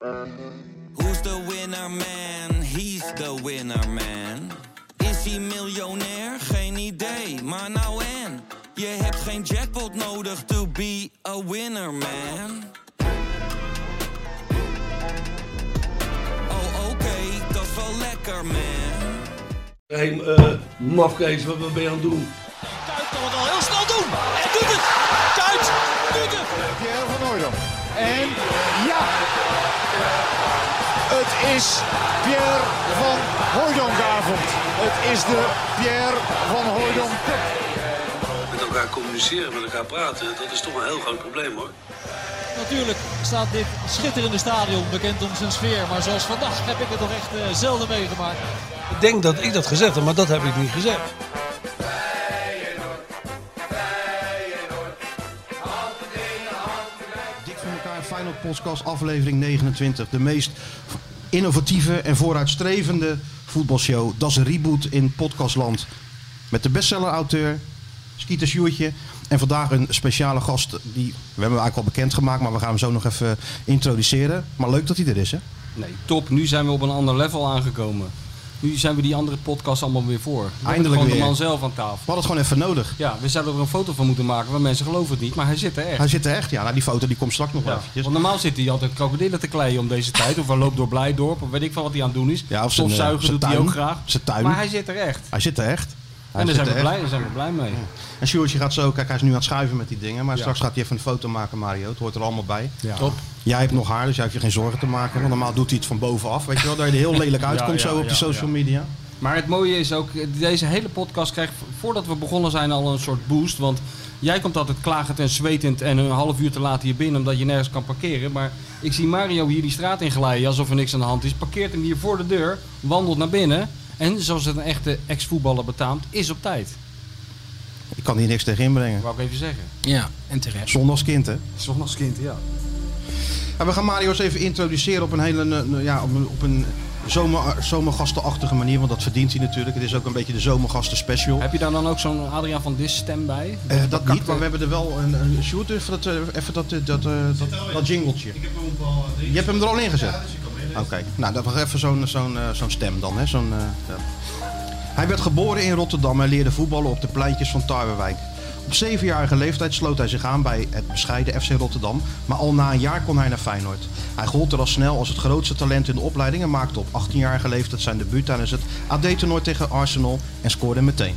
Who's the winner man? He's the winner man. Is hij miljonair? Geen idee, maar nou en. Je hebt geen jackpot nodig to be a winner man. Oh oké, dat is wel lekker man. Hey, uh, mafkees, wat ben je aan het doen? Het is Pierre van Hooydonkavond. Het is de Pierre van Hooydonk Cup. Met elkaar communiceren, met elkaar praten, dat is toch een heel groot probleem hoor. Natuurlijk staat dit schitterende stadion bekend om zijn sfeer. Maar zoals vandaag heb ik het nog echt uh, zelden meegemaakt. Ik denk dat ik dat gezegd heb, maar dat heb ik niet gezegd. Dik voor elkaar, Feyenoord Podcast, aflevering 29. De meest innovatieve en vooruitstrevende voetbalshow. Dat is een reboot in podcastland. Met de bestseller-auteur, Skeeter Sjoertje. En vandaag een speciale gast, die we hebben eigenlijk al bekendgemaakt, maar we gaan hem zo nog even introduceren. Maar leuk dat hij er is, hè? Nee, top. Nu zijn we op een ander level aangekomen. Nu zijn we die andere podcast allemaal weer voor. Eindelijk gewoon weer. de man zelf aan tafel. We hadden het gewoon even nodig. Ja, we zouden er een foto van moeten maken, maar mensen geloven het niet. Maar hij zit er echt. Hij zit er echt, ja. Nou, die foto die komt straks nog wel Ja. eventjes. Want normaal zit hij altijd krokodillen te kleien om deze tijd. Of hij loopt door Blijdorp. Of weet ik van wat hij aan het doen is. Ja, of zijn, eh, Stofzuigen zijn doet hij ook graag. Zijn tuin. Maar hij zit er echt. Hij zit er echt. Hij en daar zijn we, er blij, daar zijn we blij mee. En Sjoerdje gaat zo, kijk hij is nu aan het schuiven met die dingen, maar Ja. straks gaat hij even een foto maken Mario, het hoort er allemaal bij. Ja. Top. Jij hebt nog haar, dus jij hoeft je geen zorgen te maken, want normaal doet hij het van bovenaf, weet je wel, dat je er heel lelijk uitkomt Ja, ja, zo op ja, social ja. media. Maar het mooie is ook, deze hele podcast krijgt voordat we begonnen zijn al een soort boost. Want jij komt altijd klagend en zwetend en een half uur te laat hier binnen omdat je nergens kan parkeren. Maar ik zie Mario hier die straat inglijden alsof er niks aan de hand is. Parkeert hem hier voor de deur, wandelt naar binnen. En zoals het een echte ex-voetballer betaamt, is op tijd. Ik kan hier niks tegen inbrengen. Wou ik even zeggen. Ja, en terecht. Zondagskind hè. Zondagskind, ja. En we gaan Mario eens even introduceren op een hele, eh, ja, op een, op een zomer, zomergastenachtige manier, want dat verdient hij natuurlijk. Het is ook een beetje de zomergasten special. Heb je daar dan ook zo'n Adriaan van Dis stem bij? Eh, dat niet, maar we hebben er wel een, een shoot even dat, eh, even dat, eh, dat, eh, dat, dat jingletje. Je hebt hem er al in gezet? Oké, nou dat was even zo'n zo'n eh, zo'n stem dan. Hè? Zo'n, eh, ja. Hij werd geboren in Rotterdam en leerde voetballen op de pleintjes van Tarwewijk. Op zevenjarige leeftijd sloot hij zich aan bij het bescheiden FC Rotterdam, maar al na een jaar kon hij naar Feyenoord. Hij gold er al snel als het grootste talent in de opleiding en maakte op 18-jarige leeftijd zijn debuut tijdens het AD-toernooi tegen Arsenal en scoorde meteen.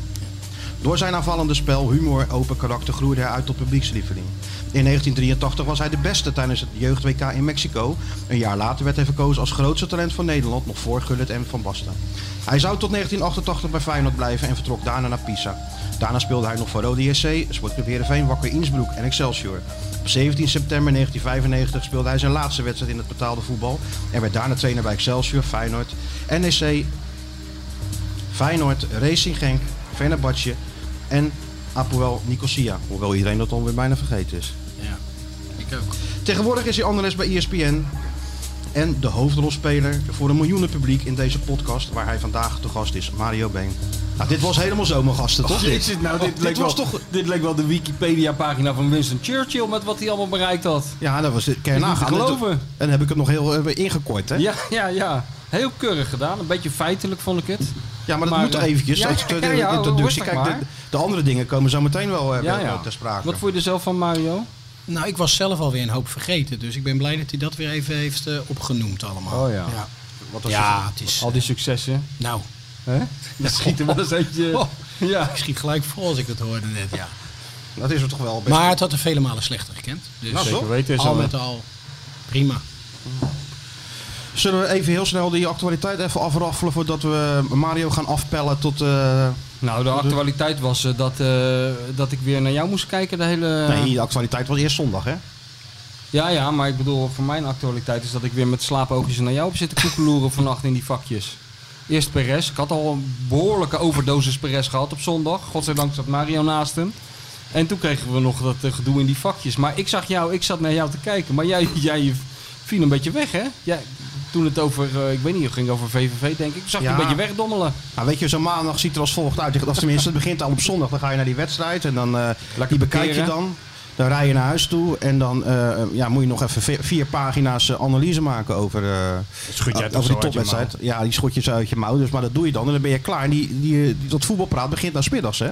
Door zijn aanvallende spel, humor, open karakter groeide hij uit tot publiekslieveling. In 1983 was hij de beste tijdens het jeugd-WK in Mexico. Een jaar later werd hij verkozen als grootste talent van Nederland, nog voor Gullit en Van Basten. Hij zou tot 1988 bij Feyenoord blijven en vertrok daarna naar Pisa. Daarna speelde hij nog voor Rode JC, Sportclub Heerenveen, Wakker Innsbruck en Excelsior. Op 17 september 1995 speelde hij zijn laatste wedstrijd in het betaalde voetbal en werd daarna trainer bij Excelsior, Feyenoord, NEC, Feyenoord, Racing Genk, Fenerbahce en Apoel Nicosia. Hoewel iedereen dat alweer bijna vergeten is. Ja, ik ook. Tegenwoordig is hij analist bij ESPN en de hoofdrolspeler voor een miljoenen publiek in deze podcast waar hij vandaag te gast is, Mario Been. Nou, dit was helemaal zomergasten, toch? Dit, is- nou, dit, dit leek was wel, toch... dit leek wel de Wikipedia-pagina van Winston Churchill met wat hij allemaal bereikt had. Ja, dat was het. Toen- geloven. En dan heb ik het nog heel eh, ingekort, hè? Ja, ja, ja. Heel keurig gedaan. Een beetje feitelijk vond ik het. Ja, maar dat Maar, moet eh, eventjes. ja, ja, ja, introductie. Kijk, de, andere dingen komen zo meteen wel, wel ter sprake. Wat vond je er zelf van Mario? Nou, ik was zelf alweer een hoop vergeten. Dus ik ben blij dat hij dat weer even heeft eh, opgenoemd allemaal. Oh ja. Ja, Wat was ja het is... Al die successen. Nou, Hè? Je schiet er wel eens eentje. Oh. Ja. ik schiet gelijk vol als ik het hoorde net, ja. Dat is er toch wel best. Maar het had er vele malen slechter gekend. Dus Nou, Zeker weten. al met al prima. Zullen we even heel snel die actualiteit even afraffelen voordat we Mario gaan afpellen tot... eh, Nou, de actualiteit was eh, dat, eh, dat ik weer naar jou moest kijken. De hele... Nee, de actualiteit was eerst zondag, hè? Ja, ja, maar ik bedoel, voor mijn actualiteit is dat ik weer met slaapoogjes naar jou heb zitten koekeloeren vannacht in die vakjes. Eerst Perez. Ik had al een behoorlijke overdosis Perez gehad op zondag. Godzijdank zat Mario naast hem. En toen kregen we nog dat eh, gedoe in die vakjes. Maar ik zag jou, ik zat naar jou te kijken. Maar jij, jij viel een beetje weg, hè? Jij, toen het over, eh, ik weet niet, het ging over VVV, denk ik. Ik zag je Ja. een beetje wegdommelen. Nou, weet je, zo'n maandag ziet er als volgt uit. Of tenminste, het begint al op zondag. Dan ga je naar die wedstrijd en dan eh, die bekijk je dan. Dan rij je naar huis toe en dan eh, ja, moet je nog even vi- vier pagina's analyse maken over, eh, zo die topwedstrijd. Ja, die schot je zo uit je mouw. Dus, maar dat doe je dan en dan ben je klaar. En die, die, die, dat voetbalpraat begint dan 's middags, hè?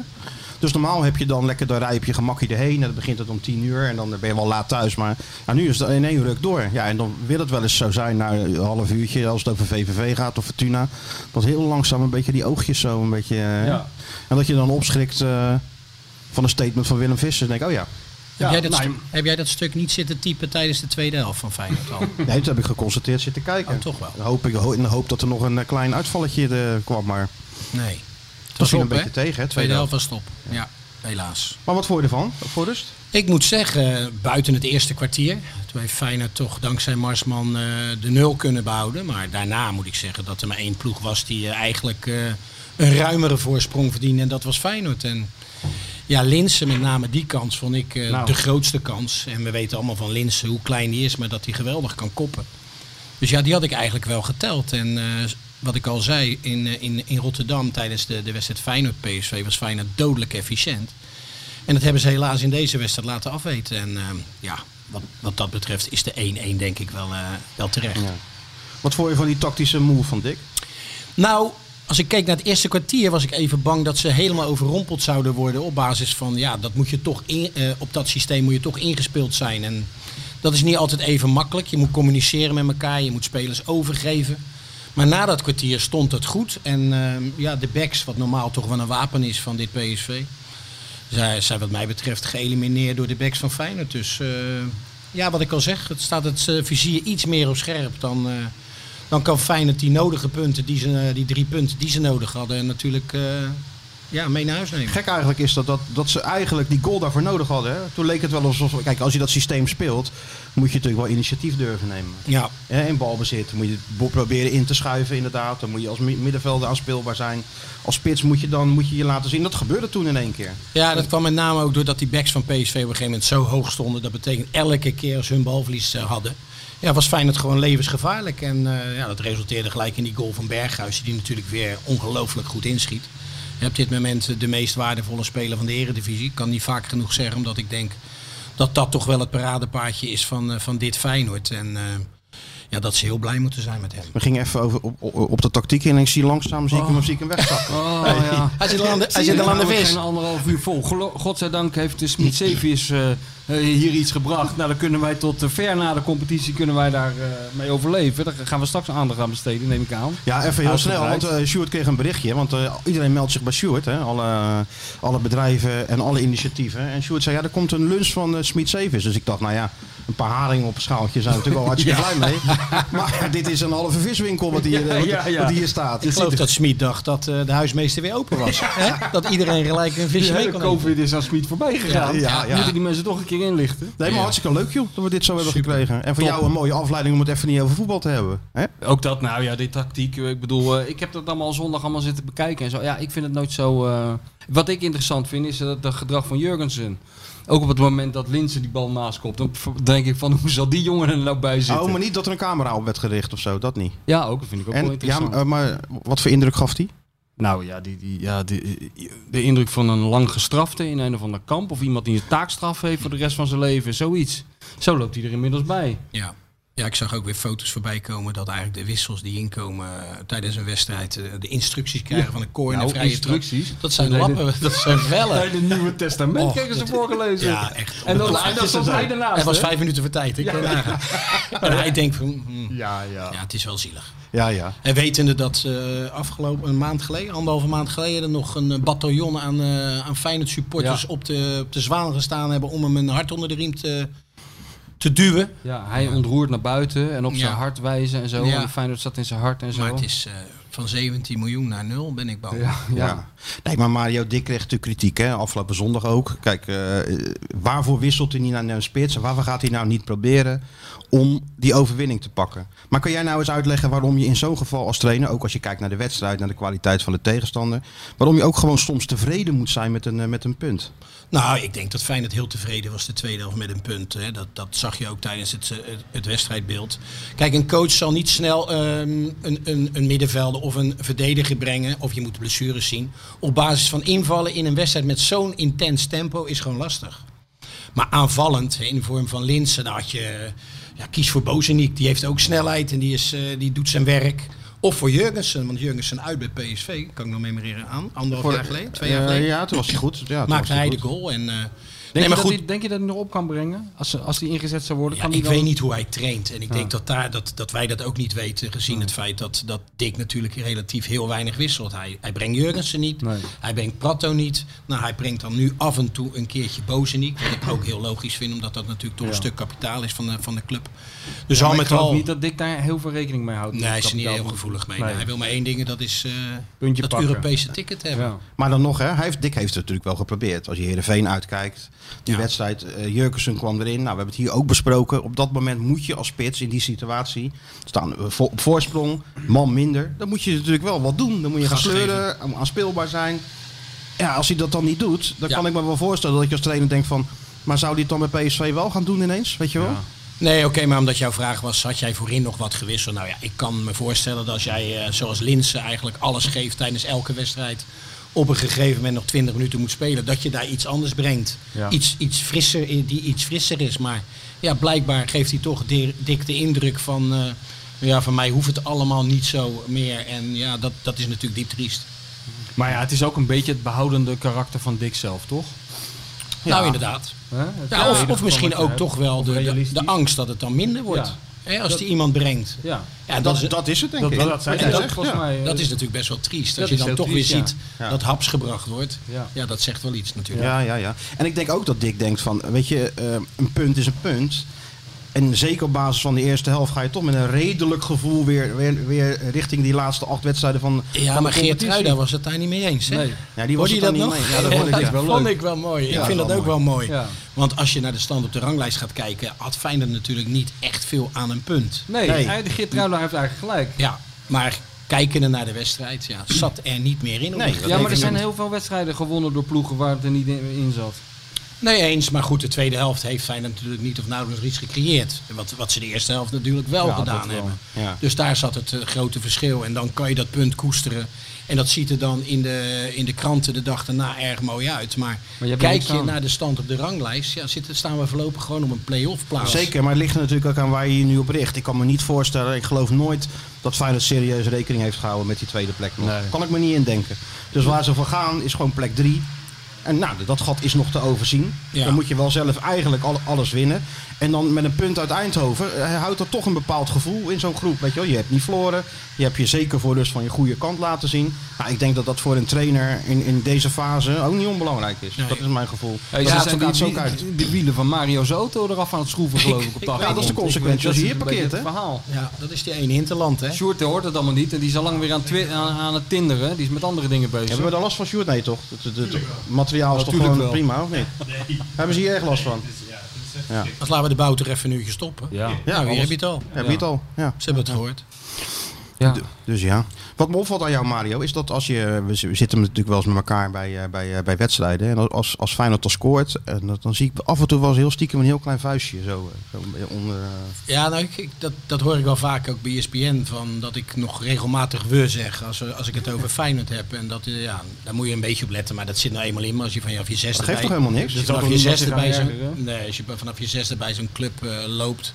Dus normaal heb je dan lekker, dan rij je op je gemakje erheen. En dan begint het om tien uur en dan ben je wel laat thuis. Maar ja, nu is het in één ruk door. Ja, en dan wil het wel eens zo zijn na een half uurtje, als het over VVV gaat of Fortuna. Dat heel langzaam een beetje die oogjes zo een beetje... eh, Ja. En dat je dan opschrikt eh, van een statement van Willem Visser. Dan denk ik, oh ja. Heb, jij dat nou, stu- heb jij dat stuk niet zitten typen tijdens de tweede helft van Feyenoord al? Nee, dat heb ik geconstateerd zitten kijken. Oh, toch wel. Hoop ik, in de hoop dat er nog een eh, klein uitvalletje eh, kwam. Maar Nee. Dat viel een hè? beetje tegen, hè? Tweede helft was stop. Ja, helaas. Maar wat vond je ervan, voor rust? Ik moet zeggen, buiten het eerste kwartier, toen heeft Feyenoord toch dankzij Marsman eh, de nul kunnen behouden. Maar daarna moet ik zeggen dat er maar één ploeg was die eh, eigenlijk eh, een ruimere voorsprong verdiende. En dat was Feyenoord. En ja, Linsen, met name die kans, vond ik Nou. de grootste kans. En we weten allemaal van Linsen hoe klein die is, maar dat hij geweldig kan koppen. Dus ja, die had ik eigenlijk wel geteld. En wat ik al zei, in, eh, in, in Rotterdam tijdens de, de wedstrijd Feyenoord-PSV was Feyenoord dodelijk efficiënt. En dat hebben ze helaas in deze wedstrijd laten afweten. En eh, ja, wat, wat dat betreft is de 1-1 denk ik wel, eh, wel terecht. Ja. Wat vond je van die tactische move van Dick? Nou, als ik keek naar het eerste kwartier was ik even bang dat ze helemaal overrompeld zouden worden. Op basis van, ja, dat moet je toch in, op dat systeem moet je toch ingespeeld zijn. En dat is niet altijd even makkelijk. Je moet communiceren met elkaar, je moet spelers overgeven. Maar na dat kwartier stond het goed. En eh, ja, de backs, wat normaal toch wel een wapen is van dit PSV, zij zijn wat mij betreft geëlimineerd door de backs van Feyenoord. Dus eh, ja, wat ik al zeg, het staat het eh, vizier iets meer op scherp dan... eh, dan kan Feyenoord die nodige punten, die, ze, die drie punten die ze nodig hadden, natuurlijk ja, mee naar huis nemen. Gek eigenlijk is dat, dat, dat ze eigenlijk die goal daarvoor nodig hadden. Hè? Toen leek het wel alsof... Kijk, als je dat systeem speelt, moet je natuurlijk wel initiatief durven nemen. Ja, Hè, in balbezit moet je het proberen in te schuiven inderdaad. Dan moet je als mi- middenvelder aanspeelbaar zijn. Als spits moet je dan moet je, je laten zien. Dat gebeurde toen in één keer. ja, dat kwam met name ook doordat die backs van PSV op een gegeven moment zo hoog stonden. Dat betekent elke keer als ze hun balverlies eh, hadden, ja, was Feyenoord gewoon levensgevaarlijk. En eh, ja, dat resulteerde gelijk in die goal van Berghuis, die natuurlijk weer ongelooflijk goed inschiet. Je hebt op dit moment de meest waardevolle speler van de Eredivisie. Ik kan niet vaak genoeg zeggen, omdat ik denk dat dat toch wel het paradepaardje is van, eh, van dit Feyenoord. En eh, ja, dat ze heel blij moeten zijn met hem. We gingen even over, op, op, op de tactiek in en ik zie langzaam zie ik hem, zie ik hem wegzakken. Oh, ja. Hij zit al aan de, hij zit al aan de vis. Anderhalf uur vol. Godzijdank heeft de Smit Zeevis eh, eh, hier iets gebracht. Nou, dan kunnen wij tot eh, ver na de competitie kunnen wij daar eh, mee overleven. Daar gaan we straks aandacht aan besteden, neem ik aan. Ja, even heel snel, want eh Sjoerd kreeg een berichtje. Want eh, iedereen meldt zich bij Sjoerd, hè? Alle, alle bedrijven en alle initiatieven. En Sjoerd zei, ja, er komt een lunch van uh, Smit. Dus ik dacht, nou ja, een paar haringen op een schaaltje zijn we natuurlijk wel hartstikke blij mee. Maar dit is een halve viswinkel wat hier, eh, wat, Ja, ja. wat hier staat. Ik geloof dat Smit dacht dat eh, de huismeester weer open was. Hè? Dat iedereen gelijk een visje mee kon. COVID is aan Smit voorbij gegaan. Ja, ja, ja. Moeten die mensen toch een keer inlichten? Nee, maar hartstikke leuk joh, dat we dit zo hebben Super. gekregen. En voor Top. jou een mooie afleiding om het even niet over voetbal te hebben. Hè? Ook dat, nou ja, die tactiek. eh, Ik bedoel, eh, ik heb dat allemaal zondag allemaal zitten bekijken en zo. Ja, ik vind het nooit zo... eh, Wat ik interessant vind, is het gedrag van Jurgensen. Ook op het moment dat Linsen die bal naast kopt, dan denk ik van hoe zal die jongen er nou bij zitten? Oh, maar niet dat er een camera op werd gericht of zo, dat niet. Ja, ook, dat vind ik ook wel En, ja, interessant. eh, maar wat voor indruk gaf hij? Nou ja, die, die, ja die, de indruk van een lang gestrafte in een of ander kamp. Of iemand die een taakstraf heeft voor de rest van zijn leven. Zoiets. Zo loopt hij er inmiddels bij. Ja. Ja, ik zag ook weer foto's voorbij komen dat eigenlijk de wissels die inkomen eh, tijdens een wedstrijd eh, de instructies krijgen van een kooi en Nou, een vrije instructies? trap. Dat zijn lappen, dat zijn vellen. Het Nieuwe Testament Och, kregen ze dat- voorgelezen. Ja, echt. En dan, en dan stond hij was vijf minuten voor tijd. Ik kan nagaan. En hij denkt van, hm, Ja, ja. ja, het is wel zielig. Ja, ja. En wetende dat eh, afgelopen een maand geleden, anderhalve maand geleden, er nog een eh, bataljon aan, eh aan Feyenoord supporters Ja. op, de, op de zwaan gestaan hebben om hem een hart onder de riem te, te duwen. Ja, hij ontroert naar buiten en op zijn hart wijzen en zo. Ja. En Feyenoord zat in zijn hart en zo. Maar het is eh, van 17 miljoen naar 0, ben ik bang. ja, ja. Ja. Nee, maar Mario Dick kreeg natuurlijk kritiek, hè? afgelopen zondag ook. Kijk, eh, waarvoor wisselt hij niet naar een spits? En waarvoor gaat hij nou niet proberen om die overwinning te pakken? Maar kan jij nou eens uitleggen waarom je in zo'n geval als trainer, ook als je kijkt naar de wedstrijd, naar de kwaliteit van de tegenstander, waarom je ook gewoon soms tevreden moet zijn met een, eh, met een punt? Nou, ik denk dat Feyenoord heel tevreden was de tweede helft met een punt. Hè. Dat, dat zag je ook tijdens het, eh, het, wedstrijdbeeld. Kijk, een coach zal niet snel ehm, een, een, een middenvelder of een verdediger brengen. Of je moet blessures zien. Op basis van invallen in een wedstrijd met zo'n intens tempo is gewoon lastig. Maar aanvallend, in de vorm van Linsen, had je... Ja, kies voor Bozeniek, die heeft ook snelheid en die, is, eh, die doet zijn werk. Of voor Jurgensen, want Jurgensen uit bij PSV, kan ik nog memoreren aan. Anderhalf jaar geleden, twee jaar Eh, geleden. ja, toen was hij goed. Ja, maakte hij de goal. En, eh, Denk, nee, je maar dat goed, hij, denk je dat hij nog op kan brengen? Als, ze- als hij ingezet zou worden? ja, kan hij ik dan... weet niet hoe hij traint. En ik Ja. denk dat, daar, dat, dat wij dat ook niet weten, gezien het feit dat, dat Dick natuurlijk relatief heel weinig wisselt. Hij, hij brengt Jurgensen niet, Nee. hij brengt Prato niet. Nou, hij brengt dan nu af en toe een keertje Bozeniek. Wat ik ook heel logisch vind, omdat dat natuurlijk toch Ja. een stuk kapitaal is van de, van de club. Dus Ja, al maar met ik geloof al... niet dat Dick daar heel veel rekening mee houdt. Nee, hij is er niet heel gevoelig mee. Nee. Hij wil maar één ding, dat is eh, Puntje dat pakken. Europese ticket hebben. Ja. Maar dan nog, hè, hij heeft, Dick heeft het natuurlijk wel geprobeerd. Als je Heerenveen uitkijkt, die Ja. wedstrijd, eh Jurkensen kwam erin. Nou, we hebben het hier ook besproken. Op dat moment moet je als spits in die situatie staan we voor- op voorsprong, man minder. Dan moet je natuurlijk wel wat doen. Dan moet je gaan sleuren, aanspeelbaar zijn. Ja, als hij dat dan niet doet, dan Ja. kan ik me wel voorstellen dat je als trainer denkt van... Maar zou hij het dan bij PSV wel gaan doen ineens? Weet je wel? Ja. Nee, oké, maar omdat jouw vraag was, had jij voorin nog wat gewisseld? Nou ja, ik kan me voorstellen dat als jij, eh, zoals Linsen, eigenlijk alles geeft tijdens elke wedstrijd, op een gegeven moment nog 20 minuten moet spelen, dat je daar iets anders brengt. Ja. Iets, iets frisser, die iets frisser is. Maar ja, blijkbaar geeft hij toch di- dik de indruk van, eh, ja, van mij hoeft het allemaal niet zo meer. En ja, dat, dat is natuurlijk diep triest. Maar ja, het is ook een beetje het behoudende karakter van Dick zelf, toch? Nou, inderdaad. Ja, of, of misschien ook toch wel de, de, de angst dat het dan minder wordt. Hè, als Dat- die iemand brengt. Ja, Ja, dat, dat, is, dat is het denk dat, ik. dat, ja. mij. eh, Dat is natuurlijk best wel triest. Dat Als je dan toch triest, weer ja. ziet Ja. dat haps gebracht wordt. Ja. Ja. dat zegt wel iets natuurlijk. Ja, ja, ja. En ik denk ook dat Dick denkt van, weet je, eh, een punt is een punt. En zeker op basis van de eerste helft ga je toch met een redelijk gevoel weer, weer, weer richting die laatste acht wedstrijden van, Ja, van maar de Geert was het daar niet mee eens. Hè? Nee. Ja, die was je dat dan nog? niet mee. Ja, dat vond ik, ja. wel vond leuk. ik wel mooi. Ja, ik vind dat ook wel wel mooi. Ja. Want als je naar de stand op de ranglijst gaat kijken, had Feyenoord natuurlijk niet echt veel aan een punt. Nee, Nee. de Geert heeft eigenlijk gelijk. Ja, maar kijkende naar de wedstrijd, ja, zat er niet meer in. Nee, Ja, maar er zijn heel veel wedstrijden gewonnen door ploegen waar het er niet in, in zat. Nee, eens. Maar goed, de tweede helft heeft Feyenoord natuurlijk niet of nauwelijks iets gecreëerd. Wat, wat ze de eerste helft natuurlijk wel Ja, gedaan wel. hebben. Ja. Dus daar zat het eh, grote verschil. En dan kan je dat punt koesteren. En dat ziet er dan in de, in de kranten de dag daarna erg mooi uit. Maar, Maar je hebt kijk je naar de stand op de ranglijst, ja, zitten, staan we voorlopig gewoon op een play-off plaats. Zeker, maar het ligt er natuurlijk ook aan waar je je nu op richt. Ik kan me niet voorstellen, ik geloof nooit dat Feyenoord serieus rekening heeft gehouden met die tweede plek. nog. Nee. Kan ik me niet indenken. Dus waar ze voor gaan is gewoon plek drie. En nou, dat gat is nog te overzien. Ja. Dan moet je wel zelf eigenlijk al- alles winnen. En dan met een punt uit Eindhoven eh, houdt er toch een bepaald gevoel in zo'n groep. Weet je, wel? je hebt niet verloren. Je hebt je zeker voor dus van je goede kant laten zien. Nou, ik denk dat dat voor een trainer in, in deze fase ook niet onbelangrijk is. Nee. Dat is mijn gevoel. Hey, dat ze gaat zijn die, zo uit. die, die wielen van Mario's auto eraf aan het schroeven, geloof ik, op de Ja, dat is de consequentie als je hier Dat parkeert, het verhaal. Ja, dat is die ene hinterland, hè? Sjoerd hoort het allemaal niet en die is al lang weer aan, aan, aan het tinderen. Die is met andere dingen bezig. Hebben we daar last van, Sjoerd? Nee, toch? Het, het- het materiaal is toch Natuurlijk gewoon wel. prima, of niet? Hebben ze hier echt last van? Ja, Als laten we de bouw toch even een uurtje stoppen. Ja. Ja, nou, hier heb je het al. heb je het al? Ja. Ze hebben het gehoord. ja. Dus ja. Wat me opvalt aan jou, Mario, is dat als je... We zitten natuurlijk wel eens met elkaar bij, eh, bij, eh, bij wedstrijden. En als, als Feyenoord dan scoort, en dat- dan zie ik af en toe wel eens heel stiekem een heel klein vuistje. Zo, eh, zo onder... Ja, nou, ik, ik- dat, dat hoor ik wel vaak ook bij ESPN. Van dat ik nog regelmatig we zeg als, als ik het over Feyenoord heb. En dat, ja, daar moet je een beetje op letten. Maar dat zit nou eenmaal in. Maar als je vanaf je zesde Dat geeft bij, toch helemaal niks? als je vanaf je zesde bij zo'n nee, als je vanaf je zesde bij zo'n club loopt,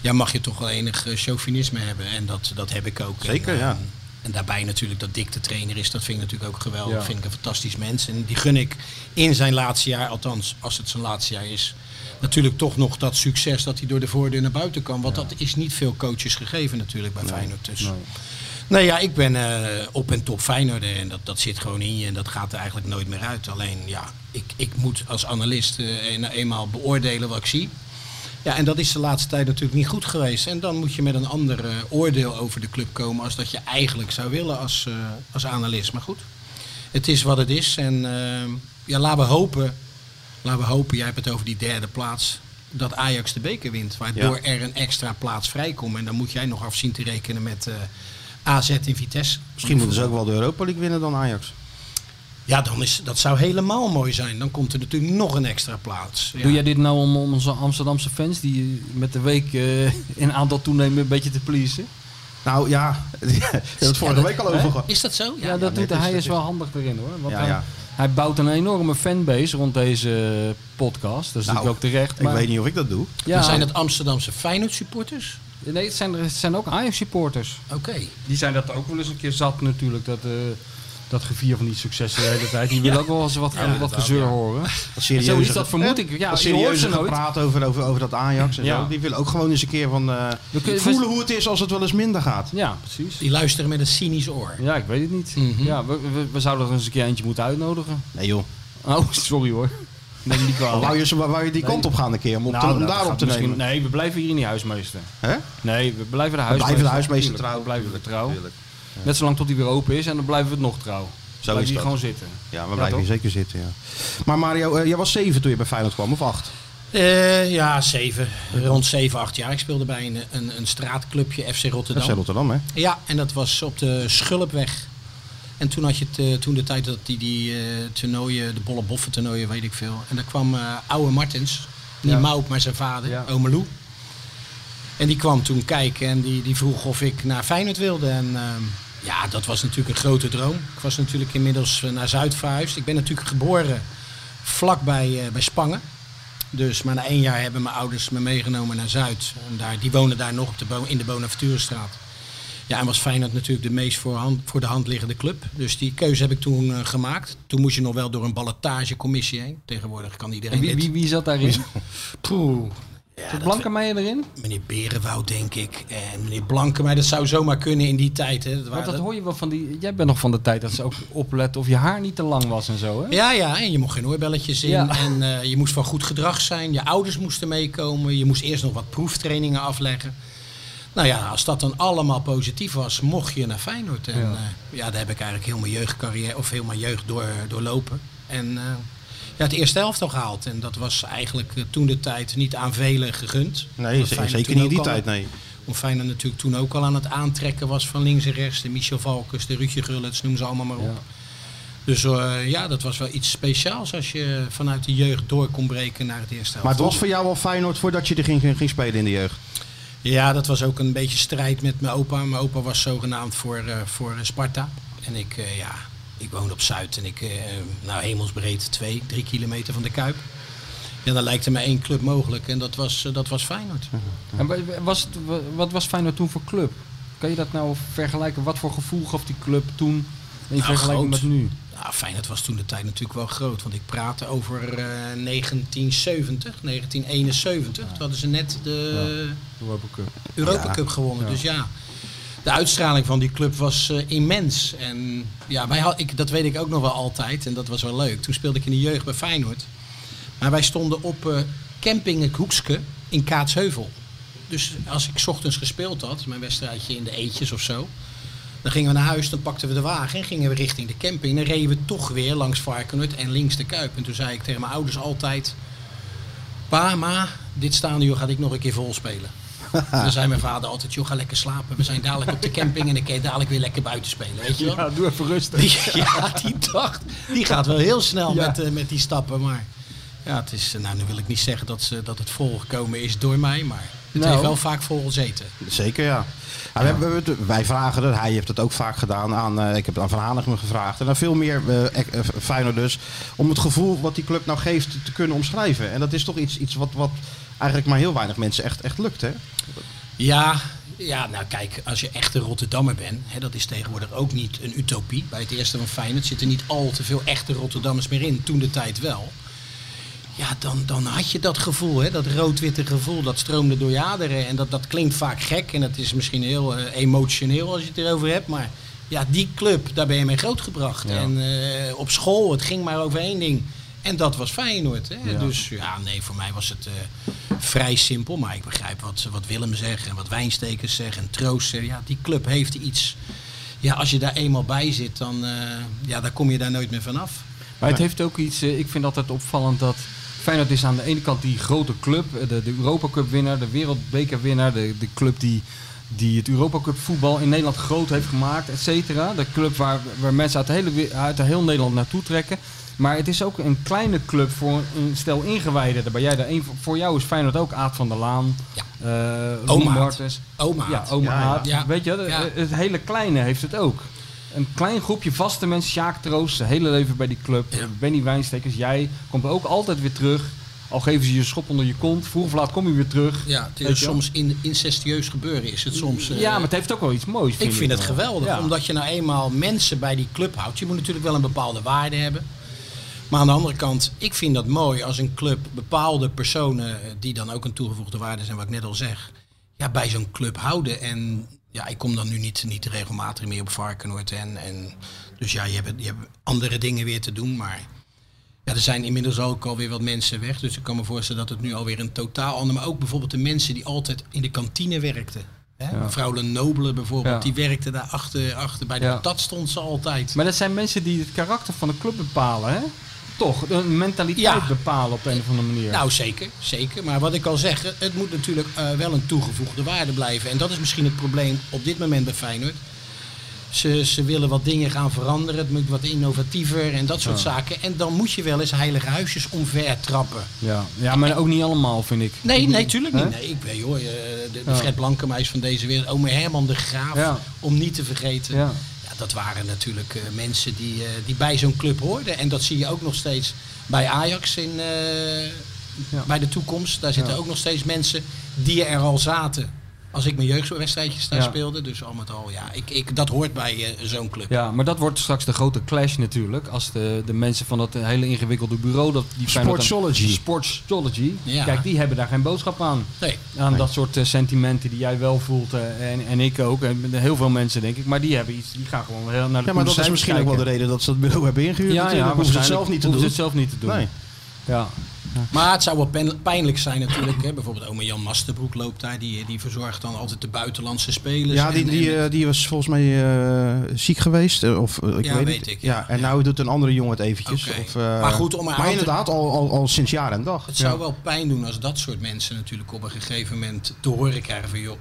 ja, mag je toch wel enig chauvinisme hebben. En dat, dat heb ik ook. Zeker, en, ja. En daarbij natuurlijk dat Dick de trainer is, dat vind ik natuurlijk ook geweldig. Ja. Vind ik een fantastisch mens. En die gun ik in zijn laatste jaar, althans als het zijn laatste jaar is, natuurlijk toch nog dat succes dat hij door de voordeur naar buiten kan. Want dat is niet veel coaches gegeven natuurlijk bij Feyenoord. Dus. Nee. ja, ik ben eh, op en top Feyenoorder en dat, dat zit gewoon in je en dat gaat er eigenlijk nooit meer uit. Alleen ja, ik, ik moet als analist eh, nou eenmaal beoordelen wat ik zie. Ja, en dat is de laatste tijd natuurlijk niet goed geweest. En dan moet je met een ander eh, oordeel over de club komen als dat je eigenlijk zou willen als, eh, als analist. Maar goed, het is wat het is. En eh, ja, laten we hopen, laten we hopen, jij hebt het over die derde plaats, dat Ajax de beker wint. Waardoor er een extra plaats vrijkomt. En dan moet jij nog afzien te rekenen met AZ in Vitesse. Misschien moeten ze ook wel de Europa League winnen dan Ajax. Ja, dan is, dat zou helemaal mooi zijn. Dan komt er natuurlijk nog een extra plaats. Ja. Doe jij dit nou om onze Amsterdamse fans die met de week eh, in aantal toenemen een beetje te pleasen? Nou ja, we hebben het vorige week al over gehad. Is dat zo? Ja, dat nee, doet hij is wel handig erin hoor. Want Ja, hij, ja. Hij bouwt een enorme fanbase rond deze podcast. Dat is Nou, natuurlijk ook terecht. Ik maar- weet niet of ik dat doe. Ja, zijn het Amsterdamse Feyenoord supporters? Nee, het zijn, het zijn ook Ajax supporters. Oké. Die zijn dat ook wel eens een keer zat natuurlijk. Dat, eh, dat gevier van die successen de hele tijd. Die willen ook wel eens wat, wat gezeur horen. Dat En zo is dat vermoed ik. Ja, ze serieuze nooit. gepraat over, over, over dat Ajax en Ja. zo. Die willen ook gewoon eens een keer van eh, We kun- voelen hoe het is als het wel eens minder gaat. Ja, precies. Die luisteren met een cynisch oor. Ja, ik weet het niet. Mhm. ja, we, we, we zouden er eens een keer eentje moeten uitnodigen. Nee joh. Oh, sorry hoor. Neem niet kwalijk. Wou je, zo- wou je die kant op gaan een keer om, op te- Nou, om dat daarop te misschien- nemen? Nee, we blijven hier niet huismeester. Hè? Nee, we blijven de We huismeester. blijven de huismeester trouw. we blijven we trouw. Tuurlijk. Net zolang tot hij weer open is en dan blijven we het nog trouw. Zo blijven is hier gewoon zitten. Ja, we Ja, blijven hier zeker zitten, ja. Maar Mario, eh, jij was zeven toen je bij Feyenoord kwam, of acht? Eh, ja, zeven. Rond zeven, acht jaar. Ik speelde bij een, een, een straatclubje, FC Rotterdam. FC Rotterdam, hè? Ja, en dat was op de Schulpweg. En toen had je het, eh, toen de tijd dat die, die eh, toernooien, de bolle boffen toernooien, weet ik veel. En daar kwam eh oude Martens, niet Ja. Mout, maar zijn vader, Ja. ome Lou. En die kwam toen kijken en die, die vroeg of ik naar Feyenoord wilde. En ehm, ja, dat was natuurlijk een grote droom. Ik was natuurlijk inmiddels eh, naar Zuid verhuisd. Ik ben natuurlijk geboren vlakbij eh bij Spangen. Dus, maar na één jaar hebben mijn ouders me meegenomen naar Zuid. En daar, die wonen daar nog op de in de Bonaventurestraat. Ja, en was Feyenoord natuurlijk de meest voor, de hand liggende club. Dus die keuze heb ik toen eh, gemaakt. Toen moest je nog wel door een ballotagecommissie heen. Tegenwoordig kan iedereen En wie, dit. wie, wie zat daarin? Poeh. Ja, dat Blankenmeijer erin? Meneer Berenwoud, denk ik. En meneer Blankenmeijer, dat zou zomaar kunnen in die tijd. Hè. Dat Want dat hoor je wel van die... Jij bent nog van de tijd dat ze ook opletten of je haar niet te lang was en zo, hè? Ja, ja, en je mocht geen oorbelletjes in. Ja. En eh, je moest van goed gedrag zijn. Je ouders moesten meekomen. Je moest eerst nog wat proeftrainingen afleggen. Nou ja, als dat dan allemaal positief was, mocht je naar Feyenoord. En Ja. ja, ja daar heb ik eigenlijk heel mijn jeugdcarrière, of heel mijn jeugd door, doorlopen. En eh, ja, het eerste helft al gehaald. En dat was eigenlijk eh, toen de tijd niet aan velen gegund. Nee, zeker niet in die tijd, nee. Omdat Feyenoord natuurlijk toen ook al aan het aantrekken was van links en rechts. De Michel Valkens, de Ruudje Gullets, noem ze allemaal maar op. Ja. Dus eh, ja, dat was wel iets speciaals als je vanuit de jeugd door kon breken naar het eerste helft. Maar het was voor jou al Feyenoord voordat je er ging, ging, ging spelen in de jeugd? Ja, dat was ook een beetje strijd met mijn opa. Mijn opa was zogenaamd voor, eh, voor Sparta. En ik, eh, ja, ik woonde op Zuid en ik, eh, nou hemelsbreed twee, drie kilometer van de Kuip. Ja, dan lijkt er maar één club mogelijk en dat was, eh, dat was Feyenoord. En wa- was het, wa- wat was Feyenoord toen voor club? Kan je dat nou vergelijken? Wat voor gevoel gaf die club toen in Nou, vergelijking groot. met nu? Nou, Feyenoord was toen de tijd natuurlijk wel groot. Want ik praatte over eh, 1970, 1971. Toen hadden ze net de Europa Cup. Europa Ja. Cup gewonnen. Ja. Dus ja, de uitstraling van die club was eh, immens. En ja, wij had, ik, dat weet ik ook nog wel altijd. En dat was wel leuk. Toen speelde ik in de jeugd bij Feyenoord. Maar wij stonden op eh, camping Hoekske in Kaatsheuvel. Dus als ik ochtends gespeeld had, mijn wedstrijdje in de eetjes of zo. Dan gingen we naar huis, dan pakten we de wagen en gingen we richting de camping. Dan reden we toch weer langs Varkenoord en links de Kuip. En toen zei ik tegen mijn ouders altijd... Pa, ma, dit stadion ga ik nog een keer vol spelen. En dan zei mijn vader altijd, joh, ga lekker slapen. We zijn dadelijk op de camping en dan kan je dadelijk weer lekker buiten spelen, weet je wel? Ja, doe even rustig. Die, ja, die dacht, die gaat wel heel snel Ja. met, eh, met die stappen. Maar ja, het is, eh, nou, nu wil ik niet zeggen dat, ze, dat het volgekomen is door mij, maar het Nou. heeft wel vaak vol gezeten. Zeker, ja. Ja, we hebben het- wij vragen het, hij heeft het ook vaak gedaan aan, eh, ik heb het aan Van Hanegem gevraagd. En aan veel meer ek- eh, Feyenoorders om het gevoel wat die club nou geeft te kunnen omschrijven. En dat is toch iets, iets wat, wat eigenlijk maar heel weinig mensen echt, echt lukt, hè? Ja, ja, nou kijk, als je echt een Rotterdammer bent, hè, dat is tegenwoordig ook niet een utopie. Bij het eerste van Feyenoord zitten niet al te veel echte Rotterdammers meer in, toen de tijd wel. Ja, dan, dan had je dat gevoel, hè, dat rood-witte gevoel, dat stroomde door je aderen. En dat, dat klinkt vaak gek en dat is misschien heel eh, emotioneel als je het erover hebt. Maar ja, die club, daar ben je mee grootgebracht. Ja. En eh, op school, het ging maar over één ding. En dat was Feyenoord. Hè? Ja. Dus ja, nee, voor mij was het eh, vrij simpel. Maar ik begrijp wat, wat Willem zegt en wat Wijnstekers zeggen en Troost zeggen. Ja, die club heeft iets. Ja, als je daar eenmaal bij zit, dan, eh, ja, dan kom je daar nooit meer vanaf. Maar het heeft ook iets, eh, ik vind altijd opvallend dat Feyenoord is aan de ene kant die grote club, eh, de, de Europa Cup winnaar, de wereldbekerwinnaar, de, de club die, die het Europa Cup voetbal in Nederland groot heeft gemaakt, et cetera. De club waar, waar mensen uit, hele, uit heel Nederland naartoe trekken. Maar het is ook een kleine club voor een stel ingewijden. Daar ben jij een van. Voor jou is Feyenoord ook Aad van der Laan, Ja. eh Oma. Martens. Oma. Ja, oma Ja, ja. Aad. Ja. Weet je, het hele kleine heeft het ook. een klein groepje vaste mensen. Sjaak Troost, zijn hele leven bij die club. Benny Wijnstekers, jij komt ook altijd weer terug. Al geven ze je een schop onder je kont. Vroeg of laat kom je weer terug. Ja, het is soms in, incestueus gebeuren is het soms. eh, ja, maar het heeft ook wel iets moois. ik vind het wel. geweldig, Ja. omdat je nou eenmaal mensen bij die club houdt. Je moet natuurlijk wel een bepaalde waarde hebben. Maar aan de andere kant, ik vind dat mooi als een club bepaalde personen, eh, die dan ook een toegevoegde waarde zijn, wat ik net al zeg, ja, bij zo'n club houden. En ja, ik kom dan nu niet, niet regelmatig meer op Varkenoord. En, en, dus ja, je hebt, je hebt andere dingen weer te doen, maar... Ja, er zijn inmiddels ook alweer wat mensen weg. Dus ik kan me voorstellen dat het nu alweer een totaal ander... Maar ook bijvoorbeeld de mensen die altijd in de kantine werkten. Hè? Mevrouw Le Nobele bijvoorbeeld, Ja. die werkte daar achter, achter bij de Ja. patat stond ze altijd. Maar dat zijn mensen die het karakter van de club bepalen, hè? Toch, een mentaliteit Ja. bepalen op een of andere manier. Nou, zeker, zeker. Maar wat ik al zeg, het moet natuurlijk eh, wel een toegevoegde waarde blijven. En dat is misschien het probleem op dit moment bij Feyenoord. Ze, ze willen wat dingen gaan veranderen, het moet wat innovatiever en dat soort zaken. En dan moet je wel eens heilige huisjes omver trappen. ja. ja, maar ook niet allemaal, vind ik. Nee, nee, tuurlijk niet. Nee, ik weet hoor, eh, de, de Ja. Fred Blankenmeis van deze wereld, ome Herman de Graaf, om niet te vergeten. Dat waren natuurlijk eh, mensen die, eh, die bij zo'n club hoorden. En dat zie je ook nog steeds bij Ajax in, eh, Ja. bij de toekomst. Daar zitten Ja. ook nog steeds mensen die er al zaten. Als ik mijn jeugdwedstrijdjes daar Ja. speelde. Dus al met al, ja, ik, ik, dat hoort bij eh, zo'n club. Ja, maar dat wordt straks de grote clash natuurlijk. Als de, de mensen van dat hele ingewikkelde bureau... Dat, die Sportsology. Sportsology. Ja. Kijk, die hebben daar geen boodschap aan. Nee. Aan dat soort eh, sentimenten die jij wel voelt. eh, en, en ik ook. En heel veel mensen denk ik. Maar die hebben iets. Die gaan gewoon heel naar de Ja, maar dat is misschien ook wel de reden dat ze dat bureau hebben ingehuurd. Ja, ja, natuurlijk. hoeven ze het zelf niet te doen. ze het zelf niet te doen. Nee. Ja. Maar het zou wel pijnlijk zijn natuurlijk. Hè. Bijvoorbeeld ome Jan Masterbroek loopt daar. Die, die verzorgt dan altijd de buitenlandse spelers. Ja, die, En- die, en- eh, die was volgens mij eh, ziek geweest. eh, Of, ik Ja, weet, weet ik, Ja, ja. en nou doet een andere jongen het eventjes. Of, Maar goed, om maar te- inderdaad, al, al, al sinds jaar en dag. Het zou wel pijn doen als dat soort mensen natuurlijk op een gegeven moment te horen krijgen van joh,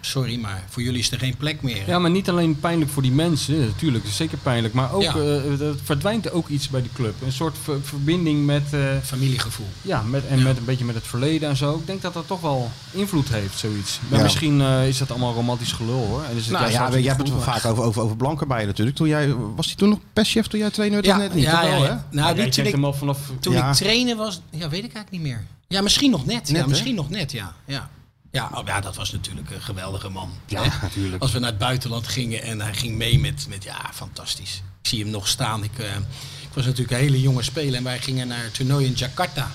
sorry, maar voor jullie is er geen plek meer. Ja, maar niet alleen pijnlijk voor die mensen, natuurlijk, het is zeker pijnlijk. Maar ook, Ja. eh, er verdwijnt ook iets bij die club. Een soort ver- verbinding met, eh, Familiegevoel. ja, met, en met een beetje met het verleden en zo. Ik denk dat dat toch wel invloed heeft, zoiets. Maar Ja. misschien eh, is dat allemaal romantisch gelul hoor. En is het Nou ja, jij hebt het wel vaak over, over, over Blankenbij natuurlijk. Toen jij, was hij toen nog perschef toen jij trainer werd? Ja, net niet? ja, wel, ja. hè? Nou, die, toen ik, hem al vanaf... toen Ja. ik trainen was, ja, weet ik eigenlijk niet meer. Ja, misschien nog net. Net, ja, hè? misschien nog net, ja. Ja, ja, oh, ja dat was natuurlijk een geweldige man. Ja, Hè? natuurlijk. Als we naar het buitenland gingen en hij ging mee met, met ja, fantastisch. Ik zie hem nog staan. Ik, eh, ik was natuurlijk een hele jonge speler en wij gingen naar het toernooi in Jakarta.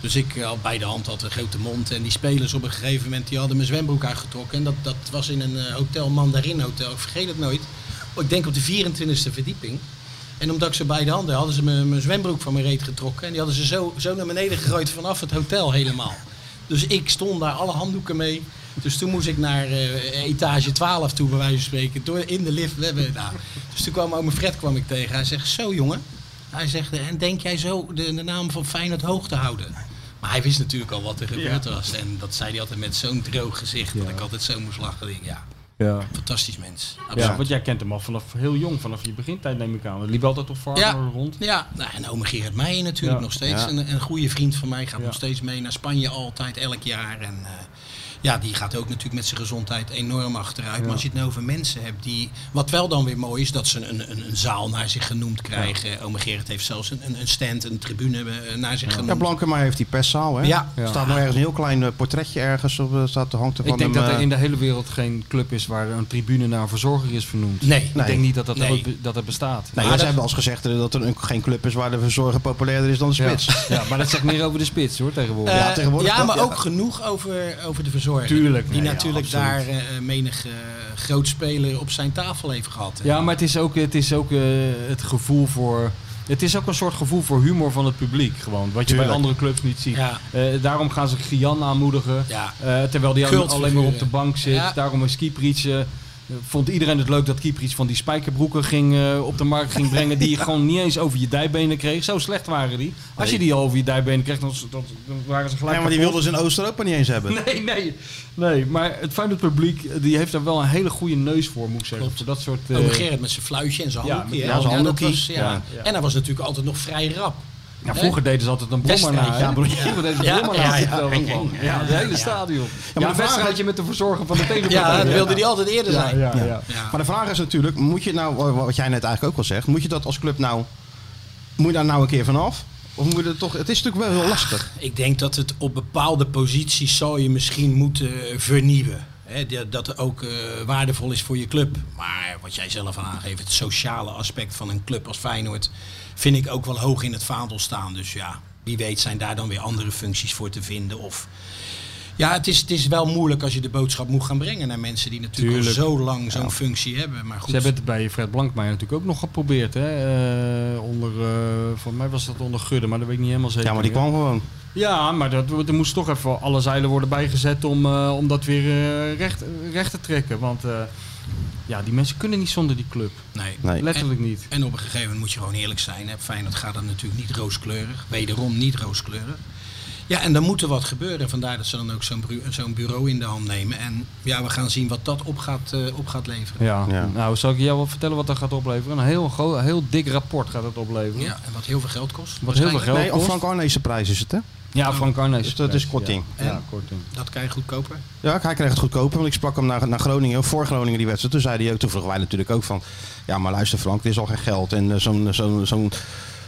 Dus ik eh, al bij de hand had een grote mond. En die spelers op een gegeven moment die hadden mijn zwembroek uitgetrokken. En dat, dat was in een eh, hotel, Mandarin Hotel. Ik vergeet het nooit. Oh, ik denk op de 24e verdieping. En omdat ik ze bij de handen had, hadden ze mijn, mijn zwembroek van mijn reet getrokken. En die hadden ze zo, zo naar beneden gegooid vanaf het hotel helemaal. Dus ik stond daar alle handdoeken mee. Dus toen moest ik naar eh, etage 12 toe, bij wijze van spreken. Door, in de lift. We hebben, nou, dus toen kwam mijn Fred kwam ik tegen. Hij zegt, zo jongen. Hij zegt, en denk jij zo de, de naam van Feyenoord hoog te houden? Maar hij wist natuurlijk al wat er gebeurd was. En dat zei hij altijd met zo'n droog gezicht. Dat ik altijd zo moest lachen. Ja, Ja. fantastisch mens. Ja, want jij kent hem al vanaf heel jong, vanaf je begintijd neem ik aan. Het liep altijd op Ja, Varkenoord rond. ja. Nou, en ome Gerard Meijer natuurlijk Ja. nog steeds. Ja. Een, een goede vriend van mij gaat Ja. nog steeds mee naar Spanje altijd, elk jaar. En eh, ja, die gaat ook natuurlijk met zijn gezondheid enorm achteruit. Maar als je het nou over mensen hebt die... Wat wel dan weer mooi is, dat ze een, een, een zaal naar zich genoemd krijgen. Ome Gerard heeft zelfs een, een- stand, een tribune eh, naar zich Ja, genoemd. Blankenmeijer heeft die perszaal, hè? Ja. Er staat nog ergens een heel klein eh, portretje ergens op, eh, staat, hangt er van Ik denk hem, dat er eh, in de hele wereld geen club is waar een tribune naar een verzorger is vernoemd. Nee. Ik Nee. denk niet dat dat, Nee. dat het bestaat. Nee, Maar ze dat- hebben al eens gezegd eh, dat er een- geen club is waar de verzorger populairder is dan de Ja. spits. Ja, maar dat zegt meer over de spits hoor, tegenwoordig. Eh, Ja, tegenwoordig ja, maar ja. ook genoeg over, over de verzorger. Tuurlijk, Die nee, natuurlijk daar eh, menig eh, groot speler op zijn tafel heeft gehad. Ja, maar het is ook, het, is ook eh, het gevoel voor... Het is ook een soort gevoel voor humor van het publiek gewoon. Wat je Tuurlijk. bij andere clubs niet ziet. Ja. Eh, daarom gaan ze Gian aanmoedigen. Ja. eh, terwijl die alleen maar op de bank zit. Ja. Daarom is Kieprits... vond iedereen het leuk dat Kieprits van die spijkerbroeken ging, eh, op de markt ging brengen. Die je gewoon niet eens over je dijbenen kreeg. Zo slecht waren die. Als je die al over je dijbenen kreeg, dan, waren ze gelijk Ja, maar die wilden ze in Oost-Europa niet eens hebben. Nee, nee, nee. Maar het Feyenoord publiek eh, die heeft daar wel een hele goede neus voor, moet ik zeggen. Klopt. Dat soort... eh, Ome Gerrit met zijn fluitje en zijn ja, handdoekje. ja, zijn handdoekje. ja. En hij was natuurlijk altijd nog vrij rap. Ja, vroeger deden ze altijd een brommer na. ja. Ja, het hele stadion. Ja, de een vraag wedstrijdje met de verzorger van de tegenpartij. Ja, dat wilde hij altijd eerder Ja, zijn. ja, ja. Ja. Maar de vraag is natuurlijk, moet je nou, wat jij net eigenlijk ook al zegt, moet je dat als club nou, moet je daar nou een keer vanaf? Of moet je het toch, het is natuurlijk wel heel lastig. Ik denk dat het op bepaalde posities zal je misschien moeten vernieuwen. Hè, dat- dat het ook eh, waardevol is voor je club. Maar wat jij zelf aan aangeeft, het sociale aspect van een club als Feyenoord... vind ik ook wel hoog in het vaandel staan. Dus ja, wie weet zijn daar dan weer andere functies voor te vinden. Of... Ja, het is, het is wel moeilijk als je de boodschap moet gaan brengen naar mensen... die natuurlijk Tuurlijk. al zo lang zo'n functie hebben. Maar goed, Ze hebben het bij Fred Blankmeijer natuurlijk ook nog geprobeerd. Hè? Eh, onder, eh voor mij was dat onder Gudde, maar dat weet ik niet helemaal zeker. Ja, maar die kwam gewoon. Ja, maar dat, er moest toch even alle zeilen worden bijgezet om, eh, om dat weer eh, recht, recht te trekken. Want eh, ja, die mensen kunnen niet zonder die club. nee. Nee. Letterlijk niet. En op een gegeven moment moet je gewoon eerlijk zijn. Hè. Feyenoord gaat dan natuurlijk niet rooskleurig. Wederom niet rooskleurig. Ja, en dan moet er wat gebeuren. Vandaar dat ze dan ook zo'n bureau in de hand nemen. En ja, we gaan zien wat dat op gaat, eh, op gaat leveren. Ja. Ja. nou zal ik jou wel vertellen wat dat gaat opleveren? Een heel, heel dik rapport gaat het opleveren. Ja, en wat heel veel geld kost. Wat heel veel Waarschijnlijk. geld Nee, kost. Frank Arnees prijs is het hè? Ja, Frank Arnees. Dus dat is korting. Ja, korting. Dat kan je goedkoper. Ja, hij kreeg het goedkoper, want ik sprak hem naar, naar Groningen, voor Groningen die wedstrijd. Toen zei hij ook, toen vroegen wij natuurlijk ook van, ja maar luister Frank, dit is al geen geld. En eh, zo'n zo'n zo'n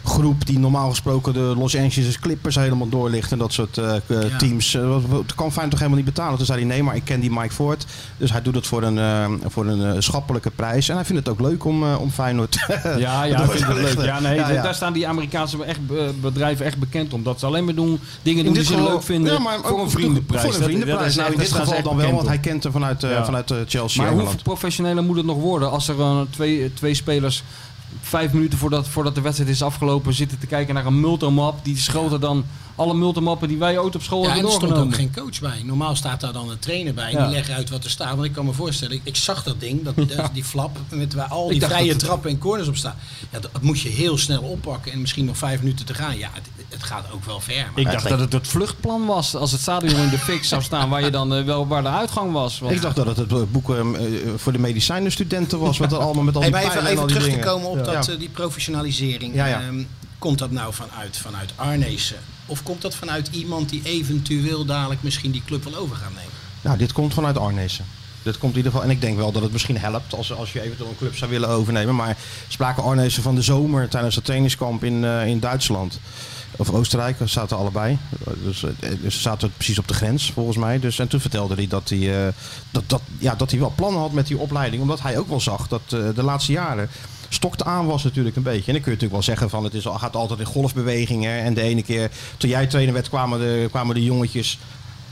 groep die normaal gesproken de Los Angeles Clippers helemaal doorlicht en dat soort eh, Ja. teams, eh, wat- wat- kan Feyenoord toch helemaal niet betalen. Toen zei hij, nee maar ik ken die Mike Ford, dus hij doet het voor een, eh, voor een eh, schappelijke prijs. En hij vindt het ook leuk om, eh, om Feyenoord Ja, ja, Dat ik vind het leuk. Ja, nee, ja, ja. daar staan die Amerikaanse echt, eh, bedrijven echt bekend om. Dat ze alleen maar doen, dingen doen die ze leuk vinden ja, maar voor een vriendenprijs. Voor een Dat- vriendenprijs. dat is nou, in dit geval dan wel, want hij kent hem vanuit, eh, vanuit eh, Chelsea Maar hoe professioneler moet het nog worden als er eh, twee, twee spelers vijf minuten voordat, voordat de wedstrijd is afgelopen zitten te kijken naar een multimap. Die is groter dan alle multimappen die wij ooit op school Ja, en hebben er stond ook doorgenomen. geen coach bij. Normaal staat daar dan een trainer bij. En Ja. die legt uit wat er staat. Want ik kan me voorstellen, ik, ik zag dat ding, dat, die flap, met waar al die vrije dat trappen en corners op staan. Ja, dat, dat moet je heel snel oppakken. En misschien nog vijf minuten te gaan. Ja, het, het gaat ook wel ver. Maar Ik dacht dat het het vluchtplan was als het stadion in de fik zou staan waar je dan eh, wel waar de uitgang was. Want- Ik dacht dat het het boek eh, voor de medicijnenstudenten was. Wat er allemaal met al Hey, die maar pijlen even, en al even die terug te dingen. komen op Ja. dat, eh, die professionalisering. Ja, ja. Ehm, komt dat nou vanuit, vanuit Arnezen? Of komt dat vanuit iemand die eventueel dadelijk misschien die club wil over gaan nemen? Nou, dit komt vanuit Arnezen. Dit komt in ieder geval. En ik denk wel dat het misschien helpt als, als je eventueel een club zou willen overnemen. Maar spraken Arnezen van de zomer tijdens het trainingskamp in, eh, in Duitsland. Of Oostenrijk, zaten allebei. Dus, eh, dus ze zaten precies op de grens, volgens mij. Dus, en toen vertelde hij dat hij, eh, dat, dat, ja, dat hij wel plannen had met die opleiding. Omdat hij ook wel zag dat eh, de laatste jaren stokte aan was natuurlijk een beetje. En dan kun je natuurlijk wel zeggen van het is, al- gaat altijd in golfbewegingen. En de ene keer, toen jij trainer werd, kwamen de, kwamen de jongetjes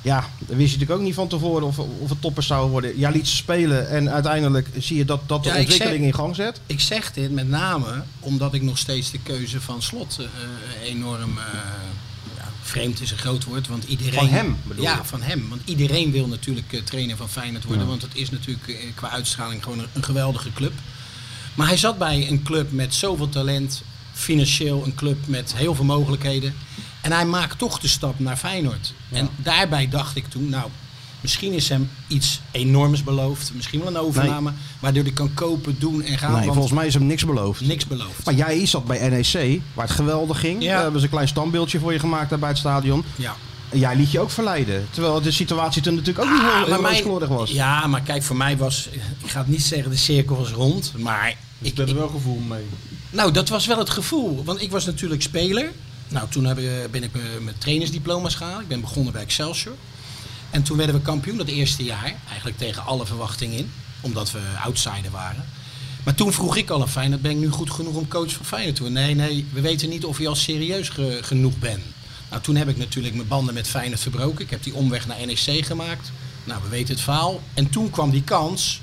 ja, dan wist je natuurlijk ook niet van tevoren of, of het toppers zou worden. Ja, liet ze spelen en uiteindelijk zie je dat, dat de Ja, ontwikkeling zeg- in gang zet. Ik zeg dit met name omdat ik nog steeds de keuze van Slot eh, enorm eh, ja, vreemd is een groot woord. Want iedereen, Van hem, bedoel Ja, je? van hem. Want iedereen wil natuurlijk eh, trainer van Feyenoord worden. Want het is natuurlijk eh, qua uitstraling gewoon een, een geweldige club. Maar hij zat bij een club met zoveel talent. Financieel een club met heel veel mogelijkheden. En hij maakt toch de stap naar Feyenoord. En daarbij dacht ik toen, nou, misschien is hem iets enorms beloofd. Misschien wel een overname. Waardoor hij kan kopen, doen en gaan. Nee, volgens mij is hem niks beloofd. niks beloofd. Maar jij zat bij NEC, waar het geweldig ging. Ja. Daar hebben ze een klein standbeeldje voor je gemaakt daar bij het stadion. Ja. Jij liet je ook verleiden. Terwijl de situatie toen natuurlijk ook niet heel, heel mij- rooskleurig was. Ja, maar kijk, voor mij was, ik ga het niet zeggen de cirkel was rond, maar Dus ik, ik heb er wel gevoel mee. nou, dat was wel het gevoel. Want ik was natuurlijk speler. Nou, toen heb, ik- ben ik mijn- mijn trainersdiploma's gehaald. Ik ben begonnen bij Excelsior. En toen werden we kampioen dat eerste jaar. Eigenlijk tegen alle verwachtingen in. Omdat we outsider waren. Maar toen vroeg ik al aan Feyenoord, ben ik nu goed genoeg om coach van Feyenoord te worden? Nee, nee, we weten niet of je al serieus ge- genoeg bent. Nou, toen heb ik natuurlijk mijn banden met Feyenoord verbroken. Ik heb die omweg naar NEC gemaakt. Nou, we weten het verhaal. En toen kwam die kans,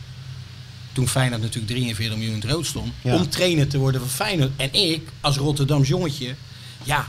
toen Feyenoord natuurlijk 43 miljoen in het rood stond, Ja. om trainer te worden van Feyenoord. En ik, als Rotterdams jongetje, ja,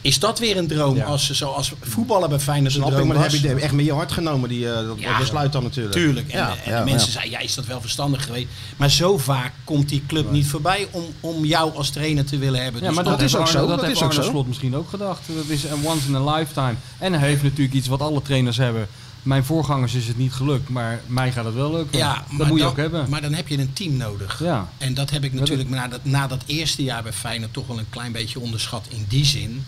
is dat weer een droom? Ja. Als, zoals voetballen bij Feyenoord een Snap ik, droom maar dat heb je echt met je hart genomen, die, eh, dat, Ja. besluit dan natuurlijk. Tuurlijk. En, Ja, de, en ja, de mensen ja. zeiden, ja, is dat wel verstandig geweest? Maar zo vaak komt die club niet voorbij om, om jou als trainer te willen hebben. Ja, Dus maar dat dat, is ook Arne, zo, Dat dat is ook Arne. Slot misschien ook gedacht. Dat is een once in a lifetime. En hij heeft natuurlijk iets wat alle trainers hebben. mijn voorgangers is het niet gelukt, maar mij gaat het wel lukken. Ja, dat moet je dan- ook hebben. Maar dan heb je een team nodig. Ja. En dat heb ik natuurlijk na dat, na dat eerste jaar bij Feyenoord toch wel een klein beetje onderschat in die zin.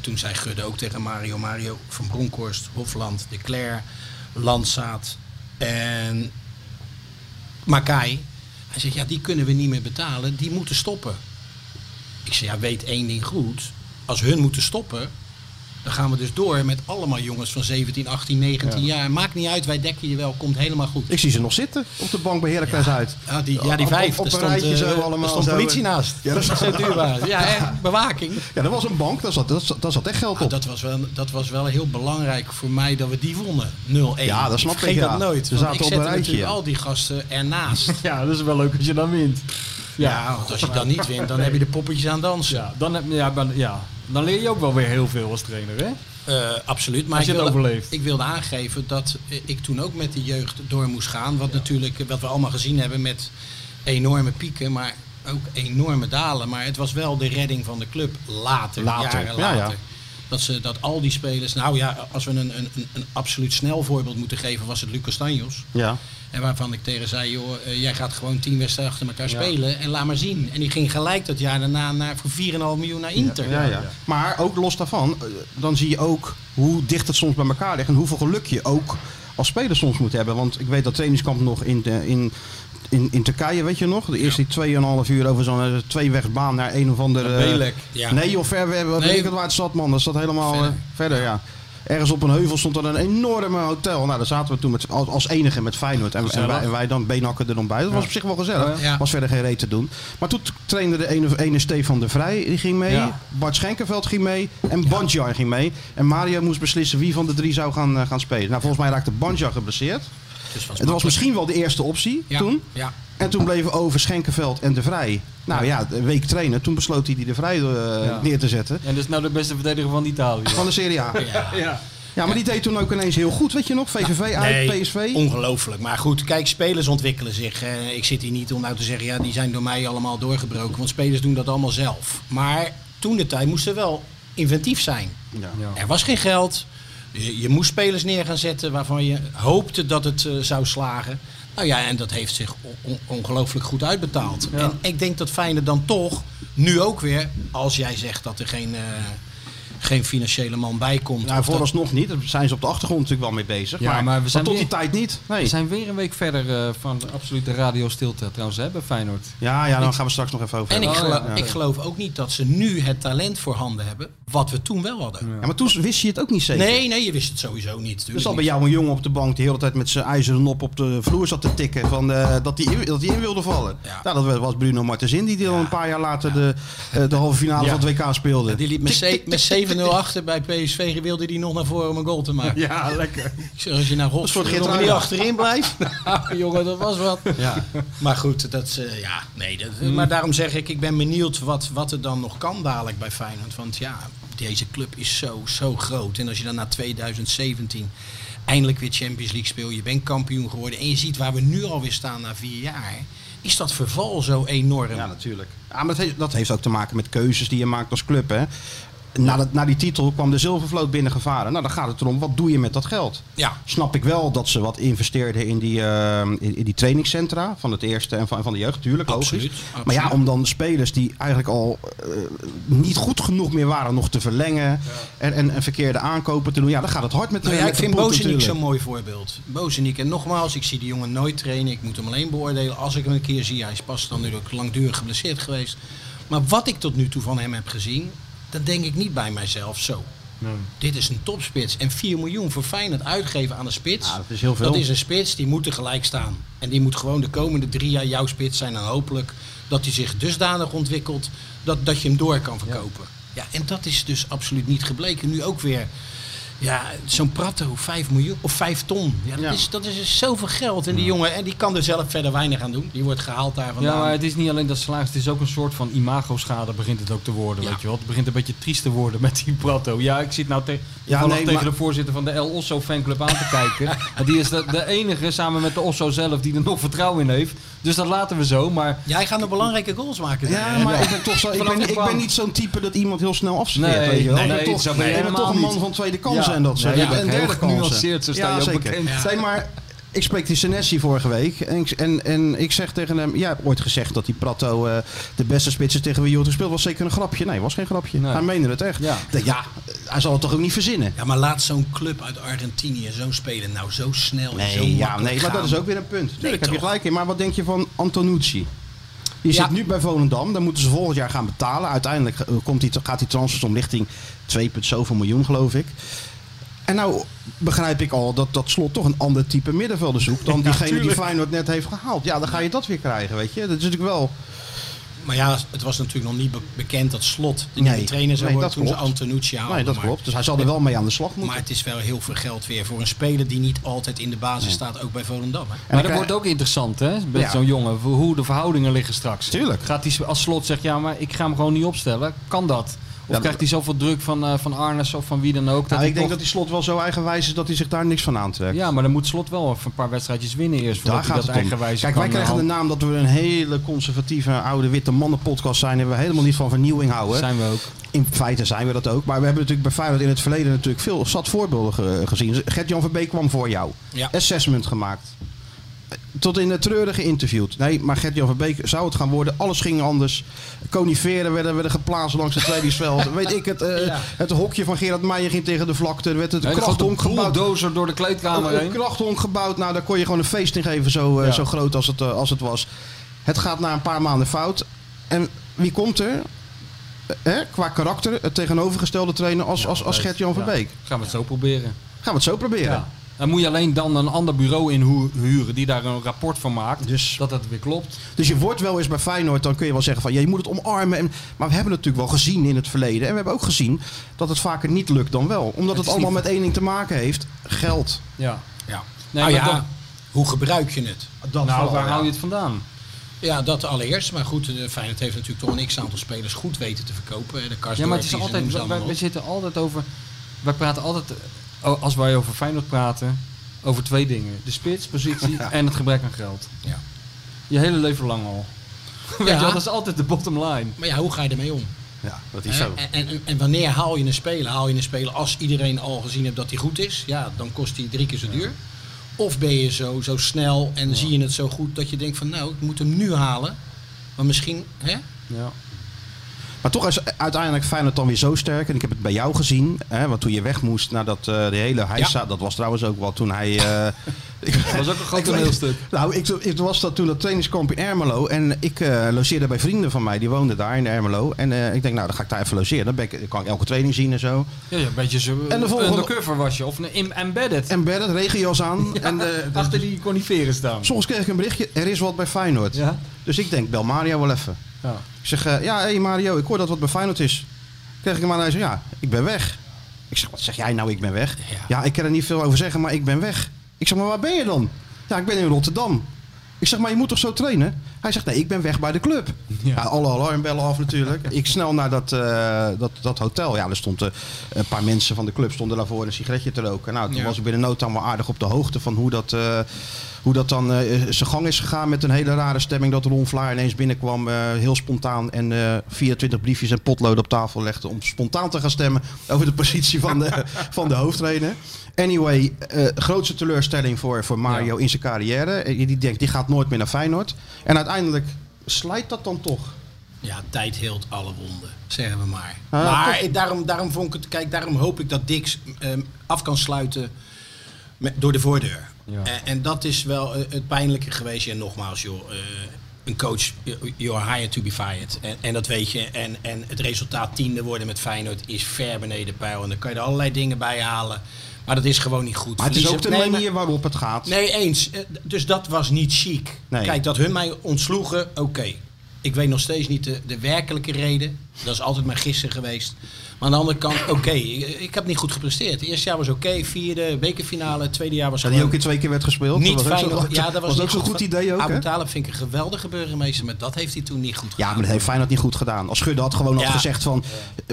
Toen zei Gudde ook tegen Mario, Mario van Bronckhorst, Hofland, De Cler, Landsaat en Makai. Hij zegt, ja, die kunnen we niet meer betalen, die moeten stoppen. Ik zeg, ja, weet één ding goed. Als hun moeten stoppen, dan gaan we dus door met allemaal jongens van 17, 18, 19 jaar. Maakt niet uit, wij dekken je wel, komt helemaal goed. Ik zie ze nog zitten op de bank bij Heracles uit. Ja, die, ja, die vijf. op- op een stond, rijtje eh, zo allemaal er stond politie naast. Ja, dat is- zo duurbaar. Ja, en bewaking. Ja, dat was een bank, daar zat, daar zat, echt geld Ah, op. dat, was wel, dat was wel heel belangrijk voor mij dat we die wonnen. 0-1. Ja, dat snap ik, Vergeet ja. dat nooit. Want zaten ik op een rijtje, ja. al die gasten ernaast. Ja, dat is wel leuk als je dan wint. ja, want als je dan niet wint, dan heb je de poppetjes aan dansen. Ja, dan, heb, ja, ja, dan leer je ook wel weer heel veel als trainer, hè? Eh, absoluut. Maar Als je ik het wilde, overleeft. ik wilde aangeven dat ik toen ook met de jeugd door moest gaan. Wat natuurlijk, wat we allemaal gezien hebben met enorme pieken, maar ook enorme dalen. Maar het was wel de redding van de club later, Later, jaren ja, later. ja. Dat, ze, dat al die spelers, nou ja, als we een, een, een, een absoluut snel voorbeeld moeten geven, was het Lucas Tanjos. Ja. En waarvan ik tegen zei, joh, eh, jij gaat gewoon tien wedstrijden achter elkaar spelen en laat maar zien. En die ging gelijk dat jaar daarna naar, voor 4,5 miljoen naar Inter. Ja, ja. Maar ook los daarvan, eh, dan zie je ook hoe dicht het soms bij elkaar ligt en hoeveel geluk je ook als speler soms moet hebben. Want ik weet dat trainingskamp nog in, de, in, in, in Turkije, weet je nog? De eerste 2,5 uur over zo'n eh, tweewegsbaan naar een of andere... Belek. Ja. Nee, of ver, we, weet ik het waar het zat, man. Dat zat helemaal Verder. eh, verder, ja. Ergens op een heuvel stond er een enorme hotel. Nou, daar zaten we toen met, als, als enige met Feyenoord. En, en, wij, en wij dan beenhakken er dan bij. Dat was op zich wel gezellig. Ja. Was verder geen reet te doen. Maar toen trainde de ene, ene Stefan de Vrij, die ging mee. Ja. Bart Schenkenveld ging mee. En Bandjar ging mee. En Mario moest beslissen wie van de drie zou gaan, eh, gaan spelen. Nou, volgens mij raakte Bandjar geblesseerd. Dus Het was misschien wel de eerste optie ja, toen. Ja. En toen bleven over Schenkenveld en de Vrij. Nou ja, een week trainen. Toen besloot hij die de Vrij eh, Ja. neer te zetten. En dat is nou de beste verdediger van Italië. Van de Serie A. Ja. Ja. Ja, maar die deed toen ook ineens heel goed, weet je nog? VVV uit, Nee, PSV. Ongelooflijk. Maar goed, kijk, spelers ontwikkelen zich. Ik zit hier niet om nou te zeggen, ja, die zijn door mij allemaal doorgebroken. Want spelers doen dat allemaal zelf. Maar toen de tijd moest er wel inventief zijn. Ja. Ja. Er was geen geld. Je, je moest spelers neer gaan zetten waarvan je hoopte dat het eh, zou slagen. Nou ja, en dat heeft zich on- on- ongelooflijk goed uitbetaald. Ja. En ik denk dat Feyenoord dan toch nu ook weer, als jij zegt dat er geen, eh, geen financiële man bij komt. Nou, dat- vooralsnog niet. Daar zijn ze op de achtergrond natuurlijk wel mee bezig. Ja, maar, maar we zijn tot weer- die tijd niet. Nee. We zijn weer een week verder eh, van de absolute radiostilte trouwens hè, bij Feyenoord. Ja, ja, dan gaan we straks nog even over En ik, hebben. gelo- ja. ik geloof ook niet dat ze nu het talent voor handen hebben, wat we toen wel hadden. Ja, maar toen wist je het ook niet zeker. Nee, nee, je wist het sowieso niet. Er zat bij jou een jongen op de bank die de hele tijd met zijn ijzeren nop op de vloer zat te tikken. Van, eh, dat hij in, dat in wilde vallen. Ja. Nou, dat was Bruno Martensin die dan een paar jaar later de, eh, de halve finale van het WK speelde. Die liep met, met 7-0 achter bij PSV, wilde die nog naar voren om een goal te maken. Ja, lekker. Ik zeg, als je naar Rots voor niet achterin blijft. Nou, jongen, dat was wat. Ja. Maar goed, dat, eh, ja, nee, dat, maar daarom zeg ik, ik ben benieuwd wat, wat er dan nog kan dadelijk bij Feyenoord. Want ja, deze club is zo, zo groot. En als je dan na 2017 eindelijk weer Champions League speelt, je bent kampioen geworden en je ziet waar we nu alweer staan na vier jaar, is dat verval zo enorm. Ja, natuurlijk. Ja, maar dat heeft, dat heeft ook te maken met keuzes die je maakt als club. Hè. Na, dat, na die titel kwam de zilvervloot binnengevaren. Nou, dan gaat het erom, wat doe je met dat geld? Ja. Snap ik wel dat ze wat investeerden in die, eh, in, in die trainingscentra van het eerste en van, van de jeugd, natuurlijk. Absoluut, logisch. absoluut. Maar ja, om dan spelers die eigenlijk al eh, niet goed genoeg meer waren, nog te verlengen en, en, en verkeerde aankopen te doen. Ja, dan gaat het hard met de Nou ja, met ik vind Bozenik natuurlijk. zo'n mooi voorbeeld. Bozenik, en nogmaals, ik zie die jongen nooit trainen. Ik moet hem alleen beoordelen als ik hem een keer zie. Hij is pas dan nu ook langdurig geblesseerd geweest. Maar wat ik tot nu toe van hem heb gezien, dan denk ik niet bij mijzelf zo. Dit is een topspits. En 4 miljoen voor Feyenoord uitgeven aan een spits. Ja, dat is heel veel. Dat is een spits, die moet tegelijk staan. En die moet gewoon de komende drie jaar jouw spits zijn. En hopelijk dat hij zich dusdanig ontwikkelt dat, dat je hem door kan verkopen. Ja. en dat is dus absoluut niet gebleken. Nu ook weer, ja, zo'n Prato, 5 miljoen of 5 ton. Ja, dat, Ja. Is, dat is dus zoveel geld. En die jongen, en die kan er zelf verder weinig aan doen. Die wordt gehaald daar vandaan. Ja, maar het is niet alleen dat salaris, het is ook een soort van imago-schade begint het ook te worden, Ja. weet je wel. Het begint een beetje triest te worden met die Prato. Ja, ik zit nou te, ja, nee, tegen maar- de voorzitter van de El Osso fanclub aan te kijken. Want die is de, de enige, samen met de Osso zelf, die er nog vertrouwen in heeft. Dus dat laten we zo. Maar Jij gaat nog belangrijke goals maken. Ja, maar ik ben toch zo. Ik ben, ik ben niet zo'n type dat iemand heel snel afsluit. Nee, weet je wel. nee, ik ben nee, toch, een man niet. van tweede kansen Ja. en dat soort Nee, dingen. je En derde kansen. genuanceerd, zo sta je ook bekend. Maar ik spreek die Senesi vorige week. En ik, en, en ik zeg tegen hem. Jij hebt ooit gezegd dat die Prato eh, de beste spits is tegen wie je ooit gespeeld. Was zeker een grapje. Nee, was geen grapje. Nee. Hij meende het echt. Ja. Hij zal het toch ook niet verzinnen. Ja, maar laat zo'n club uit Argentinië zo'n speler nou zo snel en zo Nee, ja, nee, maar dat is ook weer een punt. Tuurlijk heb je gelijk in. Maar wat denk je van Antonucci? Die Ja. zit nu bij Volendam. Dan moeten ze volgend jaar gaan betalen. Uiteindelijk eh, komt die, gaat die transfersom richting 2, zoveel miljoen, geloof ik. En nou begrijp ik al dat dat slot toch een ander type middenvelder zoekt dan diegene die Feyenoord net heeft gehaald. Ja, dan ga je dat weer krijgen, weet je. Dat is natuurlijk wel... Maar ja, het was natuurlijk nog niet be- bekend dat Slot de Nee, nieuwe trainer zou nee, worden dat toen ze klopt. Antonucci haalden. Nee, dat maar, klopt. Dus hij zal er wel mee aan de slag moeten. Maar het is wel heel veel geld weer voor een speler die niet altijd in de basis staat, ook bij Volendam. hè. Maar dat wordt ook interessant, hè? Met Ja. zo'n jongen. Hoe de verhoudingen liggen straks. Tuurlijk. Gaat hij als slot zegt, ja, maar ik ga hem gewoon niet opstellen. Kan dat? Of Ja, krijgt hij zoveel druk van, eh, van Arnes of van wie dan ook? Dat Nou, ik denk toch- dat die slot wel zo eigenwijs is dat hij zich daar niks van aantrekt. Ja, maar dan moet slot wel een paar wedstrijdjes winnen eerst. Voordat Daar hij gaat dat het eigenwijs Kijk, wij krijgen de eh, naam dat we een hele conservatieve oude witte mannen podcast zijn. En we helemaal niet van vernieuwing houden. zijn we ook. In feite zijn we dat ook. Maar we hebben natuurlijk bij Feyenoord in het verleden natuurlijk veel zat voorbeelden ge- gezien. Gert-Jan Verbeek kwam voor jou. Ja. Assessment gemaakt. Tot in de treuren geïnterviewd. Nee, maar Gert-Jan Verbeek zou het gaan worden. Alles ging anders. Coniferen werden, werden geplaatst langs het trainingsveld. Weet ik het. eh, Ja. Het hokje van Gerard Meijer ging tegen de vlakte. Er werd het Een krachthonk gebouwd. door de kleedkamer Een, heen. een krachthonk gebouwd. Nou, daar kon je gewoon een feest in geven. Zo, eh, Ja. zo groot als het, eh, als het was. Het gaat na een paar maanden fout. En wie komt er? Eh, qua karakter het tegenovergestelde trainer als, als, als Gert-Jan Verbeek. Gaan we het zo proberen. Gaan we het zo proberen. Dan moet je alleen dan een ander bureau inhuren die daar een rapport van maakt. Dus- dat het weer klopt. Dus je wordt wel eens bij Feyenoord, dan kun je wel zeggen van ja, je moet het omarmen. En, maar we hebben het natuurlijk wel gezien in het verleden. En we hebben ook gezien dat het vaker niet lukt dan wel. Omdat het, allemaal niet- met één ding te maken heeft. Geld. Ja. Ja. Nee, nou maar ja, dan- hoe gebruik je het? Dat nou, vooral, waar hou je het vandaan? Ja, dat allereerst. Maar goed, de Feyenoord heeft natuurlijk toch een x-aantal spelers goed weten te verkopen. hè. De Karsdorp, Ja, maar het is altijd, wij, we zitten altijd over, wij praten altijd, als wij over Feyenoord praten, over twee dingen. De spitspositie en het gebrek aan geld. Ja. Je hele leven lang al. Weet Ja. je wel, dat is altijd de bottom line. Maar ja, hoe ga je ermee om? Ja, dat is zo. En, en, en wanneer haal je een speler? Haal je een speler als iedereen al gezien heeft dat hij goed is? Ja, dan kost hij drie keer zo duur. Of ben je zo, zo snel en zie je het zo goed dat je denkt van nou, ik moet hem nu halen. Maar misschien, hè? Ja. Maar toch is uiteindelijk Feyenoord dan weer zo sterk. En ik heb het bij jou gezien. Hè, want toen je weg moest nadat eh de hele Heisa... Dat was trouwens ook wel toen hij... eh, Dat was ook een groot toneelstuk. Nou, ik, ik was dat toen dat trainingskamp in Ermelo. En ik eh, logeerde bij vrienden van mij. Die woonden daar in Ermelo. En ik denk, nou, dan ga ik daar even logeren. Dan ben ik, kan ik elke training zien en zo. Ja, ja, een beetje zo En de volgende- undercover was je. Of een embedded. En bedden, regenjas aan. en, eh, Achter die coniferen staan. Soms kreeg ik een berichtje, er is wat bij Feyenoord. Ja. Dus ik denk, bel Mario wel even. Ja. Ik zeg, eh, ja, hé hey Mario, ik hoor dat wat bij Feyenoord is. Kreeg ik hem aan en hij zei, ja, ik ben weg. Ik zeg, wat zeg jij nou, ik ben weg? Ja. Ja. ik kan er niet veel over zeggen, maar ik ben weg. Ik zeg, maar waar ben je dan? Ja, ik ben in Rotterdam. Ik zeg, maar je moet toch zo trainen? Hij zegt, nee, ik ben weg bij de club. Ja. alle alarmbellen af natuurlijk. Ik snel naar dat, eh, dat, dat hotel. Ja, er stonden een paar mensen van de club stonden daarvoor een sigaretje te roken. Nou, toen Ja. was ik binnen no time wel aardig op de hoogte van hoe dat, eh, hoe dat dan eh, zijn gang is gegaan. Met een hele rare stemming dat Ron Vlaar ineens binnenkwam. eh, heel spontaan en eh 24 briefjes en potlood op tafel legde. Om spontaan te gaan stemmen over de positie van de, van de hoofdtrainer. Anyway, eh, grootste teleurstelling voor, voor Mario in zijn carrière. Eh, Die denkt, die gaat nooit meer naar Feyenoord. En uiteindelijk slijt dat dan toch. Ja, tijd heelt alle wonden, zeggen we maar. Ah, maar toch? daarom, daarom, vond ik het, kijk, daarom hoop ik dat Dix ehm, af kan sluiten met, door de voordeur. Ja. En, en dat is wel eh, het pijnlijke geweest. En nogmaals, joh, eh, een coach, you are hired to be fired. En, en dat weet je. En, en het resultaat tiende worden met Feyenoord is ver beneden pijl. En dan kan je er allerlei dingen bij halen. Maar dat is gewoon niet goed. Maar het is ook de manier waarop het gaat. Nee, eens. Eh, Dus dat was niet chic. Nee. Kijk, dat hun mij ontsloegen, oké. Ik weet nog steeds niet de, de werkelijke reden. Dat is altijd mijn gissen geweest. Maar aan de andere kant, oké, ik, ik heb niet goed gepresteerd. Het eerste jaar was oké, vierde, bekerfinale. Tweede jaar was Dat die ook in twee keer werd gespeeld. niet dat was ook fijn. zo- Ja, dat was, ook niet zo'n goed idee ook? Abu Talib vind ik een geweldige burgemeester, maar dat heeft hij toen niet goed gedaan. Ja, maar dat heeft Feyenoord niet goed gedaan. Als Schudde had gewoon had gezegd van...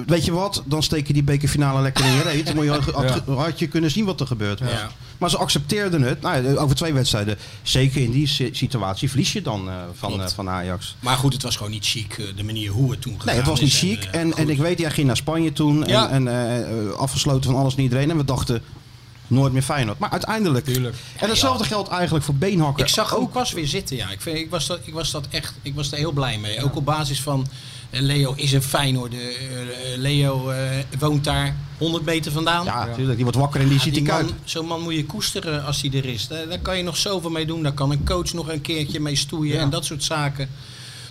Weet je wat, dan steek je die bekerfinale lekker in je reet. Dan moet je, had, had je kunnen zien wat er gebeurd was. Ja. Maar ze accepteerden het. Nou, over twee wedstrijden, zeker in die si- situatie, verlies je dan eh, van, eh, van Ajax. Maar goed, het was gewoon niet chic, eh, de manier hoe het toen gegaan Nee, het was niet is. chic. eh, En, en ik weet, jij ging naar Spanje toen. En, Ja. en eh, afgesloten van alles en iedereen. En we dachten, nooit meer Feyenoord. Maar uiteindelijk... Tuurlijk. En hetzelfde geldt eigenlijk voor Beenhakker. Ik zag ook pas weer zitten, ja. Ik, vind, ik, was dat, ik was dat echt, ik was er heel blij mee. Ook op basis van, eh, Leo is een Feyenoord. eh, Leo woont daar 100 meter vandaan. Ja, natuurlijk. Die wordt wakker en die ziet die man, Zo'n man moet je koesteren als hij er is. Daar, daar kan je nog zoveel mee doen. Daar kan een coach nog een keertje mee stoeien en dat soort zaken.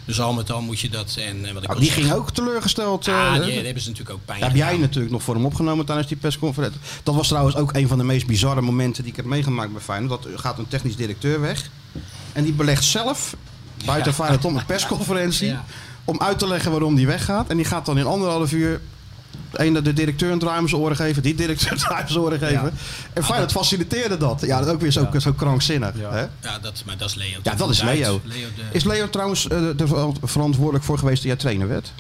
Dus al met al moet je dat. En, eh, wat ik Nou, die ging ook teleurgesteld. eh, Ah, die, daar hebben ze natuurlijk ook pijn Heb jij natuurlijk nog voor hem opgenomen tijdens die persconferentie. Dat was trouwens ook een van de meest bizarre momenten die ik heb meegemaakt bij Feyenoord. Dat gaat een technisch directeur weg. En die belegt zelf buiten Feyenoord om een persconferentie. Ja. Om uit te leggen waarom die weggaat. En die gaat dan in anderhalf uur... Een de directeur een draai om zijn oren geven. Die directeur een draai om zijn oren geven. En Feyenoord faciliteerde dat. Ja, dat is ook weer zo, zo krankzinnig. Hè? Ja, dat, maar dat is Leo. Ja, dat is. Leo. Leo de- Is Leo trouwens eh, er verantwoordelijk voor geweest dat jij trainer werd?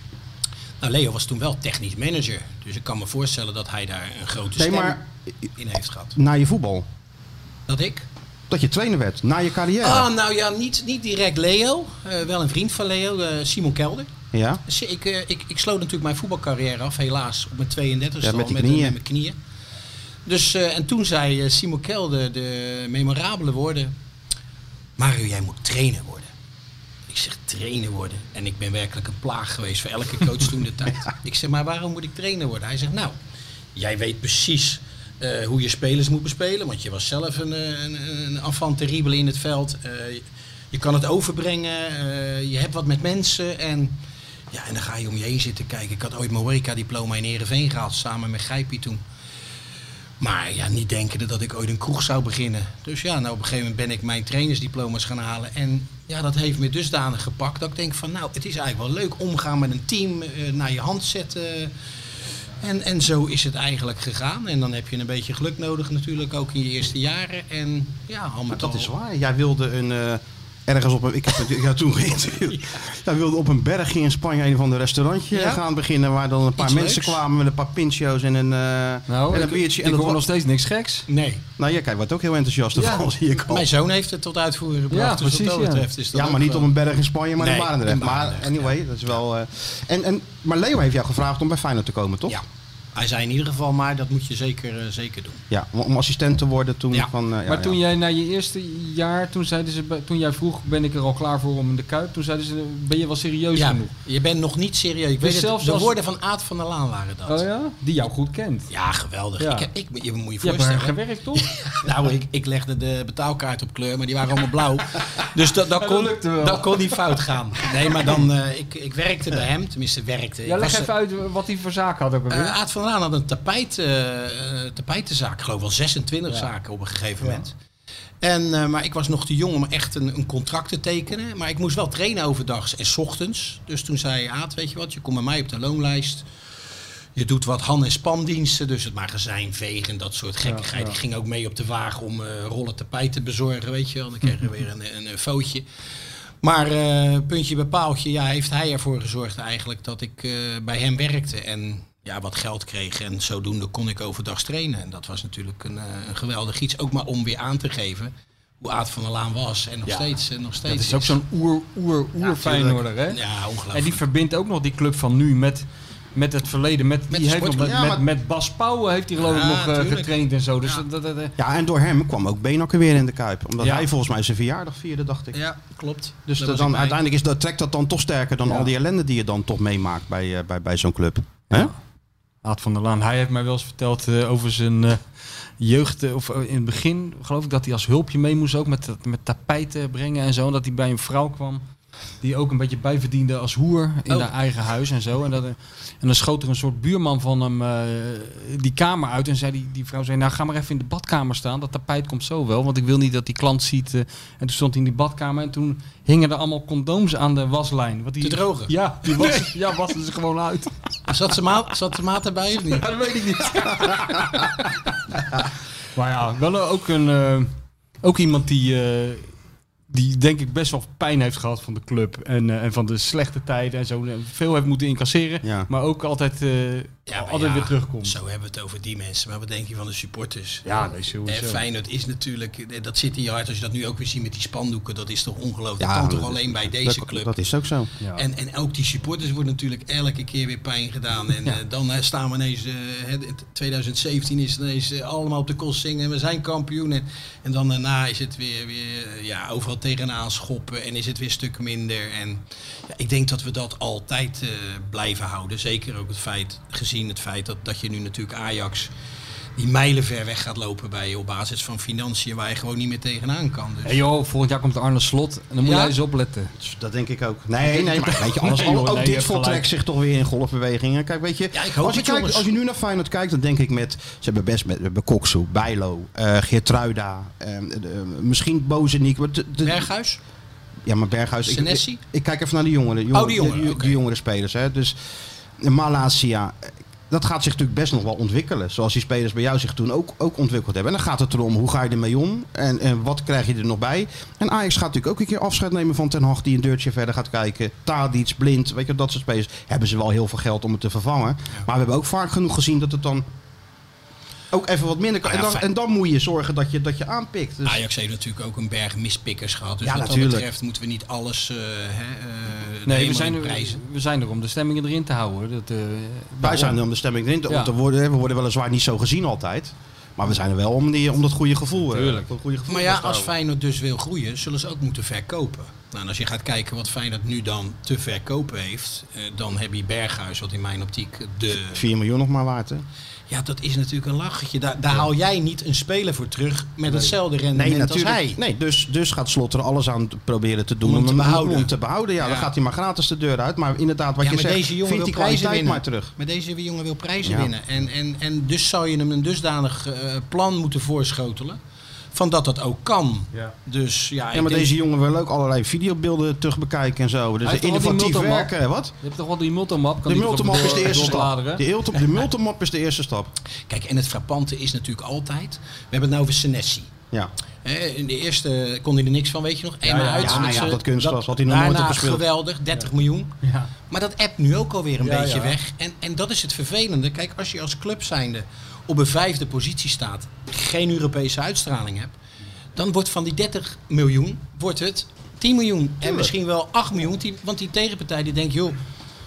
Nou, Leo was toen wel technisch manager. Dus ik kan me voorstellen dat hij daar een grote Nee, stem maar in heeft gehad. na je voetbal. Dat ik? Dat je trainer werd, na je carrière. Ah, nou ja, niet, niet direct Leo. Eh, wel een vriend van Leo, eh, Simon Kelder. Ja? Dus ik, eh, ik, ik sloot natuurlijk mijn voetbalcarrière af, helaas, op mijn 32 Ja, al, met met, mijn knieën. Dus, eh, en toen zei eh, Simon Kelder de memorabele woorden... Mario, jij moet trainer worden. Ik zeg trainer worden. En ik ben werkelijk een plaag geweest voor elke coach toen de tijd. Ik zeg, maar waarom moet ik trainer worden? Hij zegt, nou, jij weet precies hoe je spelers moet bespelen. Want je was zelf een, een, een enfant terrible in het veld. Je kan het overbrengen. je hebt wat met mensen. En, ja, en dan ga je om je heen zitten kijken. Ik had ooit mijn horeca-diploma in Heerenveen gehaald. Samen met Gijpie toen. Maar ja, niet denkende dat ik ooit een kroeg zou beginnen. Dus ja, nou op een gegeven moment ben ik mijn trainersdiploma's gaan halen. En ja, dat heeft me dusdanig gepakt dat ik denk van nou, het is eigenlijk wel leuk omgaan met een team, eh, naar je hand zetten. En, en zo is het eigenlijk gegaan. En dan heb je een beetje geluk nodig natuurlijk, ook in je eerste jaren. En ja, al Maar dat al- is waar. Jij wilde een, eh, ergens op een... Ik heb het jou toen geïnterviewd. Jij wilde op een bergje in Spanje een van de restaurantje Ja. gaan beginnen... waar dan een paar Iets mensen leuks. kwamen met een paar pincho's en een, eh, Nou, en een ik, biertje. ik en dat hoor wa- nog steeds niks geks. Nee, Nou, jij kijkt wordt ook heel enthousiast ervan, zie ik al. mijn zoon heeft het tot uitvoering gebracht. Ja, dus wat precies, dat ja. betreft is dat Ja, maar niet wel- op een berg in Spanje, maar Nee, in Barendrecht. Maar anyway, dat is wel... eh, en, en, maar Leo heeft jou gevraagd om bij Feyenoord te komen, toch? Ja, hij zei in ieder geval maar, dat moet je zeker, eh, zeker doen. Ja, om, om assistent te worden toen Ja. van... eh, ja, maar toen ja. jij na je eerste jaar, toen, zeiden ze, toen jij vroeg, ben ik er al klaar voor om in de Kuip? Toen zeiden ze, ben je wel serieus Ja, genoeg? je bent nog niet serieus. Ik weet het, zelfs de als- woorden van Aad van der Laan waren dat. Oh ja? Die jou goed kent. Ja, geweldig. Ja. Ik, heb- ik, je moet je Je hebt voorstellen. gewerkt, toch? Nou, ik, ik legde de betaalkaart op kleur, maar die waren allemaal blauw. Dus dat, dat, kon, dat kon niet fout gaan. Nee, maar dan, eh, ik, ik werkte bij hem, tenminste werkte. Ja, Ik leg was, even uit wat hij voor zaak had ook alweer. Aad van had een tapijt, eh, eh, tapijtenzaak, ik geloof wel 26 zaken op een gegeven moment. En, eh, maar ik was nog te jong om echt een, een contract te tekenen. Maar ik moest wel trainen overdags en 's ochtends. Dus toen zei Aad, weet je wat, je komt bij mij op de loonlijst. Je doet wat han- en spandiensten, dus het magazijn vegen, dat soort gekkigheid. Ik ging ook mee op de wagen om rollen tapijt te bezorgen, weet je wel. Dan kreeg je weer een, een, een foutje. Maar puntje bij paaltje, ja, heeft hij ervoor gezorgd eigenlijk dat ik bij hem werkte en ja, wat geld kreeg. En zodoende kon ik overdag trainen. En dat was natuurlijk een, eh, een geweldig iets. Ook maar om weer aan te geven hoe Aad van der Laan was. En nog steeds, en nog steeds Het is ook zo'n oer, oer, oer Feyenoorder, hè? Ja, ongelooflijk. En die verbindt ook nog die club van nu met, met het verleden. Met, Met die heeft nog met. Ja, met, Bas Pauwen heeft hij geloof ik Ja, nog eh, tuurlijk. getraind en zo. Dus dat, dat, dat- Ja, en door hem kwam ook Beenhakker weer in de Kuip. Omdat Ja. hij volgens mij zijn verjaardag vierde, dacht ik. Ja, klopt. Dus dan, uiteindelijk is dat, trekt dat dan toch sterker dan Ja. al die ellende die je dan toch meemaakt bij, eh, bij, bij zo'n club. Hè? Aad van der Laan, hij heeft mij wel eens verteld eh, over zijn eh, jeugd. eh, of in het begin geloof ik dat hij als hulpje mee moest ook met, met tapijten brengen en zo. Dat hij bij een vrouw kwam. Die ook een beetje bijverdiende als hoer in Oh. haar eigen huis en zo. En, dat, en dan schoot er een soort buurman van hem eh, die kamer uit. En zei die, die vrouw zei, nou ga maar even in de badkamer staan. Dat tapijt komt zo wel, want ik wil niet dat die klant ziet. eh. en toen stond hij in die badkamer en toen hingen er allemaal condooms aan de waslijn. Wat die, Te drogen? Ja, die was, ja, wassen ze gewoon uit. Zat ze maat, zat de maat erbij of niet? dat weet ik niet. maar ja, wel ook, een, eh, ook iemand die, die denk ik best wel pijn heeft gehad van de club. En, eh, en van de slechte tijden en zo. Veel heeft moeten incasseren. Ja. Maar ook altijd, eh, Ja, altijd ja, weer terugkomt. Zo hebben we het over die mensen. Maar wat denk je van de supporters? Ja, nee, sowieso. Eh, Feyenoord is natuurlijk, eh, dat zit in je hart. Als je dat nu ook weer ziet met die spandoeken, dat is toch ongelooflijk. dat kan toch dat- alleen bij deze dat, club. Dat is ook zo. Ja. En, en ook die supporters worden natuurlijk elke keer weer pijn gedaan. En eh, dan staan we ineens, eh, hè, in 2017 is het ineens allemaal op de kost zingen en we zijn kampioen. En, en dan daarna is het weer, weer ja, overal tegenaan schoppen en is het weer een stuk minder. En ja, ik denk dat we dat altijd eh, blijven houden. Zeker ook het feit, gezien het feit dat, dat je nu natuurlijk Ajax die mijlen ver weg gaat lopen bij je op basis van financiën waar je gewoon niet meer tegenaan kan. Dus. Hey joh, volgend jaar komt Arne Slot. En dan moet Ja? jij eens opletten. Dat denk ik ook. Nee, nee, maar weet je, alles, Nee, joh, ook nee, dit voltrekt zich toch weer in golfbewegingen. Kijk, weet je, Ja, als, je kijkt, als je nu naar Feyenoord kijkt, dan denk ik met... Ze hebben best met, we hebben Koksu, Bijlo, eh Geertruida, de- misschien Bozeniek. Berghuis? Ja, maar Berghuis... Ik, ik, Senesi? ik kijk even naar de jongeren. jongeren Oh, die jongeren, de, de jongere spelers. Hè. Dus Malasia... Dat gaat zich natuurlijk best nog wel ontwikkelen. Zoals die spelers bij jou zich toen ook, ook ontwikkeld hebben. En dan gaat het erom, hoe ga je ermee om? En, en wat krijg je er nog bij? En Ajax gaat natuurlijk ook een keer afscheid nemen van Ten Hag... die een deurtje verder gaat kijken. Tadic, Blind, weet je, dat soort spelers. Hebben ze wel heel veel geld om het te vervangen. Maar we hebben ook vaak genoeg gezien dat het dan... Ook even wat minder kan. Ja, en, dan, en dan moet je zorgen dat je, dat je aanpikt. Dus, Ajax heeft natuurlijk ook een berg mispikkers gehad. Dus Ja, wat natuurlijk. dat betreft moeten we niet alles eh hè, eh, Nee, we zijn, er, prijzen. we zijn er om de stemmingen erin te houden. Dat, eh, Wij zijn er om de stemming erin te, Ja. om te worden. We worden weliswaar niet zo gezien altijd. Maar we zijn er wel om, die, om dat goede gevoel. eh, Tuurlijk. dat goede gevoel Maar ja, als. Feyenoord dus wil groeien, zullen ze ook moeten verkopen. Nou, en als je gaat kijken wat Feyenoord nu dan te verkopen heeft, eh, dan heb je Berghuis, wat in mijn optiek de... 4 miljoen nog maar waard, hè? Ja, dat is natuurlijk een lachetje. Daar, daar haal jij niet een speler voor terug met hetzelfde rendement als hij. Nee, dus, dus gaat Slot er alles aan proberen te doen Om hem te behouden. Om te behouden. Ja, Ja. dan gaat hij maar gratis de deur uit. Maar inderdaad, wat ja, je zegt, deze jongen vindt wil die prijzen kwaliteit winnen. maar terug. Maar deze jongen wil prijzen winnen. En, en, en dus zou je hem een dusdanig eh, plan moeten voorschotelen. Van dat dat ook kan. Ja. Dus ja, Ja, ik maar denk- deze jongen wil ook allerlei videobeelden terug bekijken en zo. Dus innovatief werken, wat? Je hebt toch wel die multimap? Kan De multimap is de eerste stap. De, multi- de multimap is de eerste stap. Kijk, en het frappante is natuurlijk altijd... We hebben het nou over Senesi. Ja. Hè, In de eerste kon hij er niks van, weet je nog? Eenmaal ja, uit. ja, met ja, z'n- dat kunstgras had hij nog nooit daarna opgespeeld. geweldig, 30 miljoen. Ja. Maar dat appt nu ook alweer een Ja, beetje ja. weg. En, en dat is het vervelende. Kijk, als je als club zijnde op een vijfde positie staat, geen Europese uitstraling hebt, dan wordt van die 30 miljoen wordt het 10 miljoen. En misschien wel 8 miljoen. Die- Want die tegenpartij die denkt, joh,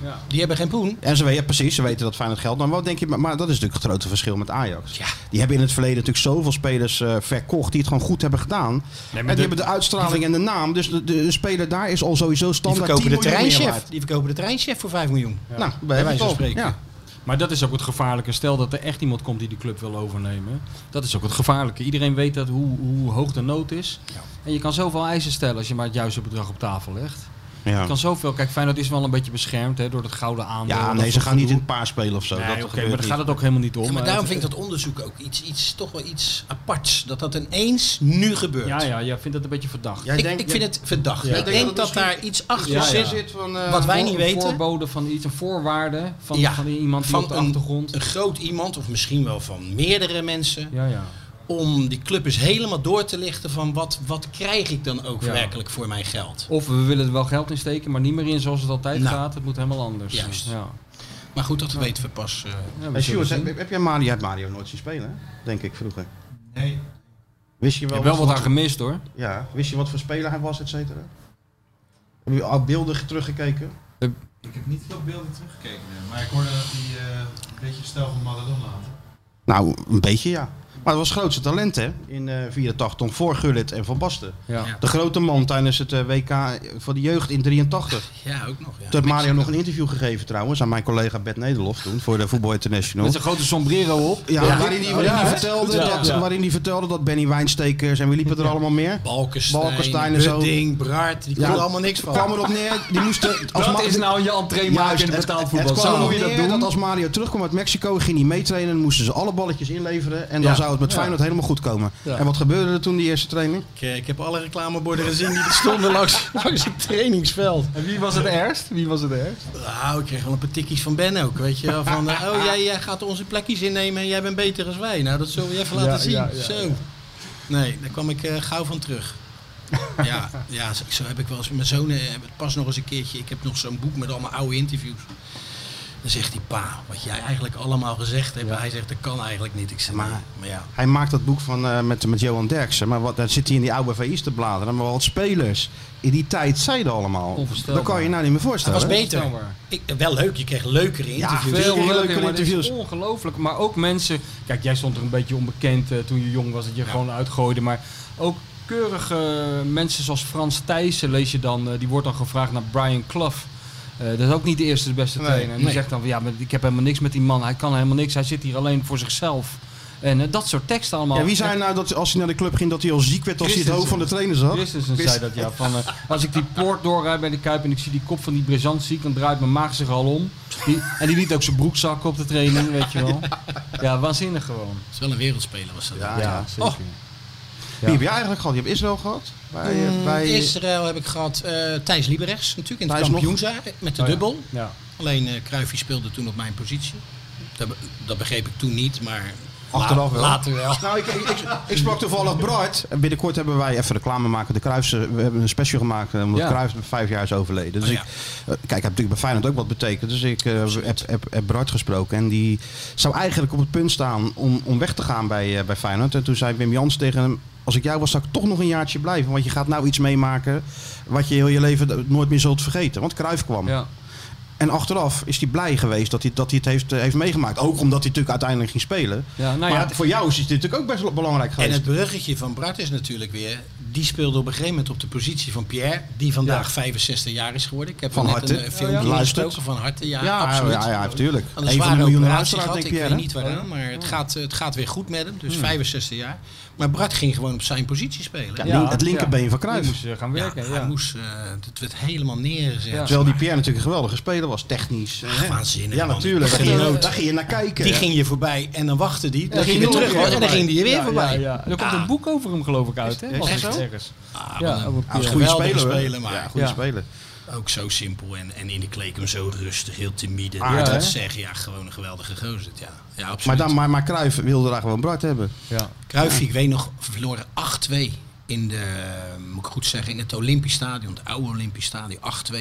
Ja. die hebben geen poen. En ze weten, precies, ze weten dat fijn het geld. Maar wat denk je, maar, maar dat is natuurlijk het grote verschil met Ajax. Ja. Die hebben in het verleden natuurlijk zoveel spelers eh, verkocht die het gewoon goed hebben gedaan. en die de- hebben de uitstraling en de naam. Dus de, de speler daar is al sowieso Die standaard verkopen, de 10 miljoen meer treinchef. die verkopen de treinchef voor 5 miljoen. Nou, bij wijze van spreken. Maar dat is ook het gevaarlijke. Stel dat er echt iemand komt die die club wil overnemen. Dat is ook het gevaarlijke. Iedereen weet dat hoe, hoe hoog de nood is. En je kan zoveel eisen stellen als je maar het juiste bedrag op tafel legt. Ja. Kan zoveel. Kijk, Feyenoord is wel een beetje beschermd hè, door het gouden aandeel. Ja, nee, dat ze gaan niet in het paar spelen of zo. Nee, dat maar daar gaat het ook helemaal niet om. Ja, maar daarom het- vind ik dat onderzoek ook iets, iets, toch wel iets aparts. Dat dat ineens nu gebeurt. Ja, ja, jij vindt het een beetje verdacht. Jij Ik, denkt- ik vind het verdacht. Ja. Ik denk dat daar iets achter Ja, zit. ja. zit van, eh, Wat wij Voor- niet een weten. voorbode van iets, een voorwaarde van, Ja, van iemand die van op de een- achtergrond. Een groot iemand, of misschien wel van meerdere mensen. Ja, ja. Om die club eens helemaal door te lichten van wat, wat krijg ik dan ook Ja. werkelijk voor mijn geld. Of we willen er wel geld in steken, maar niet meer in zoals het altijd Nou. gaat. Het moet helemaal anders. Juist. Ja. Maar goed, dat weten we pas. eh, Ja, we Sjoerd, heb, heb jij Mario, hebt Mario nooit zien spelen, hè? denk ik vroeger. Nee. Wist je Ik wel, heb wel wat aan gemist hoor. Ja, wist je wat voor speler hij was, et cetera? Heb je al beelden teruggekeken? Ik heb niet veel beelden teruggekeken, maar ik hoorde dat hij eh, een beetje stijl van Maradona had. Nou, een beetje ja. Maar dat was het grootste talent hè, in eh 84, voor Gullit en Van Basten. Ja. De grote man tijdens het eh, WK voor de jeugd in 83. Ja, ook nog. Ja. Toen heeft Mario nog een interview gegeven trouwens aan mijn collega Bert Nederlof toen voor de Voetbal International. Met zijn grote sombrero op. Ja, waarin hij, waarin, Ja, hij hè? vertelde Ja, dat, waarin hij vertelde dat Benny Wijnstekers en wie liepen er allemaal meer? Balkenstein, Balkenstein en zo. Budding, Braart, die Ja. konden allemaal niks van. kwam erop neer, die moesten... Als Dat is nou je entree maken Juist, in het het- betaald Het voetbal. kwam erop moet je dat neer doen. dat als Mario terugkwam uit Mexico, ging hij meetrainen en moesten ze alle balletjes inleveren en dan Ja. Zou het met Ja. Feyenoord helemaal goed komen. Ja. En wat gebeurde er toen die eerste training? Ik, eh, ik heb alle reclameborden gezien die er stonden langs, langs het trainingsveld. En wie was het ergst? Wie was het ergst? Nou, ik kreeg wel een paar tikkies van Ben ook, weet je wel. Van, eh, oh, jij, jij gaat onze plekjes innemen en jij bent beter als wij. Nou, dat zullen we je even Ja, laten zien. ja, ja, zo. ja. Nee, daar kwam ik eh, gauw van terug. ja, ja, zo, heb ik wel eens... Mijn zoon pas nog eens een keertje... Ik heb nog zo'n boek met allemaal oude interviews. Dan zegt hij, pa, wat jij eigenlijk allemaal gezegd hebt. Hij zegt, dat kan eigenlijk niet. Ik zeg, Maar- ja. Hij maakt dat boek van, eh, met, met Johan Derksen, maar wat, dan zit hij in die oude VI's te bladeren. Maar wat spelers in die tijd zeiden allemaal. Dat kan je nou niet meer voorstellen. was hè? beter. Ik, wel leuk, je kreeg leukere interviews. veel Veel leuke leuke interviews. Ongelooflijk. Maar ook mensen. Kijk, jij stond er een beetje onbekend eh, toen je jong was, dat je gewoon uitgooide. Maar ook keurige mensen zoals Frans Thijssen lees je dan. eh, die wordt dan gevraagd naar Brian Clough. Eh, dat is ook niet de eerste de beste Nee, trainer. En die nee. zegt dan van ja, maar ik heb helemaal niks met die man. Hij kan helemaal niks. Hij zit hier alleen voor zichzelf. En eh, dat soort teksten allemaal. Ja, wie zei nou dat als hij naar de club ging dat hij al ziek werd als hij het hoofd van de trainer zat? Christensen zei dat ja. Van, eh, als ik die poort doorrijd bij de Kuip en ik zie die kop van die Brezant ziek, dan draait mijn maag zich al om. Die, en die liet ook zijn broek zakken op de training, weet je wel. Ja, waanzinnig gewoon. Het is wel een wereldspeler was dat. Ja, Ja, ja. zeker. Oh. Wie heb jij eigenlijk gehad? Je hebt Israël gehad? Bij, eh, Mm, bij... Israël heb ik gehad eh Thijs Lieberechts natuurlijk in het Thijs nog? kampioensjaar met de Oh dubbel. Ja. Alleen eh Cruyffie speelde toen op mijn positie. Dat, dat begreep ik toen niet, maar Achteraf wel. later wel. Nou, ik, ik, ik, ik sprak toevallig Bright. En binnenkort hebben wij even reclame maken. De Cruijffs, eh, we hebben een special gemaakt. eh, Omdat Ja. Cruijff vijf jaar is overleden. Dus Oh, ik, eh, kijk, hij heeft natuurlijk bij Feyenoord ook wat betekend. Dus ik heb, heb, heb Bright gesproken. En die zou eigenlijk op het punt staan om, om weg te gaan bij, eh, bij Feyenoord. En toen zei Wim Jans tegen hem... Als ik jou was, zou ik toch nog een jaartje blijven. Want je gaat nou iets meemaken wat je heel je leven nooit meer zult vergeten. Want Cruijff kwam. Ja. En achteraf is hij blij geweest dat hij, dat hij het heeft, eh, heeft meegemaakt. Ook omdat hij natuurlijk uiteindelijk ging spelen. Ja, nou ja. maar voor jou is het natuurlijk ook best wel belangrijk En geweest. het bruggetje van Bart is natuurlijk weer... Die speelde op een gegeven moment op de positie van Pierre... die vandaag 65 jaar is geworden. Ik heb Van harte. een eh, filmpje Oh ja. van harte. Ja, ja, absoluut. ja, ja, natuurlijk. Een zware operatie gehad. denk Ik weet niet waaraan, maar het gaat, het gaat weer goed met hem. Dus 65 jaar. Maar Bart ging gewoon op zijn positie spelen. Ja, het linkerbeen van Cruijff. moest eh, gaan werken. Ja, hij moest, eh, het werd helemaal neergezet. Ja. Terwijl die Pierre natuurlijk een geweldige speler was, technisch. Ach, waanzinnig, Ja, man. natuurlijk. Daar ging, je, genoot. daar ging je naar kijken. Die ging je voorbij en dan wachtte die. Dan ging je weer terug en dan ging die weer Ja, voorbij. Ja, ja. Er komt een boek over hem geloof ik uit, hè? Was Echt zo? ergens? Ah, Ja, een- over Hij was een Pierre. goede speler, maar- Ja, goede speler. Ook zo simpel en, en in de kleedkamer zo rustig, heel timide. Ah, Ja, ja, dat zeg je, ja, gewoon een geweldige gozer. Ja, ja absoluut. Maar, dan, maar, maar Cruijff wilde daar gewoon Bart hebben. Ja. Cruijff, ik weet nog, verloren 8-2 in de, moet ik goed zeggen, in het Olympisch Stadion, het oude Olympisch Stadion, 8-2.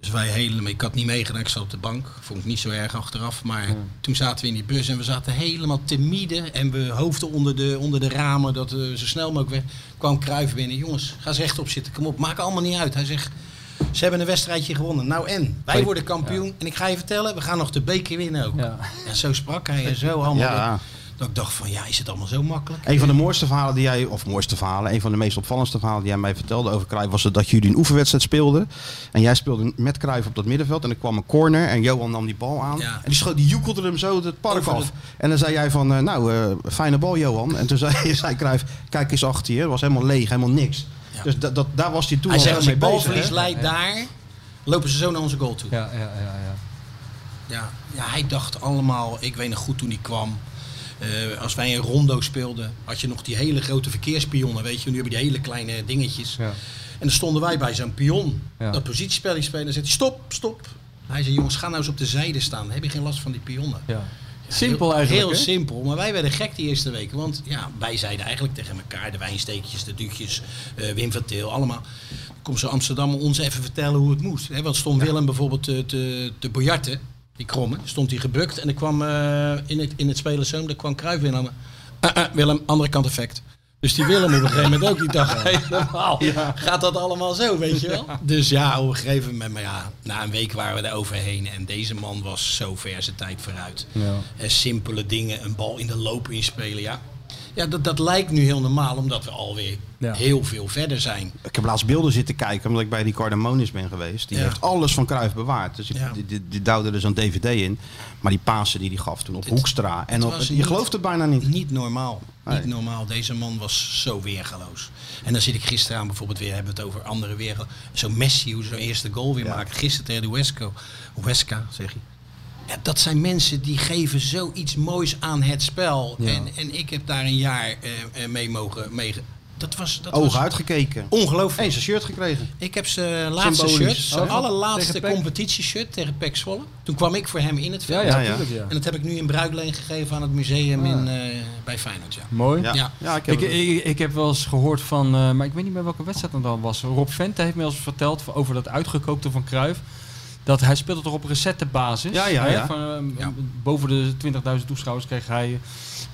Dus wij helemaal, ik had niet meegedaan, ik zat op de bank, vond ik niet zo erg achteraf. Maar toen zaten we in die bus en we zaten helemaal timide en we hoofden onder de, onder de ramen, dat we zo snel mogelijk weg. kwam Cruijff binnen, jongens, ga eens rechtop zitten, kom op, maakt allemaal niet uit. Hij zegt, ze hebben een wedstrijdje gewonnen. Nou en, wij worden kampioen en ik ga je vertellen, we gaan nog de beker winnen ook. Ja. En zo sprak hij en zo allemaal. Ja. Dat ik dacht van, ja, is het allemaal zo makkelijk? Een van de mooiste verhalen die jij, of mooiste verhalen, een van de meest opvallendste verhalen die jij mij vertelde over Cruijff was dat jullie een oefenwedstrijd speelden. En jij speelde met Cruijff op dat middenveld en er kwam een corner en Johan nam die bal aan. Ja. En die, schoot, die joekelde hem zo het park Over af. En dan zei jij van, eh, nou, eh, fijne bal Johan. En toen zei, zei Cruijff, kijk eens achter je, het was helemaal leeg, helemaal niks. Ja. Dus dat, dat, daar was hij toen Hij al zegt, mee als je bezig. balverlies leidt daar, lopen ze zo naar onze goal toe. Ja. Ja, ja, ja, ja. Ja, hij dacht allemaal, ik weet nog goed toen hij kwam. eh, als wij een rondo speelden, had je nog die hele grote verkeerspionnen, weet je. Nu heb je die hele kleine dingetjes. Ja. En dan stonden wij bij zo'n pion, Ja. dat positiespel spelen. Dan zegt hij, stop, stop. Hij zei, jongens, ga nou eens op de zijde staan. Dan heb je geen last van die pionnen. ja. Simpel eigenlijk, Heel hè? simpel. Maar wij werden gek die eerste weken. Want ja, wij zeiden eigenlijk tegen elkaar, de wijnsteekjes, de duutjes, eh, Wim van Til, allemaal. Kom zo Amsterdam ons even vertellen hoe het moest. Hè, want stond Willem bijvoorbeeld te, te, te biljarten, die kromme, stond hij gebukt. En er kwam eh, in het, in het spelerszoom, daar kwam Cruijff in. aan. Eh, eh, Willem, andere kant effect. Dus die Willem op een gegeven moment ook. Die dacht helemaal, gaat dat allemaal zo, weet je wel? Dus ja, op een gegeven moment, maar ja, na een week waren we er overheen. En deze man was zo ver zijn tijd vooruit. Ja. En simpele dingen, een bal in de loop inspelen, ja. Ja, dat, dat lijkt nu heel normaal, omdat we alweer Ja. heel veel verder zijn. Ik heb laatst beelden zitten kijken, omdat ik bij die Cardamonis ben geweest. Die Ja. heeft alles van Cruijff bewaard. Dus ik, Ja. die, die, die duwde er zo'n dvd in. Maar die Pasen die hij gaf toen op Hoekstra. En op, je niet- gelooft het bijna niet. Niet normaal. Niet normaal. Deze man was zo weergaloos. En dan zit ik gisteren aan bijvoorbeeld weer, hebben we het over andere weer. Zo Messi, hoe zo'n eerste goal weer maakt. Gisteren tegen de Wesco. Weska, zeg je. Ja, dat zijn mensen die geven zoiets moois aan het spel. Ja. En, en ik heb daar een jaar eh, eh, mee mogen... Mee, dat was, dat Ogen was uitgekeken. ongelooflijk. Eens een shirt gekregen. Ik heb zijn laatste Symbolisch. shirt, zijn Oh, ja. allerlaatste Tegen PEC? competitieshirt tegen Pek Zwolle. Toen kwam ik voor hem in het veld. Ja, ja, Ja. En dat heb ik nu in bruikleen gegeven aan het museum Ah. in, eh, bij Feyenoord. Ja. Mooi. Ja, Ja. ja. ik heb Ik, ik, ik heb wel eens gehoord van, eh, maar ik weet niet meer welke wedstrijd het dan was. Rob Vente heeft me eens verteld over dat uitgekookte van Cruijff. Dat hij speelde toch op receptenbasis. Ja, ja, hè, ja. Van, eh, Ja. Boven de 20.000 toeschouwers kreeg hij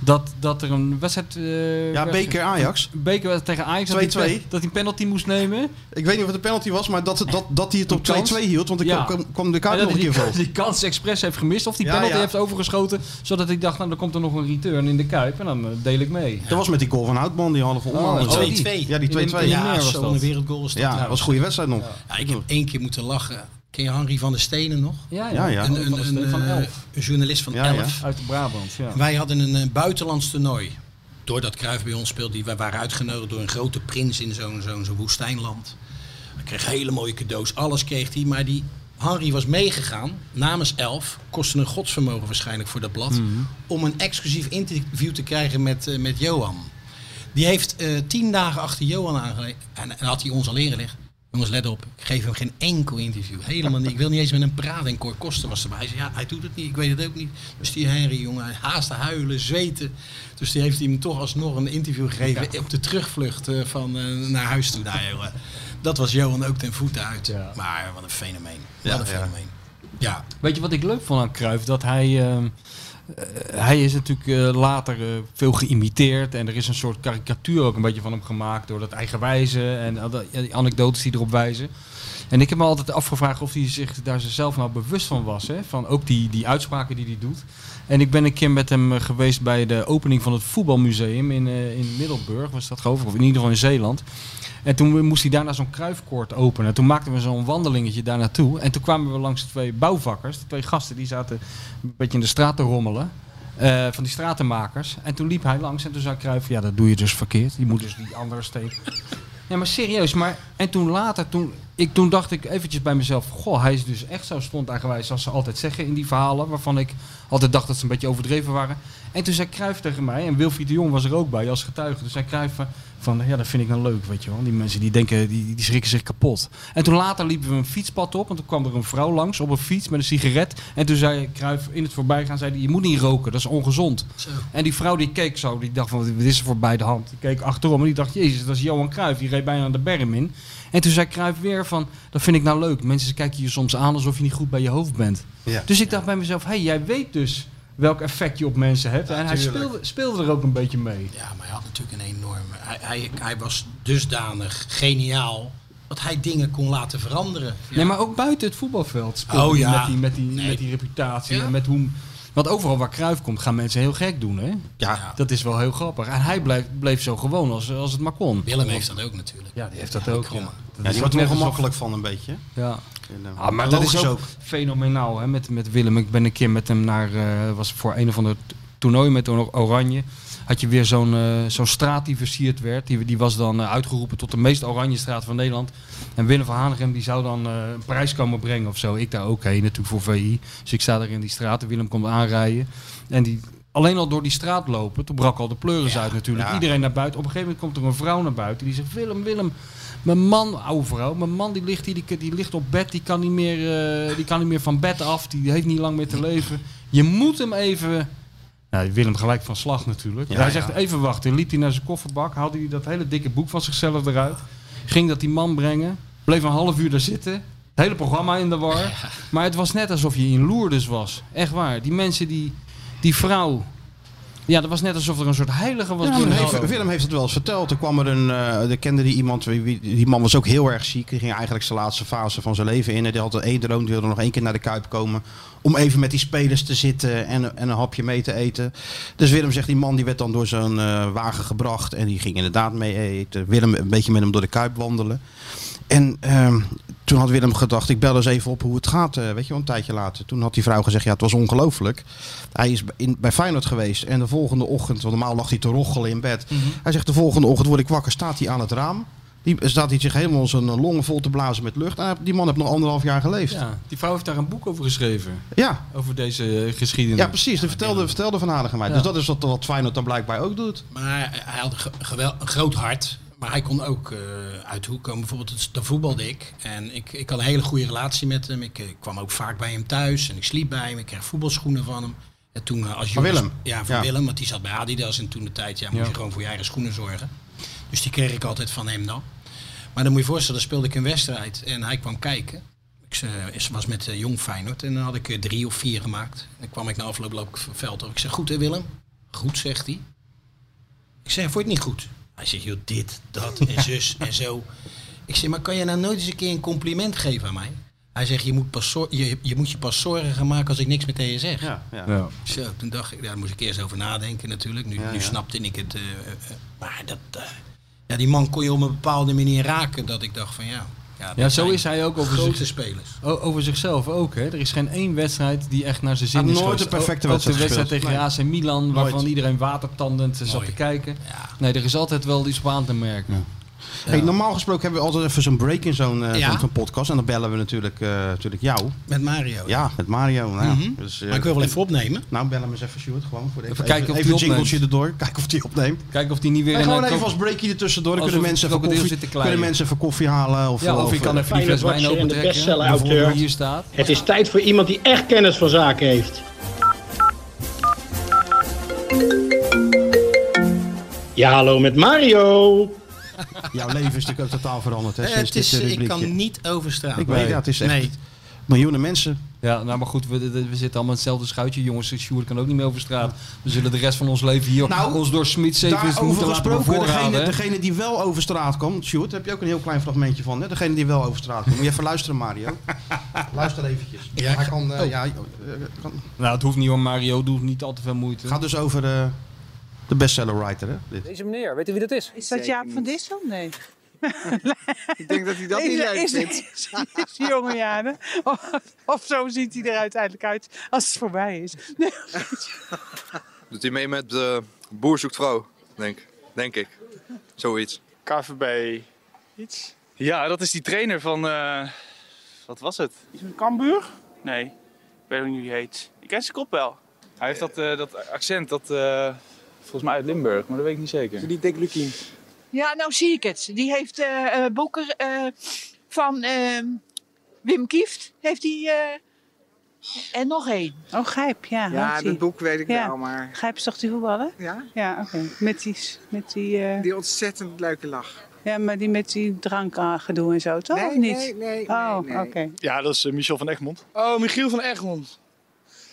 dat, dat er een wedstrijd... eh, ja, beker Ajax. beker tegen Ajax. dat hij 2-2. pe- Dat hij een penalty moest nemen. Ik weet niet of het een penalty was, maar dat, dat, dat hij het op Een kans? 2-2 hield. Want ik Ja. kwam, kwam de kaart nog een keer die, vol. die kans expres heeft gemist. Of die penalty ja. heeft overgeschoten. Zodat hij dacht, nou dan komt er nog een return in de Kuip. En dan eh, deel ik mee. Dat was met die goal van Houtman, die halve Oh, omhaal. oh, die 2-2. Ja, die 2-2. In de- in de- Ja, was wereldgoal is dat ja was een goede wedstrijd nog. Ja, ik heb één keer moeten lachen. Ken je Henri van der Stenen nog? Ja, Ja, ja. Een, een, een, een, van eh, elf. een journalist van Ja, ja. Elf. Uit Brabant, ja. Wij hadden een eh, buitenlands toernooi. Doordat Cruijff bij ons speelde, die, wij waren uitgenodigd door een grote prins in zo'n zo'n zo'n woestijnland. Hij kreeg hele mooie cadeaus, alles kreeg hij. Maar die Henri was meegegaan namens Elf. Kostte een godsvermogen waarschijnlijk voor dat blad. Om een exclusief interview te krijgen met, eh, met Johan. Die heeft eh, tien dagen achter Johan aangelegd. En, en had hij ons al ingelegd. Jongens, let op. Ik geef hem geen enkel interview. Helemaal niet. Ik wil niet eens met hem praten. En Cor Koster was erbij. Hij zei, ja, hij doet het niet. Ik weet het ook niet. Dus die Henry, jongen, hij haastte huilen, zweten. Dus die heeft hem toch alsnog een interview gegeven. Op de terugvlucht eh, van, eh, naar huis toe. Daar, jongen. Dat was Johan ook ten voeten uit. Ja. Maar wat een fenomeen. Ja, Wat een fenomeen. Ja, Weet je wat ik leuk vond aan Cruijff? Dat hij... ehm, eh, hij is natuurlijk eh, later eh, veel geïmiteerd. En er is een soort karikatuur ook een beetje van hem gemaakt. Door dat eigenwijze en die anekdotes die erop wijzen. En ik heb me altijd afgevraagd of hij zich daar zelf nou bewust van was. Hè? Van ook die, die uitspraken die hij doet. En ik ben een keer met hem eh, geweest bij de opening van het voetbalmuseum in, eh, in Middelburg. Was dat geloof? Of in ieder geval in Zeeland. En toen moest hij daarna zo'n kruifkoord openen. En toen maakten we zo'n wandelingetje daar naartoe. En toen kwamen we langs de twee bouwvakkers. De twee gasten die zaten een beetje in de straat te rommelen. eh, van die stratenmakers. En toen liep hij langs en toen zei Cruijff... Ja, dat doe je dus verkeerd. Je moet dus die andere steen... Ja, maar serieus. Maar, en toen later, toen, ik, toen dacht ik eventjes bij mezelf... Goh, hij is dus echt zo stond eigenwijs als ze altijd zeggen in die verhalen... waarvan ik altijd dacht dat ze een beetje overdreven waren. En toen zei Cruijff tegen mij... en Wilfried de Jong was er ook bij als getuige. Toen zei Cruijff van... ja, dat vind ik nou leuk, weet je wel. Die mensen die denken, die, die schrikken zich kapot. En toen later liepen we een fietspad op... en toen kwam er een vrouw langs op een fiets met een sigaret... en toen zei Cruijff in het voorbijgaan... zei hij, je moet niet roken, dat is ongezond. zo. En die vrouw die keek zo, die dacht van, wat is er voor bij de hand? Die keek achterom en die dacht, jezus, dat is Johan Cruijff. Die reed bijna de berm in. En toen zei Cruijff weer van, dat vind ik nou leuk. Mensen kijken je soms aan alsof je niet goed bij je hoofd bent. Ja. Dus ik dacht bij mezelf, hé, hey, jij weet dus welk effect je op mensen hebt. en hij speelde, speelde er ook een beetje mee. Ja, maar hij had natuurlijk een enorme... Hij, hij, hij was dusdanig geniaal dat hij dingen kon laten veranderen. Ja. Nee, maar ook buiten het voetbalveld speelde Oh, ja. met, die, met, die, Nee. met die reputatie. En met hoe, want overal waar Cruijff komt, gaan mensen heel gek doen, hè? Ja. Dat is wel heel grappig. En hij bleef, bleef zo gewoon als, als het maar kon. Willem heeft dat ook natuurlijk. Ja, die heeft dat ook. Ja. Dat ja is die wordt er ongemakkelijk van een beetje. Ja. En, eh, Ah, maar dat is ook, fenomenaal hè, met, met Willem. Ik ben een keer met hem naar, eh, was voor een of ander toernooi met Or- Oranje. Had je weer zo'n eh, zo'n straat die versierd werd. Die, die was dan eh, uitgeroepen tot de meest oranje straat van Nederland. En Willem van Hanegem die zou dan eh, een prijs komen brengen of zo. Ik daar ook heen, natuurlijk voor VI. Dus ik sta daar in die straat en Willem komt aanrijden. En die, alleen al door die straat lopen, toen brak al de pleuris uit natuurlijk. ja. Iedereen naar buiten. Op een gegeven moment komt er een vrouw naar buiten. Die zegt, Willem, Willem, mijn man, oude vrouw, mijn man die ligt hier, die, die ligt op bed, die kan, niet meer, die kan niet meer van bed af, die heeft niet lang meer te leven. Je moet hem even... Nou, Willem gelijk van slag natuurlijk. Ja, hij ja. zegt even wachten. Liep hij naar zijn kofferbak, haalde hij dat hele dikke boek van zichzelf eruit. Ging dat die man brengen, bleef een half uur daar zitten. Het hele programma in de war. Maar het was net alsof je in Lourdes was. Echt waar. Die mensen, die, die vrouw. Ja, dat was net alsof er een soort heilige was. Ja, heeft- Willem heeft het wel eens verteld. Er kwam er een, eh er kende die iemand, die man was ook heel erg ziek. Die ging eigenlijk zijn laatste fase van zijn leven in. En die had één droom, die wilde nog één keer naar de Kuip komen. Om even met die spelers te zitten en, en een hapje mee te eten. Dus Willem zegt, die man die werd dan door zo'n eh, wagen gebracht. En die ging inderdaad mee eten. Willem een beetje met hem door de Kuip wandelen. En ehm, toen had Willem gedacht, ik bel eens even op hoe het gaat, eh, weet je een tijdje later. Toen had die vrouw gezegd, ja, het was ongelooflijk. Hij is in, bij Feyenoord geweest en de volgende ochtend, want normaal lag hij te roggelen in bed. Hij zegt, de volgende ochtend word ik wakker, staat hij aan het raam. Die staat hij zich helemaal zijn longen vol te blazen met lucht. En hij- die man heeft nog anderhalf jaar geleefd. Ja, Ja, die vrouw heeft daar een boek over geschreven. ja, Over deze eh, geschiedenis. precies. Dat vertelde, vertelde Van Aardigen mij. Ja. Dus dat is wat, wat Feyenoord dan blijkbaar ook doet. Maar hij had een, gewel- een groot hart. Maar hij kon ook eh, uit de hoek komen. Bijvoorbeeld, dan voetbalde ik. En ik, ik had een hele goede relatie met hem. Ik, eh, kwam ook vaak bij hem thuis. En ik sliep bij hem. Ik kreeg voetbalschoenen van hem. En toen eh, als Van jongens- Willem? Ja, van Ja. Willem. Want die zat bij Adidas. En toen de tijd ja, moest Ja. je gewoon voor je eigen schoenen zorgen. Dus die kreeg ik altijd van hem dan. Maar dan moet je je voorstellen, dan speelde ik een wedstrijd. En hij kwam kijken. Ik was met Jong Feyenoord. En dan had ik drie of vier gemaakt. En dan kwam ik na afloop loop ik van het veld. op. Ik zeg, goed hè Willem? Goed, zegt hij. Ik zeg, vond je het niet goed? Hij zegt, joh, dit, dat en zus en zo. Ik zeg, maar kan je nou nooit eens een keer een compliment geven aan mij? Hij zegt, je moet, pas zor- je, je moet je pas zorgen gaan maken als ik niks meer tegen je zeg. Ja, ja. Ja. Zo, toen dacht ik, ja, daar moest ik eerst over nadenken natuurlijk. Nu, Ja, nu ja. snapte ik het. eh, eh, eh, maar dat, eh, ja, die man kon je op een bepaalde manier raken. Dat ik dacht van ja. Ja, zo is hij ook over, grote zich, spelers. over zichzelf ook. Hè. Er is geen één wedstrijd die echt naar zijn zin is nooit een perfecte wedstrijd de wedstrijd gespeeld. tegen AC Milan, waarvan Nooit. iedereen watertandend zat Mooi. te kijken. Ja. Nee, er is altijd wel iets op aan te merken. Hey, normaal gesproken hebben we altijd even zo'n break in zo'n eh, Ja. podcast. En dan bellen we natuurlijk, eh, natuurlijk jou. Met Mario. Ja, met Mario. Nou, ja. Mhm. dus, eh, Maar ik wil wel even opnemen. Nou, bel hem eens even, Sjoerd. Gewoon voor de, Even kijken of even die een jingletje opneemt. erdoor. Kijken of die opneemt. Kijken of die niet weer En in gewoon even als breakje ertussendoor. Dan kunnen mensen, even koffie, kunnen mensen even koffie halen. Of, Ja, of je eh, kan even die fles wijn Feyenoord-watcher en de opentrekken. hier staat. Het is tijd voor iemand die echt kennis van zaken heeft. Ja, hallo met Mario. Jouw leven is natuurlijk ook totaal veranderd. Hè, Eh, het is, eh, ik kan niet over straat. Ik weet, ja, het is echt Nee. miljoenen mensen. Ja, nou maar goed, we, we zitten allemaal in hetzelfde schuitje. Jongens, Sjoerd kan ook niet meer over straat. We zullen de rest van ons leven hier Nou, ons door Smit even Daarover moeten laten degene, degene die wel over straat komt. Sjoerd, daar heb je ook een heel klein fragmentje van. Hè? Degene die wel over straat komt. Moet je even luisteren, Mario. Luister eventjes. Ja, Hij kan, eh, oh. ja, kan, Nou, het hoeft niet hoor, Mario. Doet niet al te veel moeite. gaat dus over de bestseller writer. Hè? Dit. Deze meneer, weet u wie dat is? Is dat Jaap van Dissel? Nee. Ik denk dat hij dat niet is, leuk is, vindt. is, is die jonge? Of, of zo ziet hij er uiteindelijk uit als het voorbij is. Nee. Doet hij mee met uh, Boer zoekt vrouw, denk, denk ik. Zoiets. KVB. Iets? Ja, dat is die trainer van. eh, wat was het? Iets met Cambuur? Nee, ik weet ook niet hoe die heet. Ik ken zijn kop wel. Hij heeft dat, eh, dat accent, dat. Volgens mij uit Limburg, maar dat weet ik niet zeker. Die Dick Lukien. Ja, nou zie ik het. Die heeft eh eh, Boeker eh, van eh, Wim Kieft. Heeft die. eh, en nog één. Oh, Gijp, ja. Ja, dat boek weet ik Ja. wel, maar... Gijp is toch die voetballer? Ja? Ja, oké. Met die... Met die, eh, Die ontzettend leuke lach. Ja, maar die met die drankgedoe en zo, toch? Nee, of niet? nee, nee, Oh, nee, nee. oké. Ja, dat is Michel van Egmond. Oh, Michiel van Egmond.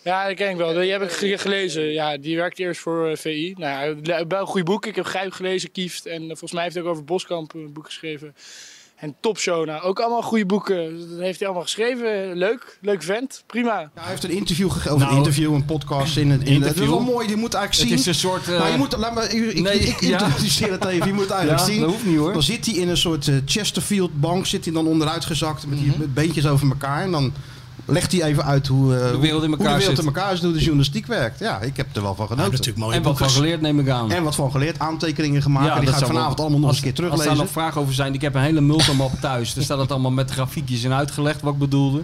Ja, dat ken ik wel. Die heb ik ge- gelezen. Ja, die werkte eerst voor eh, VI. Nou, ja, wel een goed boek. Ik heb Grijp gelezen, Kieft. En eh, volgens mij heeft hij ook over Boskamp een boek geschreven. En Topshow, nou, ook allemaal goede boeken. Dat heeft hij allemaal geschreven. Leuk, leuk vent. Prima. Ja, hij heeft een interview gegeven. Nou, een interview, een podcast. In het, in het, het is interview. wel mooi. Je moet eigenlijk Het zien. is een soort... eh, nou, je moet, laat me, ik, ik, nee, ik ja. introduceer het even. Je moet het eigenlijk Ja, zien. dat hoeft niet, hoor. Dan zit hij in een soort eh, Chesterfield bank. Zit hij dan onderuit gezakt met die met beentjes over elkaar. En dan legt hij even uit hoe, eh, De wereld in hoe elkaar de wereld zit. in elkaar is. Hoe de journalistiek werkt. Ja, ik heb er wel van genoten. natuurlijk mooie en wat van geleerd neem ik aan. En wat van geleerd. Aantekeningen gemaakt. Ja, en die ga ik vanavond wel- allemaal nog als- eens een keer Als daar teruglezen. nog vragen over zijn, ik heb een hele multimap thuis. Daar staat het allemaal met grafiekjes in uitgelegd wat ik bedoelde.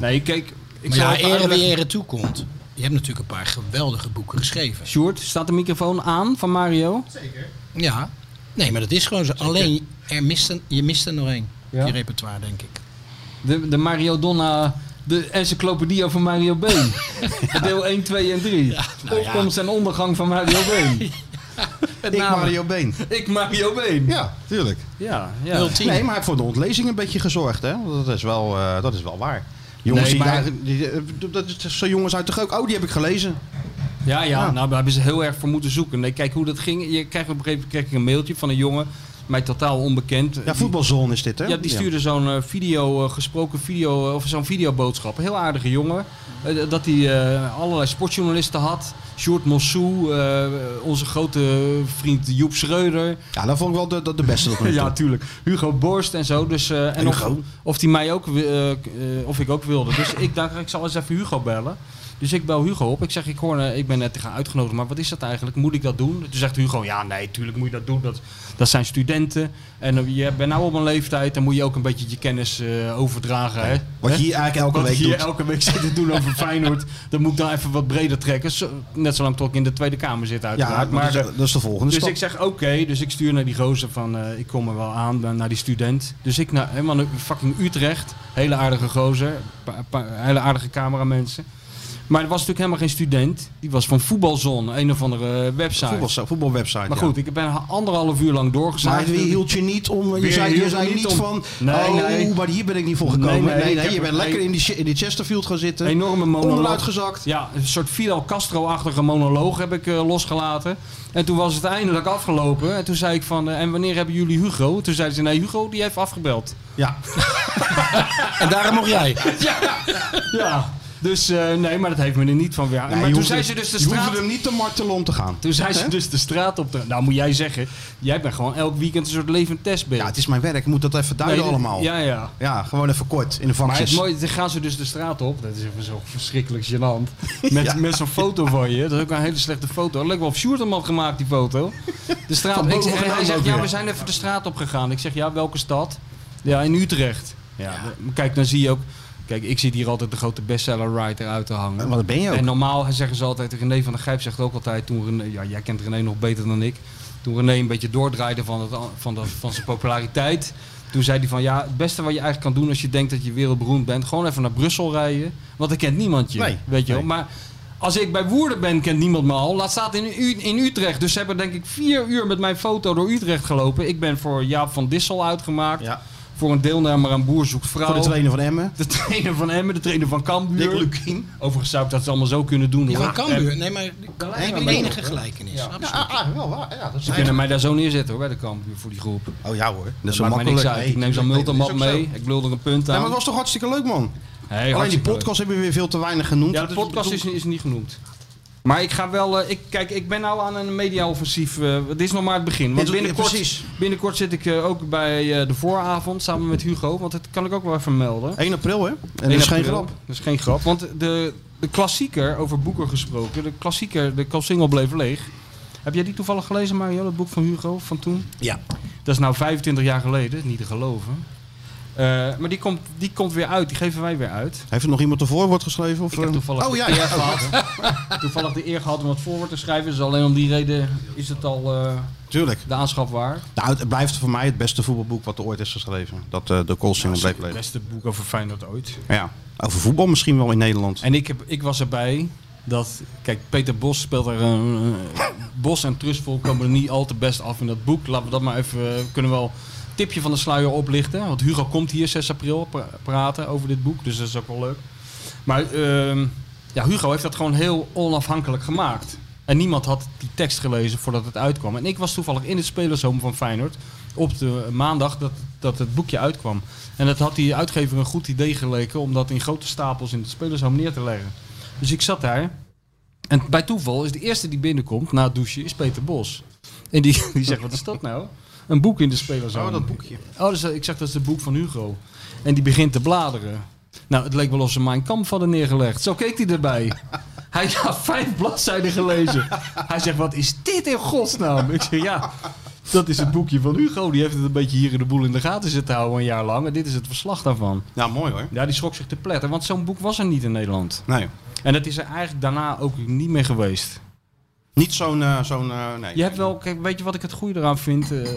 Nee, kijk, ik Maar zal ja, ere wie ere toekomt. Je hebt natuurlijk een paar geweldige boeken geschreven. Sjoerd, staat de microfoon aan van Mario? Ja. Nee, maar dat is gewoon zo. Alleen, er mist een, je mist er nog één. Ja? Je repertoire, denk ik. De, de Mario Donna, de encyclopedie over Mario Been. Deel 1, 2 en 3. nou ja. Opkomst en ondergang van Mario Been. Ik Mario Been. Ik Mario Been. Ja, tuurlijk. Ja, ja. 010. Nee, maar hij heeft voor de ontlezing een beetje gezorgd. Hè? Dat, is wel, eh, dat is wel waar. Jongens Nee, die, maar- daar- die, eh, dat is zo jongens uit de geuk. Oh, die heb ik gelezen. Ja, ja, nou daar hebben ze heel erg voor moeten zoeken. Nee, kijk hoe dat ging. Je krijgt op een gegeven moment kreeg ik een mailtje van een jongen, mij totaal onbekend. Ja, voetbalzone is dit, hè? Ja, die stuurde zo'n eh, video, eh, gesproken video, eh, of zo'n videoboodschap. Een heel aardige jongen. Dat hij allerlei sportjournalisten had. Sjoerd Mossou, onze grote vriend Joep Schreuder. Ja, dat vond ik wel de, de, de beste. ja, tuurlijk. Hugo Borst en zo. Dus, eh, en of, of, die mij ook, of ik ook wilde. Dus ik dacht, ik zal eens even Hugo bellen. Dus ik bel Hugo op. Ik zeg, ik hoor, eh, ik ben net gaan uitgenodigd, maar wat is dat eigenlijk? Moet ik dat doen? Toen zegt Hugo, ja, nee, tuurlijk moet je dat doen. Dat, dat zijn studenten. En eh, je bent nou op een leeftijd, dan moet je ook een beetje je kennis eh, overdragen. Hè? Wat je hier eigenlijk elke Wat week je hier doet. elke week zit te doen over Feyenoord, dan moet ik dan even wat breder trekken. Zo- net zolang tot ik in de Tweede Kamer zit uiteraard. maar dat is- eh, dat is de volgende Dus stap. ik zeg oké, dus ik stuur naar die gozer van ik kom er wel aan, naar die student. Dus ik naar helemaal naar fucking Utrecht, hele aardige gozer, pa- pa- hele aardige cameramensen. Maar er was natuurlijk helemaal geen student, die was van Voetbalzone, een of andere website. Voetbal, voetbalwebsite. maar ja. goed, ik ben anderhalf uur lang doorgezet. Maar wie hield je niet om? Je zei, je zei niet om? van. Nee, oh, nee. maar hier ben ik niet voor gekomen. Nee, Nee, je bent lekker nee. in die, in die Chesterfield gaan zitten. enorme monoloog. Onderuit gezakt. Ja, een soort Fidel Castro-achtige monoloog heb ik eh, losgelaten. En toen was het eindelijk afgelopen. En toen zei ik van, eh, en wanneer hebben jullie Hugo? Toen zeiden ze, nee, Hugo die heeft afgebeld. Ja. En daarom mocht jij. Ja, dus eh, nee, maar dat heeft me er niet van weer. Nee, maar toen zei hem- ze dus de straat... hem niet te martelen om te gaan. Toen zei ze dus de straat op. De, nou moet jij zeggen, jij bent gewoon elk weekend een soort levend testbeeld. Ja, het is mijn werk. Ik moet dat even duiden Nee, allemaal. Ja, ja. Ja, gewoon even kort in de Maar het mooie, dan gaan ze dus de straat op. Dat is even zo verschrikkelijk gênant. Met, Ja. met zo'n foto van je. Dat is ook een hele slechte foto. Lijkt wel of Sjoerd hem had gemaakt, die foto. De straat, ik vandaan hij zegt, ja, we zijn even de straat op gegaan. Ik zeg, ja, welke stad? Ja, in Utrecht. Ja, Kijk, dan zie je ook... Kijk, ik zit hier altijd de grote bestseller writer uit te hangen. Maar dat ben je ook. En normaal zeggen ze altijd, René van der Gijp zegt ook altijd, toen René, ja, jij kent René nog beter dan ik, toen René een beetje doordraaide van, het, van, dat, van zijn populariteit, toen zei hij van, ja, het beste wat je eigenlijk kan doen als je denkt dat je wereldberoemd bent, gewoon even naar Brussel rijden, want dan kent niemand je, Nee, weet je wel. nee. Maar als ik bij Woerden ben, kent niemand me al. Laat staat in, U- in Utrecht. Dus ze hebben denk ik vier uur met mijn foto door Utrecht gelopen. Ik ben voor Jaap van Dissel uitgemaakt. Ja. Voor een deelnemer aan Boer zoekt vrouw. Voor de trainer van Emmen. De trainer van Emmen, de trainer van Cambuur. Dick Lukien. Overigens zou ik dat allemaal zo kunnen doen. Hoor. van Cambuur. Nee, maar de enige gelijkenis. Ja. Absoluut. Ah, ah, wel waar. Ja, dat is Ze kunnen mij daar zo neerzetten hoor, bij de Cambuur voor die groep. Oh ja hoor. Dat Dat is zo maakt mij niks makkelijk. uit. Ik neem zo'n multimap mee. zo. Ik wil er een punt Ja, aan. maar het was toch hartstikke leuk man. Hey, Alleen die podcast hebben we weer veel te weinig genoemd. Ja, de podcast is, is niet genoemd. Maar ik ga wel. eh, ik, kijk, ik ben nou aan een media-offensief. eh, dit is nog maar het begin. Want binnenkort, binnenkort zit ik eh, ook bij eh, de vooravond samen met Hugo. Want dat kan ik ook wel even melden. 1 april hè? En dat 1 is geen grap. Dat is geen grap. Want de, de klassieker, over boeken gesproken. De klassieker, de Koolsingel bleef leeg. Heb jij die toevallig gelezen, Mario? Dat boek van Hugo van toen? Ja. Dat is nou 25 jaar geleden, niet te geloven. Eh, maar die komt, die komt weer uit, die geven wij weer uit. Heeft er nog iemand ervoor wordt geschreven? Of, Ik heb eh? toevallig, oh, de ja, eer ja. gehad, toevallig de eer gehad om het voorwoord te schrijven. Dus alleen om die reden is het al eh, Tuurlijk. de aanschaf waard. Nou, het blijft voor mij het beste voetbalboek wat er ooit is geschreven. Dat eh de Koolsingel bleef Het leven. beste boek over Feyenoord ooit. Ja. Over voetbal misschien wel in Nederland. En ik, heb, ik was erbij dat... Kijk, Peter Bos speelt er... een Bos en Trustful komen er niet al te best af in dat boek. Laten we dat maar even... We kunnen wel een tipje van de sluier oplichten. Want Hugo komt hier 6 april pra- praten over dit boek. Dus dat is ook wel leuk. Maar ehm, ja, Hugo heeft dat gewoon heel onafhankelijk gemaakt. En niemand had die tekst gelezen voordat het uitkwam. En ik was toevallig in het spelershome van Feyenoord op de maandag dat, dat het boekje uitkwam. En dat had die uitgever een goed idee geleken om dat in grote stapels in het spelershome neer te leggen. Dus ik zat daar. En bij toeval is de eerste die binnenkomt na het douchen is Peter Bos. En die, die zegt, wat is dat nou? Een boek in de spelershome. Oh, dat boekje. Oh, dus, ik zeg, dat is het boek van Hugo. En die begint te bladeren. Nou, het leek wel of ze mijn kamp hadden neergelegd. Zo keek hij erbij. Hij had vijf bladzijden gelezen. Hij zegt, wat is dit in godsnaam? Ik zeg, ja, dat is het boekje van Hugo. Die heeft het een beetje hier in de boel in de gaten zitten houden een jaar lang. En dit is het verslag daarvan. Ja, mooi hoor. Ja, die schrok zich te pletter. Want zo'n boek was er niet in Nederland. Nee. En dat is er eigenlijk daarna ook niet meer geweest. Niet zo'n... eh, zo'n eh, nee. Je hebt wel, kijk, weet je wat ik het goede eraan vind? eh,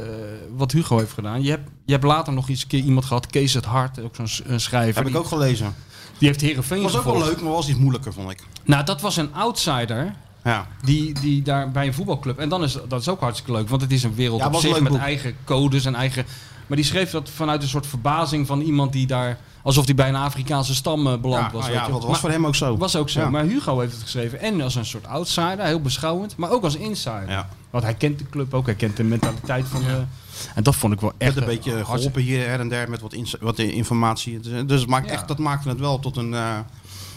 wat Hugo heeft gedaan. Je hebt, je hebt later nog eens een keer iemand gehad, Kees het Hart, ook zo'n schrijver. Heb ik ook gelezen. die heeft Herenveen Was ook wel leuk, maar was iets moeilijker, vond ik. Nou, dat was een outsider. Ja. Die, die daar bij een voetbalclub. En dan is dat is ook hartstikke leuk, want het is een wereld Ja, op zich met boek. eigen codes en eigen. Maar die schreef dat vanuit een soort verbazing van iemand die daar Alsof hij bij een Afrikaanse stam eh, beland Ja, was. nou weet ja, je. dat was Maar- voor hem ook zo. Was ook zo. Ja. Maar Hugo heeft het geschreven. En als een soort outsider, heel beschouwend. Maar ook als insider. Ja. Want hij kent de club ook. Hij kent de mentaliteit van... de en dat vond ik wel echt... Een beetje eh, geholpen hartstikke- hier her en der met wat, wat informatie. Dus, het maakt echt, dat maakte het wel tot een... eh,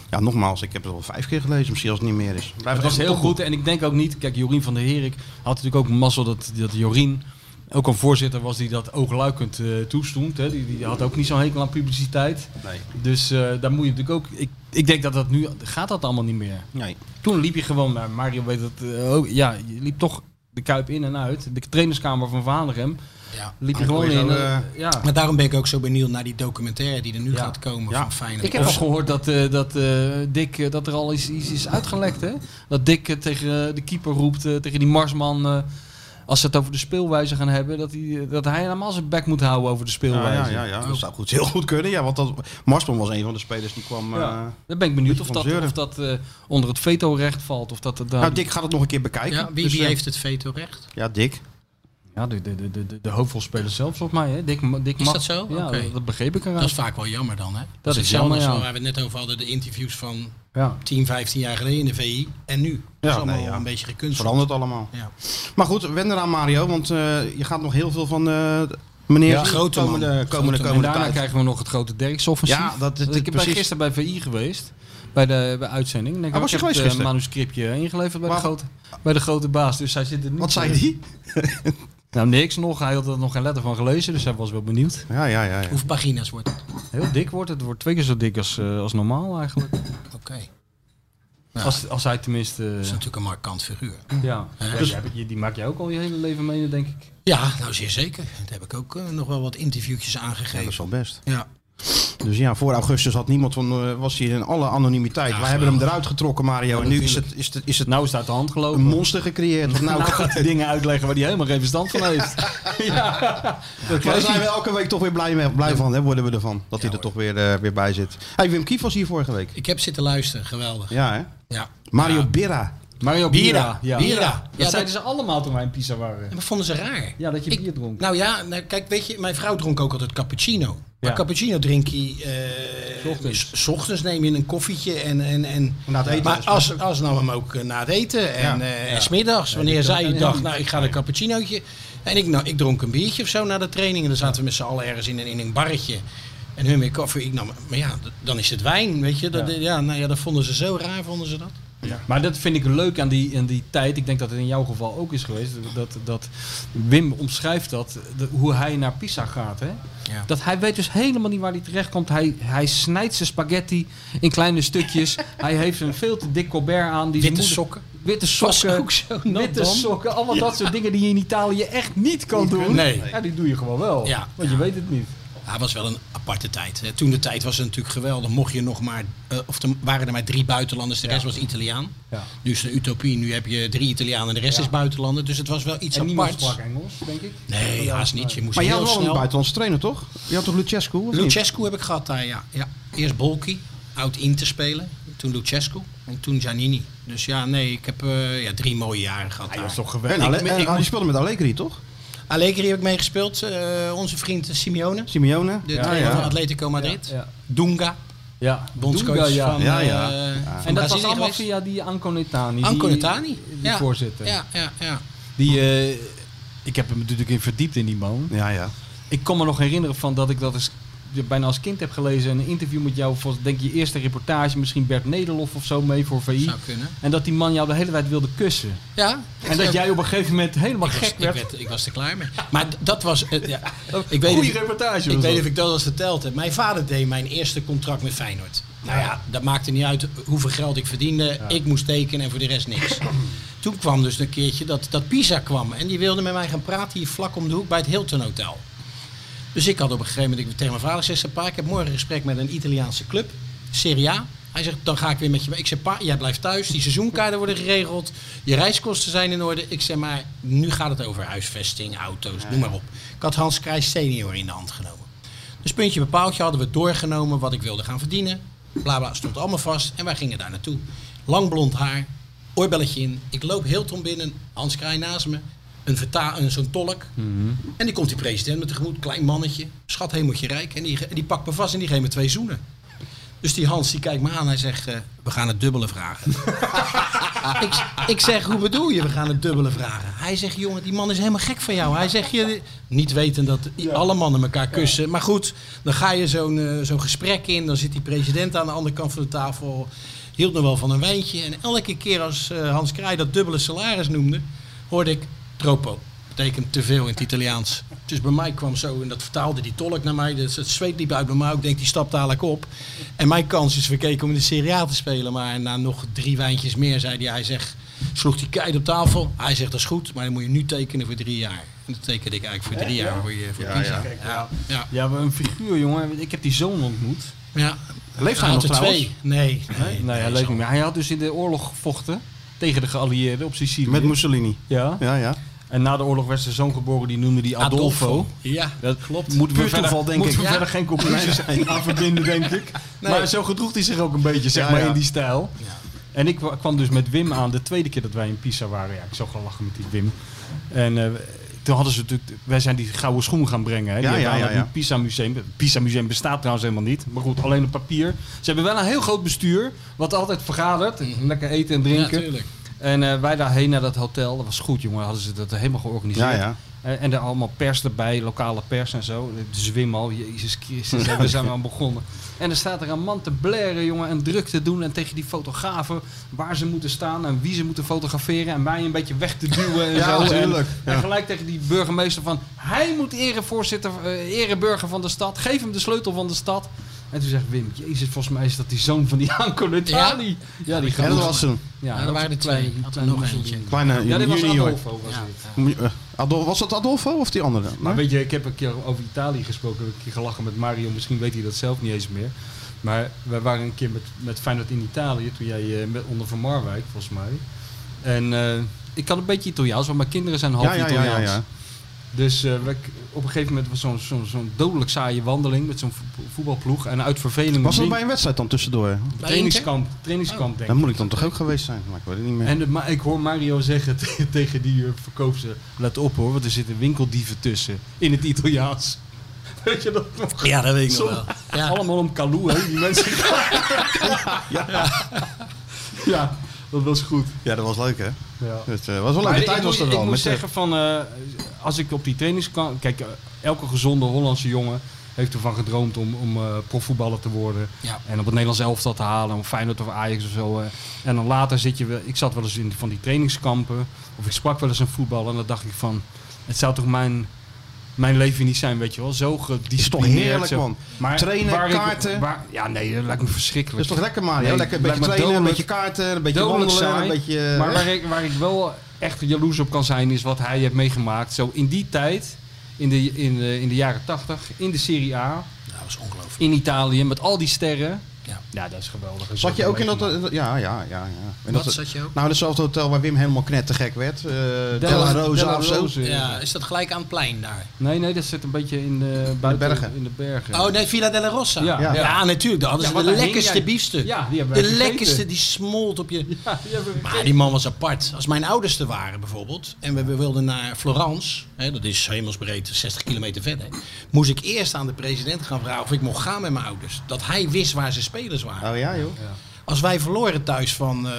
ja, nogmaals, ik heb het wel vijf keer gelezen, misschien als het niet meer is. Het was heel goed. En ik denk ook niet... Kijk, Jorien van der Herik had natuurlijk ook mazzel dat, dat Jorien... Ook een voorzitter was die dat oogluikend eh toestond. Hè. Die, die had ook niet zo'n hekel aan publiciteit. Nee. Dus eh, daar moet je natuurlijk ook... Ik, ik denk dat dat nu... Gaat dat allemaal niet meer. Nee. Toen liep je gewoon... Maar Mario weet dat eh, ook. Ja, je liep toch de Kuip in en uit. De trainerskamer van Vaanderhem. Ja. Liep je gewoon kon je in. zo, ja. Maar daarom ben ik ook zo benieuwd naar die documentaire die er nu Ja. gaat komen Ja. van Feyenoord. Ik heb al gehoord dat, eh, dat eh, Dick, dat er al iets, iets is uitgelekt. Hè? Dat Dick tegen de keeper roept, tegen die Marsman... als ze het over de speelwijze gaan hebben, dat hij, dat hij helemaal zijn bek moet houden over de speelwijze. ja, ja, ja, dat zou goed, heel goed kunnen. Ja, want dat, Marsman was een van de spelers die kwam... eh. Dan ben ik benieuwd of dat, of dat eh, onder het veto-recht valt. Of dat het. Nou, Dick gaat het nog een keer bekijken. ja, wie, Dus, wie heeft het veto-recht? Ja, Dick. Ja, de, de, de, de, de, hoofdrolspeler zelf, volgens mij. Hè? Dick, Dick Is mag- dat zo? Ja, dat, dat begreep ik eruit. Dat is vaak wel jammer dan, hè? Dat is jammer, ja. waar we het net over hadden, de interviews van ja. 10, 15 jaar geleden in de VI. En nu. Dat is allemaal nee, ja. een beetje Het gekunsteld. verandert allemaal. Ja. Maar goed, wen eraan Mario, want eh, je gaat nog heel veel van eh, meneer Ja, grote komende, komende. En komende daarna tijd. krijgen we nog het grote Derks-offensief. Ja, dat- dat- ik ben precies. gisteren bij VI geweest. Bij de bij uitzending. Denk, Ah, was ik je heb geweest het eh, manuscriptje ingeleverd bij de, grote, bij de grote baas. Dus hij zit er niet. Wat zei die? Nou, niks nog. Hij had er nog geen letter van gelezen. Dus hij was wel benieuwd. Ja, ja, ja. ja. Hoeveel pagina's wordt het? Heel dik wordt het. Het wordt twee keer zo dik als, eh, als normaal eigenlijk. Oké. Als, als hij tenminste... Dat is natuurlijk een markant figuur. ja. Ja, Ja, dus- die heb je- die maak je ook al je hele leven mee, denk ik. Ja, nou zeer zeker. Daar heb ik ook eh, nog wel wat interviewtjes Ja, dat aangegeven. is wel best. Ja. Dus ja, voor augustus had niemand van, eh, was hij in alle anonimiteit. Ja, Wij hebben hem eruit getrokken, Mario. en nu is het, is het, is het Nou uit de hand gelopen. een monster gecreëerd. Nou, Nou gaat hij dingen uitleggen waar hij helemaal geen verstand van heeft. ja. Maar daar zijn we elke week toch weer blij, mee, blij van, hè, worden we ervan. Dat hij er toch weer, eh, weer bij zit. Hey, Wim Kief was hier vorige week. Ik heb zitten luisteren, geweldig. Ja, hè? Ja. Mario. Birra. Mario Bira. Bira. Ja. Dat Ja, zeiden ze allemaal toen wij in Pisa waren. En wat vonden ze raar? Ja, dat je Ik- bier dronk. Nou ja, nou, kijk, weet je, mijn vrouw dronk ook altijd cappuccino. Maar Ja. cappuccino drink je... eh, Ochtends. s- ochtends neem je een koffietje en... en, en Na het eten maar is als, als nam hem ook eh, na het eten en, Ja. en smiddags, wanneer dat zij dacht, nou ik ga een cappuccinootje. En ik, nou, ik dronk een biertje of zo na de training. En dan zaten we met z'n allen ergens in, een- in een barretje. En hun weer koffie. Ik nam, maar ja, dan is het wijn, weet je. Dat, Ja. ja. nou ja, dat vonden ze zo raar, vonden ze dat. Maar dat vind ik leuk aan die, aan die tijd. Ik denk dat het in jouw geval ook is geweest. Dat, dat Wim omschrijft dat, de- hoe hij naar Pisa gaat. Hè? Ja. Dat hij weet dus helemaal niet waar hij terecht komt. Hij, hij snijdt zijn spaghetti in kleine stukjes. hij heeft een veel te dik colbert aan. Die Witte moeder- sokken. Witte sokken. ook zo witte sokken. Allemaal dat soort dingen die je in Italië echt niet kan doen. Nee. Ja, die doe je gewoon wel. Ja. Want je weet het niet. Ja, het was wel een aparte tijd. hè. Toen de tijd was het natuurlijk geweldig. Mocht je nog maar, eh, of er waren er maar drie buitenlanders, de rest was Italiaan. Ja. Dus de utopie, nu heb je drie Italianen en de rest Ja. is buitenlander. Dus het was wel iets En niemand aparts. sprak Engels, denk ik. Nee, haast niet. Je moest Maar je had wel snel... een buitenlandse trainer, toch? Je had toch Lucescu? Lucescu heb ik gehad daar, ja. ja. Eerst Bolki, oud in te spelen. Toen Lucescu en toen Giannini. Dus ja, nee, ik heb eh, ja, drie mooie jaren gehad Hij daar. was toch geweldig. En- die speelde met Allegri, toch? Allegri heb ik meegespeeld. eh, onze vriend Simeone. Simeone? De Ja, trainer ja. van Atletico Madrid. Ja, ja. Dunga, Ja, bondscoach Dunga, ja. van, Ja, ja. eh, Ja. van En dat was allemaal geweest. via die Anconetani. Anconetani, Die, die ja. voorzitter. Ja, ja, ja. Die, eh, ik heb hem natuurlijk in verdiept in die man. Ja, ja. Ik kon me nog herinneren van dat ik dat eens bijna als kind heb gelezen. Een interview met jou, voor, denk je eerste reportage, misschien Bert Nederlof of zo mee voor VI. Zou kunnen. En dat die man jou de hele tijd wilde kussen. Ja. En dat jij op een gegeven moment helemaal ik was, gek ik, werd. ik was er klaar mee. Maar dat was... eh, ja. Ik weet, Goeie reportage Ik was weet of ik dat al verteld heb. Mijn vader deed mijn eerste contract met Feyenoord. Nou ja, dat maakte niet uit hoeveel geld ik verdiende. Ik moest tekenen en voor de rest niks. Toen kwam dus een keertje dat, dat Pisa kwam. En die wilde met mij gaan praten hier vlak om de hoek bij het Hilton Hotel. Dus ik had op een gegeven moment ik tegen mijn vader gezegd... Pa, ik heb morgen een gesprek met een Italiaanse club. Serie A. Hij zegt, dan ga ik weer met je mee. Ik zeg, pa, jij blijft thuis. Die seizoenkaarten worden geregeld. Je reiskosten zijn in orde. Ik zeg, maar nu gaat het over huisvesting, auto's, noem maar op. Ik had Hans Krijs senior in de hand genomen. Dus puntje bepaaltje hadden we doorgenomen wat ik wilde gaan verdienen. Bla bla, stond allemaal vast. En wij gingen daar naartoe. Lang blond haar, oorbelletje in. Ik loop Hilton binnen, Hans Kraaij naast me. Een verta een, zo'n tolk. Mhm. En die komt die president met tegemoet, klein mannetje, schat hemeltje rijk. En die, die pakt me vast en die geeft me twee zoenen. Dus die Hans die kijkt me aan, hij zegt, eh, we gaan het dubbele vragen. ik, ik zeg, hoe bedoel je, we gaan het dubbele vragen? Hij zegt, jongen, die man is helemaal gek van jou. Hij zegt, je, niet weten dat alle mannen elkaar kussen. Maar goed, dan ga je zo'n eh, zo'n gesprek in, dan zit die president aan de andere kant van de tafel. Hield nog wel van een wijntje. En elke keer als eh, Hans Kraai dat dubbele salaris noemde, hoorde ik tropo. Betekent te veel in het Italiaans. Dus bij mij kwam zo, en dat vertaalde die tolk naar mij. Dus het zweet liep uit bij mij. Ik denk, die stapt dadelijk op. En mijn kans is verkeken om in de Serie A te spelen. Maar na nog drie wijntjes meer, zei hij. Hij zegt, sloeg die kei op tafel. Hij zegt, dat is goed, maar dan moet je nu tekenen voor drie jaar. En dat tekende ik eigenlijk voor drie jaar voor, je, voor Ja, Pisa. ja. Ja, ja. Ja, maar een figuur, jongen. Ik heb die zoon ontmoet. ja. Leeft hij nog trouwens? twee. Nee. Nee, nee, hij leeft niet meer. Hij had dus in de oorlog gevochten tegen de geallieerden op Sicilië. Met Mussolini. Ja. Ja, ja. En na de oorlog werd zijn zoon geboren, die noemde die Adolfo. Ja, Dat klopt. Moeten we Puur verder, toeval, denk moeten ik. we Ja. verder geen conclusies aan verbinden, denk ik. Nee. Maar zo gedroeg hij zich ook een beetje, zeg Ja, maar, ja. in die stijl. En ik wa- kwam dus met Wim aan de tweede keer dat wij in Pisa waren. Ja, ik zou gewoon lachen met die Wim. En eh, toen hadden ze natuurlijk... Wij zijn die gouden schoen gaan brengen. Hè. Die Ja, ja, ja, het ja. Pisa Museum. Het Pisa Museum bestaat trouwens helemaal niet. Maar goed, alleen op papier. Ze hebben wel een heel groot bestuur. Wat altijd vergadert. Lekker eten en Ja, drinken. tuurlijk. En eh, wij daarheen naar dat hotel. Dat was goed, jongen. Hadden ze dat helemaal georganiseerd. Ja, ja. En er allemaal pers erbij, lokale pers en zo. De zwim al, Jezus Christus, hè, we zijn al begonnen. En er staat er een man te blaren, jongen, en druk te doen. En tegen die fotografen waar ze moeten staan en wie ze moeten fotograferen. En mij een beetje weg te duwen en Ja, zo. En, tuurlijk. en Ja. gelijk tegen die burgemeester van... Hij moet erevoorzitter, eh ereburger van de stad. Geef hem de sleutel van de stad. En toen zegt Wim, jezus, volgens mij is dat die zoon van die Anko Natali. Ja, die Ja, dat was toen. Ja, Ja, er waren er twee. Had er nog eentje. Kleine Ja, dit was. Adolfo. Was Ja. Dit. Eh, Adol- was dat Adolfo of die andere? Maar weet je, ik heb een keer over Italië gesproken, een keer gelachen met Mario, misschien weet hij dat zelf niet eens meer. Maar wij waren een keer met, met Feyenoord in Italië, toen jij eh, met, onder Van Marwijk, volgens mij. En eh, ik kan een beetje Italiaans, want mijn kinderen zijn half Ja, ja, ja, Italiaans. ja, ja. Dus eh, we, op een gegeven moment was zo'n zo'n zo'n dodelijk saaie wandeling met zo'n vo- voetbalploeg. En uit verveling... Was dat bij een wedstrijd dan tussendoor? Trainingskamp, trainingskamp denk ik. Dan moet ik dan toch ook geweest zijn, maar ik weet het niet meer. En de, maar ik hoor Mario zeggen te- tegen die uh, verkoopster, let op hoor, want er zitten winkeldieven tussen. In het Italiaans. Weet je dat nog? Ja, dat weet ik nog wel. Ja. Allemaal om Kalou, hè, die mensen. ja. ja, dat was goed. Ja, dat was leuk hè? Ja. Het eh, was wel leuke ik tijd moet- was er ik wel. moet met, eh, zeggen van, eh, als ik op die trainings kan... Kijk, eh, elke gezonde Hollandse jongen heeft ervan gedroomd om, om eh, profvoetballer te worden. Ja. En op het Nederlands elftal te halen, om Feyenoord of Ajax of zo. eh. En dan later zit je wel... Ik zat wel eens in van die trainingskampen. Of ik sprak wel eens een voetballer en dan dacht ik van... Het zou toch mijn, mijn leven niet zijn, weet je wel. Zo gedisciplineerd. heerlijk, zo. man. Maar Trainen, waar ik- kaarten. waar- ja, nee, dat lijkt me dat verschrikkelijk. is toch lekker? Nee, lekker een beetje trainen, een beetje kaarten, een beetje wandelen, saai. een beetje... eh, Maar waar ik, waar ik wel echt jaloers op kan zijn, is wat hij heeft meegemaakt. Zo in die tijd, in de, in de, in de jaren 80, in de Serie A, dat was ongelooflijk. in Italië, met al die sterren. Ja. Ja, dat is geweldig. Zat je ook in dat... Ja, ja, ja. ja. En Wat dat, zat je ook? Nou, hetzelfde hotel waar Wim helemaal knettergek werd. eh Della Della- Rosa of zo. Ja, is dat gelijk aan het plein daar? Nee, nee, dat zit een beetje in de, buiten, bergen. In de bergen. Oh nee, Villa della Rossa. Ja. ja. Ja. natuurlijk. Daar hadden Ja, ze de lekkerste biefstuk. Ja, die hebben de lekkerste, die smolt op je... Ja, die hebben we Maar die man was apart. Als mijn ouders er waren bijvoorbeeld en we wilden naar Florence, hè, dat is hemelsbreed 60 kilometer verder, moest ik eerst aan de president gaan vragen of ik mocht gaan met mijn ouders. Dat hij wist waar zijn spelers waren. Oh ja, joh. Als wij verloren thuis van eh,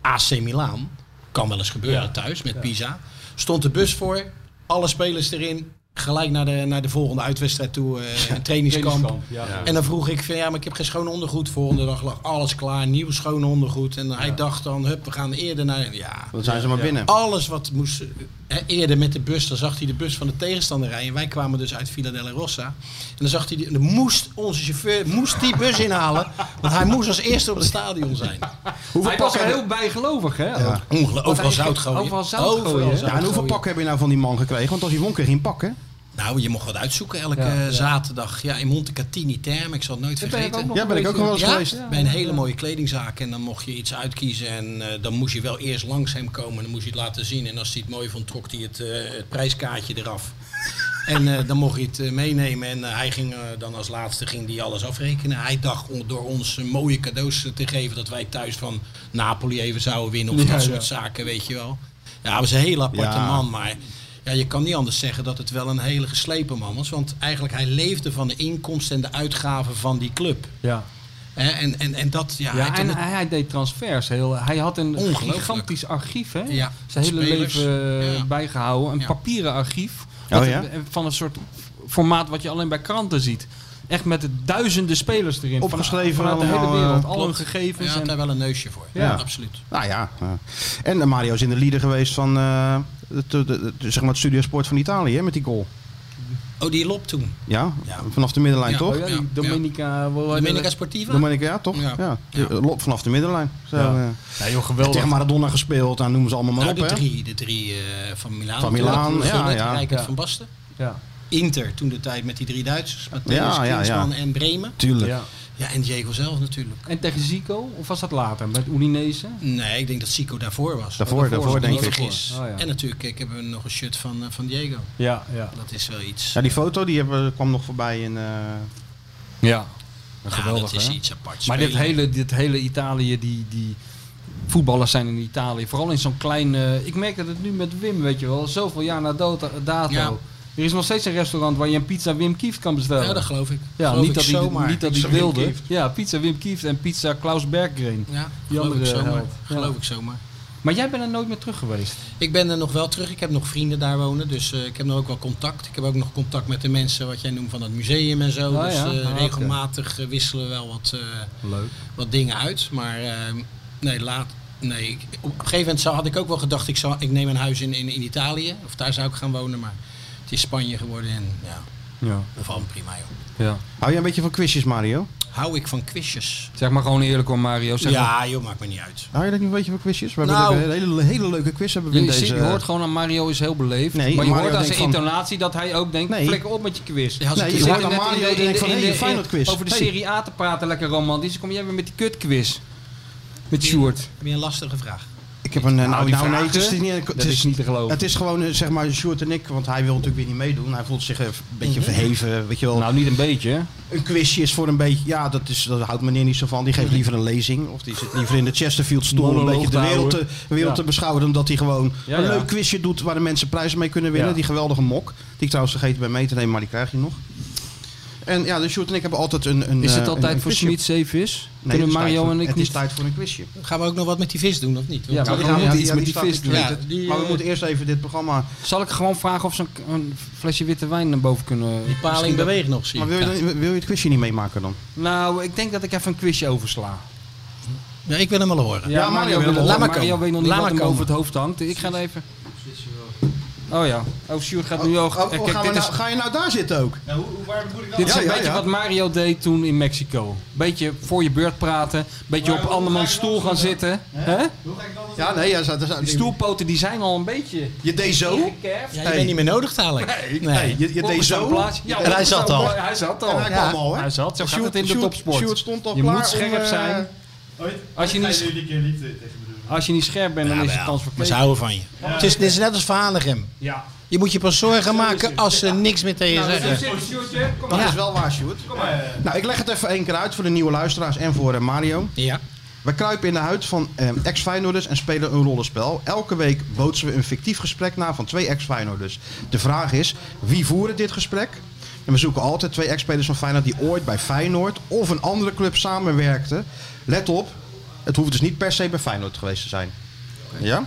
AC Milan, kan wel eens gebeuren Ja. thuis met Pisa, stond de bus voor, alle spelers erin, gelijk naar de, naar de volgende uitwedstrijd toe, eh, een trainingskamp. Trainingskamp, ja. Ja. En dan vroeg ik van ja, maar ik heb geen schoon ondergoed. Volgende dag lag alles klaar, nieuw schoon ondergoed. En hij dacht dan, hup, we gaan eerder naar. Ja, Dan zijn ze maar binnen. alles wat moest. hè, eerder met de bus, dan zag hij de bus van de tegenstander rijden. En wij kwamen dus uit Villa della Rossa. En dan zag hij, die, dan moest onze chauffeur moest die bus inhalen. Want hij moest als eerste op het stadion zijn. Hij was er heel bijgelovig, hè? Ja. Overal zout gooien. overal zout gooien, Ja, en hoeveel pakken heb je nou van die man gekregen? Want als hij won kreeg hij een pak, hè? Nou, je mocht wat uitzoeken elke Ja, ja. zaterdag. Ja, in Montecatini Term. Ik zal het nooit vergeten. Ja, ben ik ook nog wel eens Ja, geweest. bij een hele mooie kledingzaak. En dan mocht je iets uitkiezen. En eh, dan moest je wel eerst langs hem komen. Dan moest je het laten zien. En als hij het mooi vond, trok hij het, eh, het prijskaartje eraf. En eh, dan mocht je het eh, meenemen. En eh, hij ging eh, dan als laatste ging die alles afrekenen. Hij dacht om, door ons eh, mooie cadeaus te geven. Dat wij thuis van Napoli even zouden winnen. Of Ja, dat ja. soort zaken, weet je wel. Ja, hij was een heel aparte Ja. man. Maar Ja, je kan niet anders zeggen dat het wel een hele geslepen man was. Want eigenlijk hij leefde van de inkomsten en de uitgaven van die club. Ja. Hè, En, en, en dat, ja, Ja, hij en hij, deed transfers. Heel, hij had een Ongelooflijk. gigantisch archief, hè? Ja, Zijn hele spelers. leven eh, Ja. bijgehouden. Een Ja. papieren archief. Oh, ja? eh, Van een soort formaat wat je alleen bij kranten ziet. Echt met de duizenden spelers erin. Van- Opgeschreven vanuit de hele allemaal, eh, wereld. Al hun gegevens. Ja, had en, daar wel een neusje voor. Ja. Ja, absoluut. Nou ja. ja. En eh, Mario is in de leader geweest van eh, de- de- de- zeg maar het studiosport van Italië hè, met die goal. Oh, die lop toen. Ja, Ja. vanaf de middenlijn Ja. toch? oh ja, die wel- Domenica Sportiva? Domenica, ja toch? Ja. Ja. Ja. Eh, Lop vanaf de middenlijn. Zo, Ja. eh, Ja, joh, geweldig. tegen Maradona gespeeld, dan noemen ze allemaal maar Nou, op. de hè? drie, de drie eh, van Milaan. Van Milaan, ja, ja. Van Basten. Ja. Inter, toen de tijd met die drie Duitsers. Matthäus, Ja, ja. en Bremen. Tuurlijk. Ja. Ja, en Diego zelf natuurlijk. En tegen Zico? Of was dat later? Met Udinese? Nee, ik denk dat Zico daarvoor was. Daarvoor, daarvoor, denk ik. Oh, ja. En natuurlijk, ik heb nog een shirt van, eh, van Diego. Ja, ja. Dat is wel iets. Ja, die foto die hebben, kwam nog voorbij in... eh, Ja. Ja, Geweldig, dat is hè? iets apart. Maar dit hele, dit hele Italië, die, die voetballers zijn in Italië, vooral in zo'n klein... eh, ik merk dat het nu met Wim, weet je wel, zoveel jaar na dood, dato. Ja. Er is nog steeds een restaurant waar je een pizza Wim Kieft kan bestellen. Ja, dat geloof ik. Ja, Geloof niet ik dat hij zomaar. niet dat Wim wilde. Ja, pizza Wim Kieft en pizza Klaus Berggren. Ja, Die geloof ik zomaar. held. Ja. Geloof ik zomaar. Maar jij bent er nooit meer terug geweest. Ik ben er nog wel terug. Ik heb nog vrienden daar wonen. Dus eh, ik heb nog ook wel contact. Ik heb ook nog contact met de mensen wat jij noemt van het museum en zo. Ah, dus ja. eh, Ah, regelmatig eh, wisselen we wel wat, eh, Leuk. wat dingen uit. Maar eh, nee, laat. Nee, op een gegeven moment zou, had ik ook wel gedacht, ik, zou, ik neem een huis in, in, in Italië. Of daar zou ik gaan wonen. Maar is Spanje geworden en ja, Ja. dat valt me prima joh. ja. Hou je een beetje van quizjes, Mario? Hou ik van quizjes? Zeg maar gewoon eerlijk hoor Mario. Zeg maar, Ja joh, maakt me niet uit. Hou je dat niet een beetje van quizjes? We hebben Nou. een hele, hele leuke quiz hebben we in je, deze... je hoort gewoon aan Mario is heel beleefd. Nee, maar je Mario hoort aan zijn van- intonatie dat hij ook denkt, Nee. flikker op met je quiz. Ja, als Nee, je het hoort aan Mario in denkt van, hey, quiz. Over de Hey. Serie A te praten, lekker romantisch. Kom jij weer met die kutquiz. Met Sjoerd. Heb je een lastige vraag? Ik heb een... Nou, nou nee, het is, niet, het dat is niet te geloven. Het is gewoon, eh, zeg maar, Sjoerd en ik, want hij wil natuurlijk weer niet meedoen. Hij voelt zich een beetje verheven, weet je wel. Nou, niet een beetje. Een quizje is voor een beetje, ja, dat, is, dat houdt meneer niet zo van. Die geeft liever een lezing. Of die zit liever in de Chesterfield stoel een Monoloog beetje de wereld, te, wereld Ja. te beschouwen. Dan dat hij gewoon Ja, een ja. leuk quizje doet waar de mensen prijzen mee kunnen winnen. Ja. Die geweldige mok. Die ik trouwens vergeten ben mee te nemen, maar die krijg je nog. En ja, dus Sjoerd en ik hebben altijd een, een Is eh, het een- altijd een voor quizje. Schmid safe is? Nee, Kunnen het is Mario tijd voor- en ik Het niet... is tijd voor een quizje. Gaan we ook nog wat met die vis doen of niet? Ja, we gaan- ja, iets met die vis doen. weten. Ja, die, maar we eh, moeten eerst even dit programma... Zal ik gewoon vragen of ze een, een flesje witte wijn naar boven kunnen... Die paling beweegt nog, zie Maar wil je, dan- wil je het quizje niet meemaken dan? Nou, ik denk dat ik even een quizje oversla. Ja, ik wil hem wel horen. Ja, Mario wil. Laat maar Mario weet nog niet Laat wat hem over het hoofd hangt. Ik ga er even... Oh ja. Oh, Sjoerd gaat nu ook... Oh, oh, Kijk, dit is, nou- ga je nou daar zitten ook? dit is Ja, een ja, beetje ja. wat Mario deed toen in Mexico. Beetje voor je beurt praten. Beetje op andermans stoel gaan zitten. Hè? Ja, nee, ja, zat, Die stoelpoten die zijn al een beetje... Je deed zo. Ja, je bent niet meer nodig dadelijk. Nee. Nee, je, je deed zo. plaats. Ja, En hij zat al. Hij zat al. En hij Ja. kwam al, hè? Hij zat. Zo gaat Sjoerd- het in de topsport. Sjoerd stond al je klaar moet scherp om, eh, zijn. Als je, niet, als je niet scherp bent, dan is het kans Maar verkeken. ze houden van je. Het, is, het is net als Van Hanegem. Ja. Je moet je pas zorgen maken als ze niks meer tegen je Nou, zeggen. Kom Dat maar. is wel waar, Sjoerd. Nou, ik leg het even één keer uit voor de nieuwe luisteraars en voor eh, Mario. Ja. We kruipen in de huid van eh, ex-Feyenoorders en spelen een rollenspel. Elke week bootsen we een fictief gesprek na van twee ex-Feyenoorders. De vraag is, wie voeren dit gesprek? En we zoeken altijd twee ex-spelers van Feyenoord die ooit bij Feyenoord of een andere club samenwerkten. Let op, het hoeft dus niet per se bij Feyenoord geweest te zijn. Ja?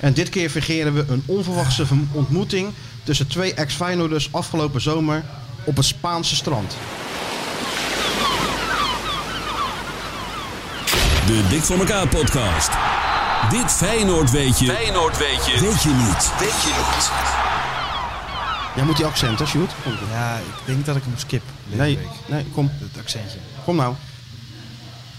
En dit keer vergeren we een onverwachte ontmoeting tussen twee ex-Feyenoorders afgelopen zomer op het Spaanse strand. De Dik voor elkaar podcast. Dit Feyenoord weet je. Feyenoord weet je. Weet je niet. Weet je niet. Jij moet die Sjoerd. Kom, kom. Ja, ik denk dat ik hem skip. Nee, week. nee, kom. Het accentje. Kom nou.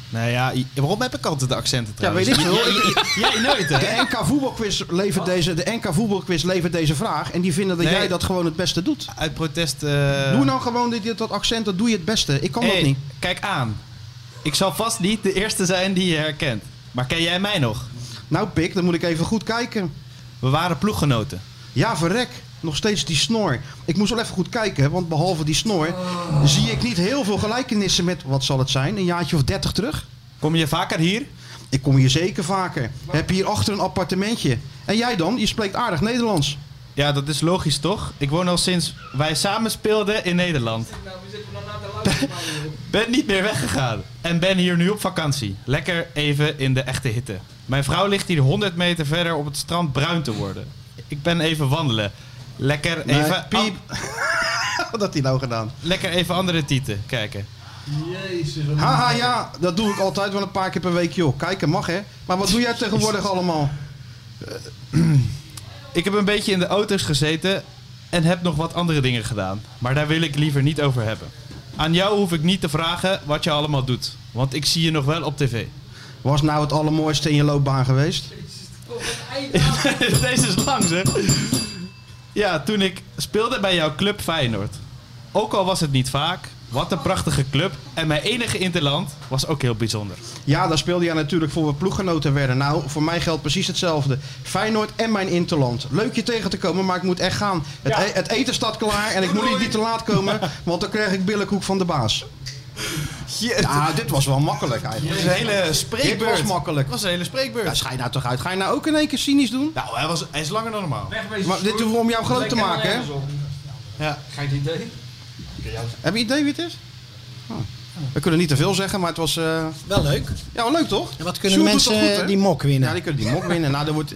Nou ja, waarom heb ik altijd de accenten Ja, trouwens? weet ik veel. Jij nooit, hè? De NK voetbalquiz levert deze, de NK voetbalquiz levert deze vraag. En die vinden dat Nee. jij dat gewoon het beste doet. Uit protest... eh, Doe nou gewoon dit, dat accent, dat doe je het beste. Ik kan hey, dat niet. Kijk aan. Ik zal vast niet de eerste zijn die je herkent. Maar ken jij mij nog? Nou, Pik, dan moet ik even goed kijken. We waren ploeggenoten. Ja, verrek. Nog steeds die snor. Ik moest wel even goed kijken, want behalve die snor... zie ik niet heel veel gelijkenissen met, wat zal het zijn, een jaartje of dertig terug. Kom je vaker hier? Ik kom hier zeker vaker. Heb hier achter een appartementje. En jij dan? Je spreekt aardig Nederlands. Ja, dat is logisch toch? Ik woon al sinds wij samen speelden in Nederland. ben niet meer weggegaan. En ben hier nu op vakantie. Lekker even in de echte hitte. Mijn vrouw ligt hier 100 meter verder op het strand bruin te worden. Ik ben even wandelen. Lekker Nee, even... piep. Wat had hij nou gedaan? Lekker even andere tieten kijken. Jezus. Haha, ja, dat doe ik altijd wel een paar keer per week, joh. Kijken mag, hè. Maar wat doe jij tegenwoordig allemaal? Ik heb een beetje in de auto's gezeten en heb nog wat andere dingen gedaan. Maar daar wil ik liever niet over hebben. Aan jou hoef ik niet te vragen wat je allemaal doet. Want ik zie je nog wel op tv. Was nou het allermooiste in je loopbaan geweest? Deze is lang, zeg. Ja, toen ik speelde bij jouw club Feyenoord. Ook al was het niet vaak, wat een prachtige club. En mijn enige interland was ook heel bijzonder. Ja, daar speelde jij natuurlijk voor we ploeggenoten werden. Nou, voor mij geldt precies hetzelfde. Feyenoord en mijn Interland. Leuk je tegen te komen, maar ik moet echt gaan. Het, e- het eten staat klaar en ik moet niet, niet te laat komen, want dan krijg ik billenkoek van de baas. Ja, dit was wel makkelijk eigenlijk. Dit is een hele spreekbeurt. Dit was makkelijk. Dat was een hele spreekbeurt. Ja, schij nou toch uit. Ga je nou ook in één keer cynisch doen? Nou, hij, was, hij is langer dan normaal. Maar dit doen we om jou groot te maken, hè? Ja. Ga je het idee? Heb je idee wie het is? Oh. We kunnen niet te veel zeggen, maar het was... eh, Wel leuk. Ja, wel leuk toch? En wat kunnen Sjoerd mensen goed, die mok winnen? Ja, die kunnen die mok winnen. Nou, er wordt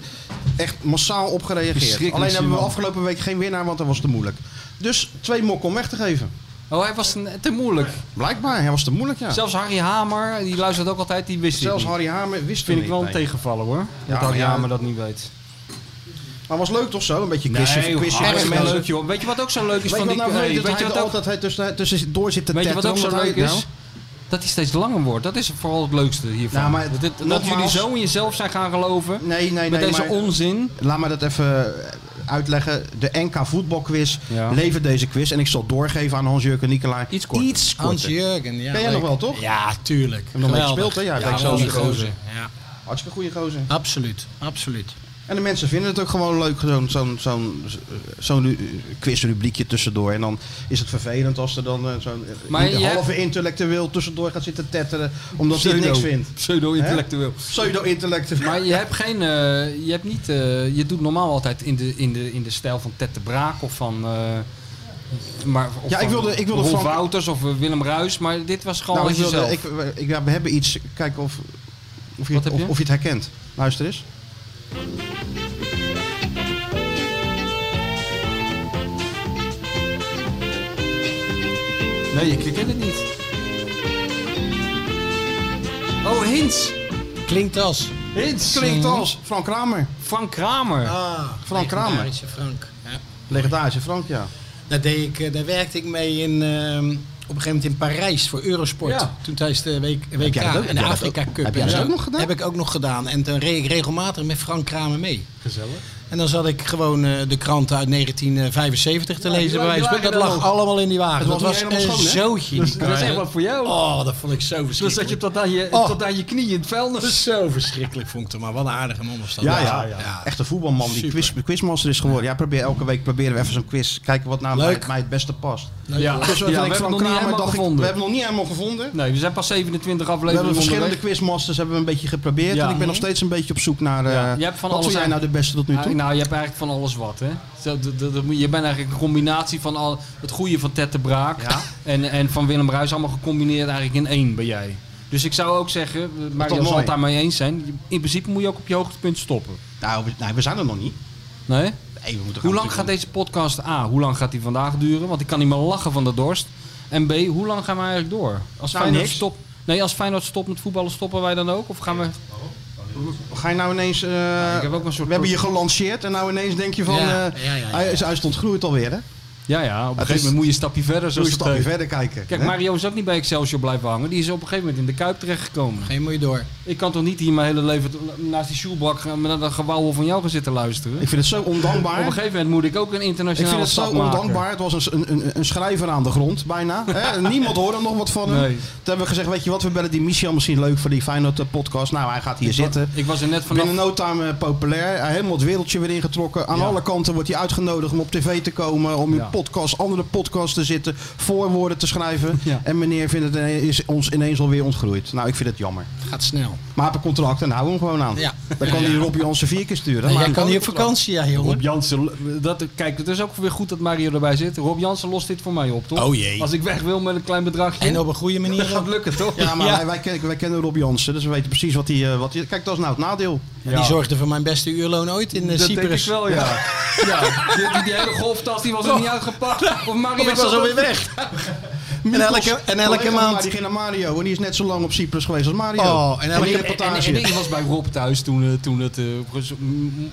echt massaal op gereageerd. Alleen hebben we afgelopen week geen winnaar, want dat was te moeilijk. Dus twee mokken om weg te geven. Oh, hij was te moeilijk. Blijkbaar, hij was te moeilijk, ja. Zelfs Harry Hamer, die luistert ook altijd, die wist Zelfs. Harry Hamer wist Vind ik wel een tegenvaller hoor. Ja, dat Harry ja. Hamer dat niet weet. Maar was leuk toch zo? Een beetje quizje, Nee, quizje hartstikke met mensen. leuk joh. Weet je wat ook zo leuk is Weet je van wat die... nou weet, dat weet je hij wat er ook, altijd tussen, tussen door zit te weet je wat ook zo leuk hij- is? Dat hij steeds langer wordt. Dat is vooral het leukste hiervan. Nou, maar dat, dit- dat nogmaals- jullie zo in jezelf zijn gaan geloven. Nee, nee, Met nee. deze maar- onzin. Laat me dat even uitleggen. De NK voetbalquiz Ja. levert deze quiz. En ik zal doorgeven aan Hans-Jurgen Nicolai. Iets korter. Iets korter. Hans-Jurgen, ja. Ken jij leuk. nog wel, toch? Ja, tuurlijk. Heb je nog mee gespeeld, hè? Ja, gozer. Ja. Hartstikke goede gozer. Absoluut, absoluut. En de mensen vinden het ook gewoon leuk, zo'n zo'n zo'n zo'n quizrubriekje tussendoor. En dan is het vervelend als er dan eh, zo'n eh, halve intellectueel tussendoor gaat zitten tetteren, omdat hij Pseudo. niks vindt. Pseudo-intellectueel. Pseudo-intellectueel. Maar je hebt geen... eh, je hebt niet... je doet normaal altijd in de, in de, in de stijl van Ted de Braak of van... maar, of Ja, ik van wilde- ik wilde Frank- Wouters of Willem Ruis, maar dit was gewoon Nou, ik wilde, ik, ik, ja, we hebben iets, kijken of, of, je? of je het herkent. Luister eens. Nee, ik ken het niet. Oh, Hins. Klinkt als. Hins. Klinkt als Frank Kramer. Frank Kramer. Ah, Frank Kramer. legendarische Frank. Ja. Legendarische Frank, ja. Daar, deed ik, eh, daar werkte ik mee in, ehm, op een gegeven moment in Parijs voor Eurosport. Ja. Toen tijdens de jij WK ook- en de Afrika Cup. heb jij dat ook nog gedaan? Heb ik ook nog gedaan. En toen reed ik regelmatig met Frank Kramer mee. Gezellig. En dan zat ik gewoon eh, de kranten uit 1975 te Ja, lezen. bij wijze dat lag allemaal in die wagen. Dat was een schoon, zootje. Dat is- dat is echt wat voor jou. Oh, dat vond ik zo verschrikkelijk. Dus dat je tot aan je, Oh. tot aan je knie in het vuilnis... Dat is zo verschrikkelijk, vond ik het. Maar wat een aardige man was dat. Ja, ja, Echt een voetbalman die quiz, quizmaster is geworden. Ja, probeer, elke week proberen we even zo'n quiz. Kijken wat nou mij, het beste past. Leuk. Ja. Dus Ja, wat we hebben nog niet helemaal dacht ik, gevonden. we hebben het nog niet helemaal gevonden. Nee, we zijn pas 27 We afleveringen hebben verschillende quizmasters hebben we een beetje geprobeerd. Ja. En ik ben nog steeds een beetje op zoek naar... eh, Ja, je hebt van wat alles jij aan- nou de beste tot nu toe? Ja, nou, je hebt eigenlijk van alles wat, hè? Zo, je bent eigenlijk een combinatie van al het goede van Ted de Braak en, en van Willem Ruijs allemaal gecombineerd eigenlijk in één ben jij. Dus ik zou ook zeggen, Mario zal mooi. het daarmee eens zijn, in principe moet je ook op je hoogtepunt stoppen. Nou, we, nee, we zijn er nog niet. Nee? Nee, we moeten Hoe lang gaat deze podcast A? Hoe lang gaat die vandaag duren? Want ik kan niet meer lachen van de dorst. En B, hoe lang gaan we eigenlijk door? Als Nou, Feyenoord stopt. Nee, als Feyenoord stopt met voetballen, stoppen wij dan ook? Of gaan we. Ga je nou ineens... ik heb ook een soort we hebben je gelanceerd en nou ineens denk je van... Ja, eh, ja, ja, ja. Groeit alweer, hè? Ja, ja, op een gegeven moment moet je een stapje verder. Zoals een stapje verder kijken. Kijk, hè? Mario is ook niet bij Excelsior blijven hangen. Die is op een gegeven moment in de Kuip terechtgekomen. Geen mooi door. Ik kan toch niet hier mijn hele leven naast die shoelbak gaan met een gewauwel van jou gaan zitten luisteren? Ik vind het zo Op ondankbaar. een gegeven moment moet ik ook een Ik internationale vind het zo maken. ondankbaar. Het was een, een, een schrijver aan de grond, bijna. Hè? Niemand hoorde nog wat van hem. Nee. Toen hebben we gezegd, weet je wat, we bellen die Michel misschien leuk voor die Feyenoord eh, podcast. Nou, hij gaat hier zitten. Ik was er net vanaf... Binnen no time eh, populair. Hij heeft helemaal het wereldje weer ingetrokken. Aan Ja. alle kanten wordt hij uitgenodigd om op tv te komen. Om Ja. Podcasts, andere podcasts te zitten, voorwoorden te schrijven. En meneer vindt het is ons ineens alweer ontgroeid. Nou, ik vind het jammer. Gaat snel. Maar heeft een contract en hou hem gewoon aan. Ja. Dan kan hij Rob Jansen vier keer sturen. En Maar jij kan hij niet op vakantie, ja jongen. Rob Jansen, dat, kijk, het is ook weer goed dat Mario erbij zit. Rob Jansen lost dit voor mij op, toch? Oh jee. Als ik weg wil met een klein bedragje. En op een goede manier Dat gaat lukken, toch? Ja, maar Wij, wij, kennen, wij kennen Rob Jansen, dus we weten precies wat hij... eh, wat hij kijk, dat is nou het nadeel. Ja. Die zorgde voor mijn beste uurloon ooit in eh, Dat Cyprus. denk ik wel, ja. ja. Die, die, die hele golftas die was er niet uitgepakt. Of Mario Of ik was zat alweer weg. En elke, en elke maand. Die ging naar Mario en die is net zo lang op Cyprus geweest als Mario. Oh, en elke- die En, reportage. en, en ik was bij Rob thuis toen, eh, toen het... eh,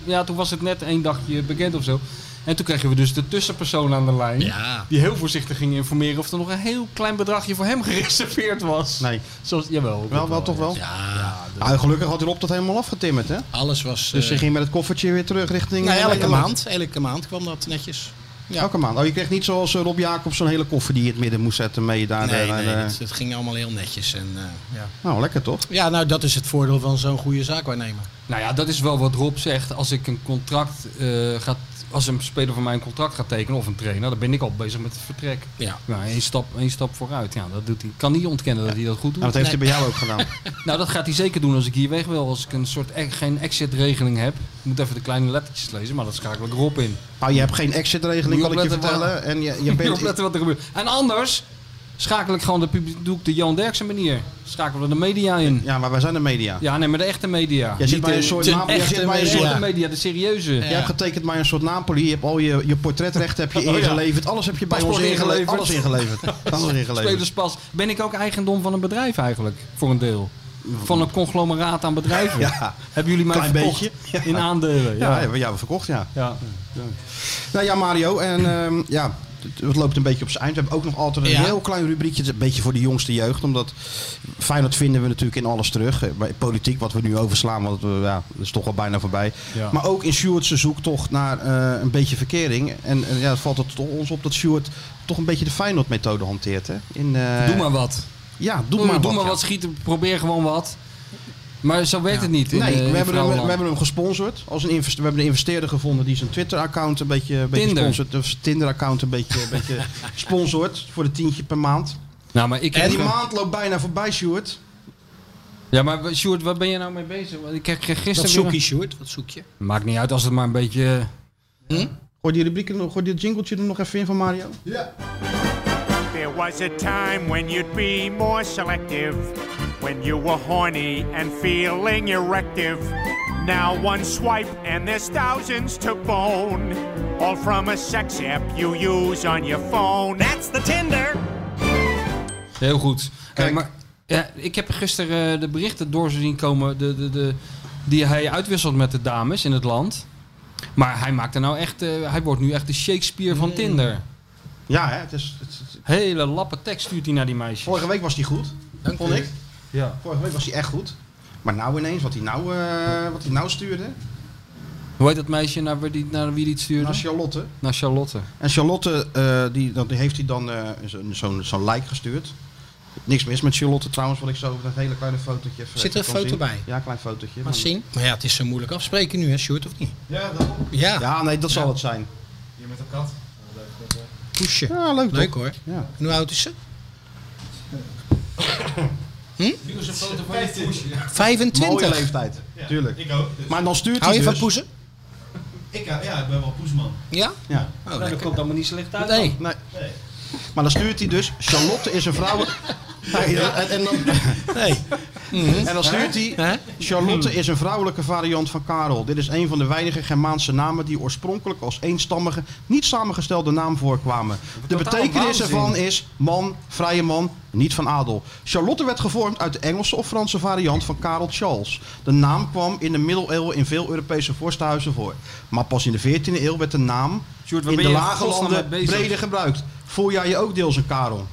ja, toen was het net één dagje bekend of zo. En toen kregen we dus de tussenpersoon aan de lijn. Ja. Die heel voorzichtig ging informeren of er nog een heel klein bedragje voor hem gereserveerd was. Nee. Zoals, jawel. Wel, wel toch wel? Ja, Nou, gelukkig had Rob dat helemaal afgetimmerd, hè? alles was... Dus eh, hij ging met het koffertje weer terug richting... nou, eh, elke maand. Elke maand kwam dat netjes. Ja. Elke maand. Oh, je kreeg niet zoals eh, Rob Jacob zo'n hele koffer die je in het midden moest zetten mee daar. Nee, naar nee, de- het, het ging allemaal heel netjes. En, eh, ja. Nou, lekker toch? ja, nou dat is het voordeel van zo'n goede zaakwaarnemer. Nou ja, dat is wel wat Rob zegt. Als ik een contract eh gaat, als een speler van mij een contract gaat tekenen of een trainer, dan ben ik al bezig met het vertrek. Ja. Nou, één stap, één stap vooruit. Ja, dat doet hij. Ik kan niet ontkennen dat hij dat goed doet. Nou, dat heeft Nee. hij bij jou ook gedaan. Nou, dat gaat hij zeker doen als ik hier weg wil. Als ik een soort e- geen exit-regeling heb. Ik moet even de kleine lettertjes lezen, maar dat schakel ik Rob in. Nou, je hebt geen exit-regeling, kan ik je vertellen. En je, je bent... opletten wat er gebeurt. En anders schakel ik gewoon de, publiek- doe ik de Jan Derksen manier. Schakelen we de media in. Ja, maar wij zijn de media. Ja, nee, maar de echte media. Jij zit bij een soort jij echte zit bij een media. soort- de media, de serieuze. Jij hebt getekend bij een soort Napoli. Je hebt al je, je portretrecht heb je Oh, ingeleverd. Alles heb je bij ons Paspoort ingeleverd. ingeleverd. Alles ingeleverd. Alles ingeleverd. Spelerspas. Ben ik ook eigendom van een bedrijf eigenlijk? Voor een deel. Van een conglomeraat aan bedrijven. Ja. Hebben jullie mij Klein verkocht beetje. in aandelen? Ja, Ja. hebben we jou verkocht, ja. Ja. Nou ja, Mario. En ehm, ja, het, loopt een beetje op zijn eind. We hebben ook nog altijd een Ja. heel klein rubriekje. Een beetje voor de jongste jeugd. Omdat Feyenoord vinden we natuurlijk in alles terug. Eh, Bij politiek, wat we nu overslaan, want we, ja, dat is toch al bijna voorbij. Ja. Maar ook in Sjoerd's zoektocht naar eh, een beetje verkering. En, en ja, het valt het ons op dat Sjoerd toch een beetje de Feyenoord-methode hanteert. Hè? In, eh, Doe maar wat. Ja, doe, Doe, maar doe wat. maar ja. wat schieten. Probeer gewoon wat. Maar zo werkt het niet. In, Nee, eh, in we, hebben hem, we hebben hem gesponsord. Als een investe- we hebben een investeerder gevonden die zijn Twitter-account een beetje, een beetje Tinder. sponsort. Of zijn Tinder-account een beetje, een beetje sponsort voor de tientje per maand. Nou, maar ik En heb die ge- maand loopt bijna voorbij, Sjoerd. Ja, maar Sjoerd, waar ben je nou mee bezig? Want Ik kreeg gisteren Wat weer zoek je, Sjoerd? Wat zoek je? Maakt niet uit als het maar een beetje... Gooi die rubriek, er nog- gooi die jingletje er nog even in van Mario. There was a time when you'd be more selective, when you were horny and feeling erective. Now one swipe and there's thousands to bone, all from a sex app you use on your phone. That's the Tinder. Heel goed. Kijk, maar ja, ik heb gisteren eh, de berichten door zien komen de, de, de, die hij uitwisselt met de dames in het land. Maar hij maakt er nou echt, eh, hij wordt nu echt de Shakespeare van Tinder. Ja, hè, het is, het Hele lappe tekst stuurt hij naar die meisjes. vorige week was hij goed, vond ik. Ja. Vorige week was hij echt goed. Maar nou ineens, wat hij nou, eh, wat hij nou stuurde, Hoe heet dat meisje naar wie die, naar wie die het stuurde? naar Charlotte. Naar Charlotte. En Charlotte, eh, die, dat, die heeft hij dan eh, zo- zo'n zo'n like gestuurd. Niks mis met Charlotte trouwens, wat ik zo dat hele kleine fotootje even Zit er een foto zien. bij? Ja, een klein fotootje. Maar zien? Maar ja, het is zo moeilijk afspreken nu, hè, Sjoerd, of niet? Ja, daarom. Ja, Ja, nee, dat zal het zijn. Hier met een kat. poesje. Ja, leuk, Leuk toch? hoor. Ja. En hoe oud is ze? Is een foto van je poesje. 25. Mooie leeftijd, Ja, tuurlijk. Ik ook. dus. Maar dan stuurt Hou je hij van dus... poezen? Ik, ja, ja, ik ben wel poesman. Ja? Ja. Oh, dat lekker. komt allemaal niet slecht uit. Nee. Nee. Maar dan stuurt hij dus, Charlotte is een vrouw... Nee, en, en dan, Nee. En dan stuurt hij? Charlotte is een vrouwelijke variant van Karel. Dit is een van de weinige Germaanse namen die oorspronkelijk als eenstammige, niet samengestelde naam voorkwamen. De betekenis ervan is man, vrije man, niet van adel. Charlotte werd gevormd uit de Engelse of Franse variant van Karel Charles. De naam kwam in de middeleeuwen in veel Europese vorstenhuizen voor. Maar pas in de 14e eeuw werd de naam Sjoerd, in de lage landen breder gebruikt. Voel jij je ook deels een Karel?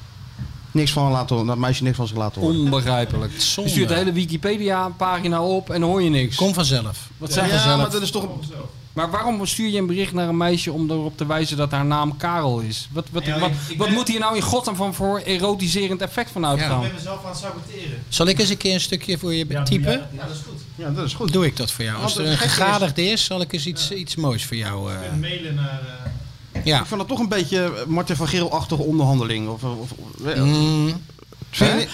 Niks van laten horen, dat meisje niks van zich laten horen. Onbegrijpelijk. Je Zonde. stuurt de hele Wikipedia-pagina op en dan hoor je niks. Kom vanzelf. Wat zeg je ja, zelf? maar dat is toch... Maar waarom stuur je een bericht naar een meisje om erop te wijzen dat haar naam Karel is? Wat, wat, Ja, wat, ik- ik wat ben- moet hier nou in godsnaam van voor erotiserend effect van Ik uitgaan? ben mezelf aan het saboteren. Zal ik eens een keer een stukje voor je typen? Ja, dat is goed. Ja, dat is goed. Doe ik dat voor jou. Als er het een gekke is- gegadigde is, zal ik eens iets, iets moois voor jou... eh, Ik ben mailen naar... eh, Ja. Ik vind dat toch een beetje eh, Martin van Geel-achtige onderhandeling. Of, of, of- Mm.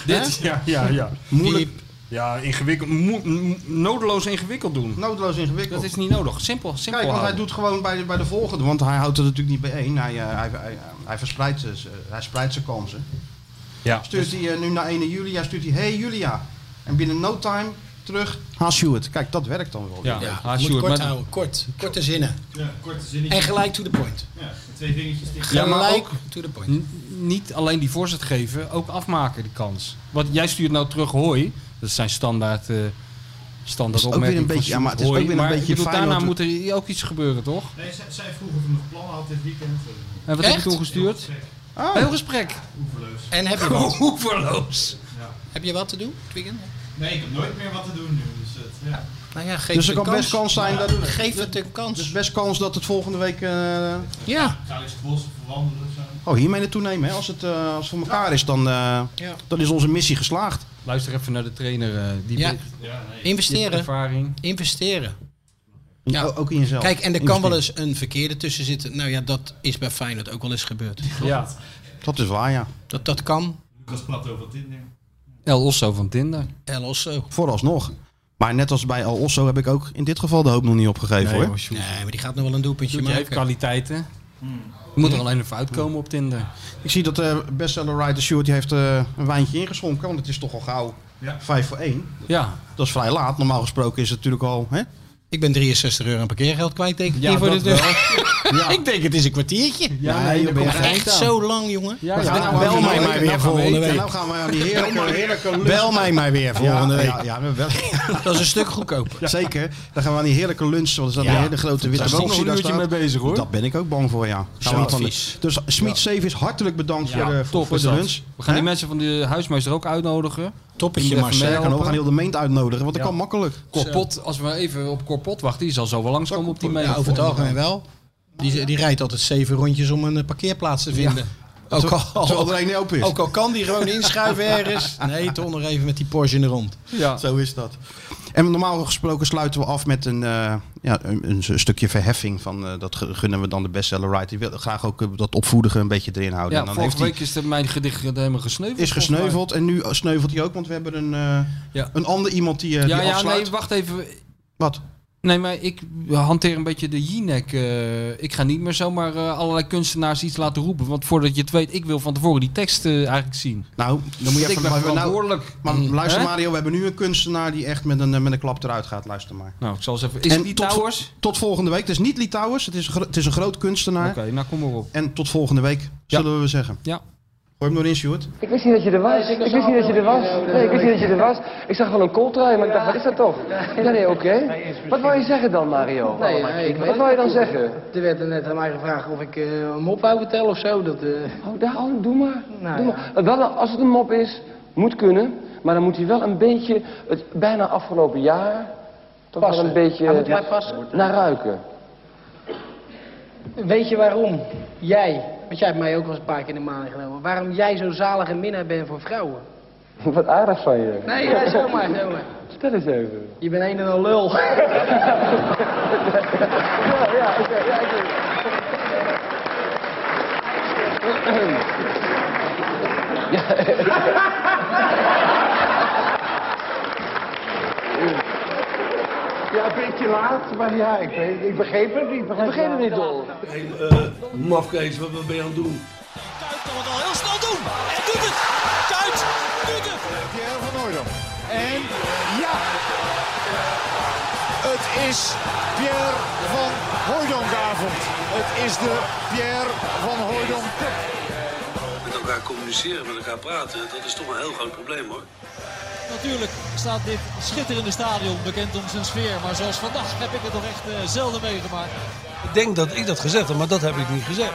Dit? Ja, ja, ja. Moeilijk. Ja, ingewikkeld. nodeloos ingewikkeld doen. Nodeloos ingewikkeld. Dat is niet nodig. Simpel, simpel Kijk, want hij doet gewoon bij de, bij de volgende, want hij houdt het natuurlijk niet bijeen. Hij, eh, hij, hij, hij, verspreidt, zijn- hij spreidt zijn kansen. Ja. Stuurt hij eh, nu naar 1 Julia, stuurt hij, hey Julia. En binnen no time terug, haal Stuart. Kijk, dat werkt dan wel. Ja, ja. Je Ah, moet kort maar- houden, kort. Korte zinnen. Ja, korte zinnetjes. En gelijk to the point. Ja, twee vingertjes dicht. Ja, maar Gelijk ook to the point. niet alleen die voorzet geven, ook afmaken die kans. Want jij stuurt nou terug hooi. Dat zijn standaard, eh standaard is ook weer een beetje- ja, maar het is ook weer een beetje bedoel, daarna moet er ook iets gebeuren, toch? Nee, zij, zij vroegen of ik nog plannen had dit weekend. En wat heb je toen gestuurd? Oh. Heel gesprek. Oeverloos. En heb je wat? Oeverloos. Ja. Heb je wat te doen het weekend? Nee, ik heb nooit meer wat te doen nu. Dus het, ja. Nou ja, geef Dus het er kan best kans zijn dat... Geef het een kans. Dus best kans dat het volgende week... eh, Ja. Ga eens het bos verwandelen of zo. oh, hiermee naartoe nemen. Hè? Als, het, eh, als het voor elkaar is, dan, eh, Ja. dan is onze missie geslaagd. Luister even naar de trainer. eh, die Ja. nee. Investeren. ervaring. Investeren. Ja. O- Ook in jezelf. Kijk, en er kan wel eens een verkeerde tussen zitten. Nou ja, dat is bij Feyenoord ook wel eens gebeurd. Ja. Dat is waar, ja. Dat, dat kan. Lucas Plato van Tinder. El Osso van Tinder. El Osso. Vooralsnog. Maar net als bij Al Osso heb ik ook in dit geval de hoop nog niet opgegeven Nee, hoor. Nee, maar die gaat nog wel een doelpuntje je heeft maken. kwaliteiten. Je moet er alleen even uitkomen op Tinder. Ik zie dat de bestseller writer Stuart die heeft eh, een wijntje ingeschonken, want het is toch al gauw Ja. 5 voor 1. Ja. Dat is vrij laat. Normaal gesproken is het natuurlijk al. Hè? Ik ben 63 euro aan parkeergeld kwijt, denk ik. Ja, voor dat de deur. ik denk het is een kwartiertje. Ja, Nee, ben je geen Echt aan. zo lang, jongen. Ja, ja. Nou, bel wel mij maar weer we volgende week. Nou gaan we aan die heerlijke, heerlijke lunch. Bel mij maar weer volgende ja, week. Ja, ja, we wel- Dat is een stuk goedkoper. Zeker. Dan gaan we aan die heerlijke lunch. Want er staat Ja. een hele grote witte Daar ben ik box nog daar uurtje staat. mee bezig, hoor. Dat ben ik ook bang voor, ja. Dus Smit Savis, hartelijk bedankt voor de, is dat. lunch. We gaan die mensen van de huismeester ook uitnodigen. Toppetje, Sterker nog, we gaan heel de meent uitnodigen, want dat Ja. kan makkelijk. Korpot, als we even op Korpot wachten, die zal zo wel langskomen op die mee. Ja, over het algemeen wel. Die, die rijdt altijd zeven rondjes om een eh, parkeerplaats te vinden. Ook, al, Terwijl er niet open is. ook al kan die gewoon inschuiven ergens. Nee, toch nog even met die Porsche in de rond. Ja. Zo is dat. En normaal gesproken sluiten we af met een, eh, ja, een, een stukje verheffing. Van, eh, dat gunnen we dan de bestseller writer. Die wil graag ook eh, dat opvoedigen een beetje erin houden. Ja, en dan vorige heeft week is mijn gedicht helemaal gesneuveld. is gesneuveld en nu sneuvelt hij ook. Want we hebben een, Ja. een ander iemand die, Ja, die ja, afsluit. nee, wacht even. Wat? Nee, maar ik hanteer een beetje de Jinek. eh ik ga niet meer zomaar eh, allerlei kunstenaars iets laten roepen. Want voordat je het weet, ik wil van tevoren die tekst eh, eigenlijk zien. Nou, dan moet je ik even... ben maar, nou, verantwoordelijk. maar luister Hè? Mario, we hebben nu een kunstenaar die echt met een, met een klap eruit gaat. Luister maar. Nou, ik zal eens even... Is En het die tot, volgende week. Het is niet Litouwers, het is, het is een groot kunstenaar. Oké, nou kom maar op. En tot volgende week, zullen we zeggen. Ja. Gooi hem nog in, Sjoerd. Ik wist niet dat je er was. Ik wist niet dat je er was. Nee, ik wist niet dat je er was. Ik zag wel een kooltrui, maar ik dacht, wat is dat toch? Ja, nee, oké. Wat wou je zeggen dan, Mario? Nee, nee, ik weet Wat wou je dan zeggen? Er werd er net aan mij gevraagd of ik eh, een mop wou vertellen of zo. Dat, eh, Oh, daar, oh, doe maar. Nou, doe ja. maar. Wel, als het een mop is, moet kunnen. Maar dan moet hij wel een beetje, het bijna afgelopen jaar, toch wel een beetje naar ruiken. Weet je waarom jij, want jij hebt mij ook wel eens een paar keer in de maan genomen, waarom jij zo zalig en minnaar bent voor vrouwen? Wat aardig van je. Nee, ja, zomaar, zomaar. Stel eens even. Je bent een en een lul. Ja, ja, oké, ja, ik weet Ja, een beetje laat, maar ja, ik, weet, ik begreep het niet. Ik begreep, begreep het niet, Dol. Hey, eh, mafkees, wat, wat ben je aan het doen? Kuit kan het al heel snel doen. En doet het. Kuit doet het. Pierre van Hooydonk. En ja, het is Pierre van Hooydonkavond. Het is de Pierre van Hooydonk. Met elkaar communiceren, met elkaar praten, dat is toch een heel groot probleem hoor. Natuurlijk staat dit schitterende stadion bekend om zijn sfeer. Maar zoals vandaag heb ik het nog echt eh, zelden meegemaakt. Ik denk dat ik dat gezegd heb, maar dat heb ik niet gezegd.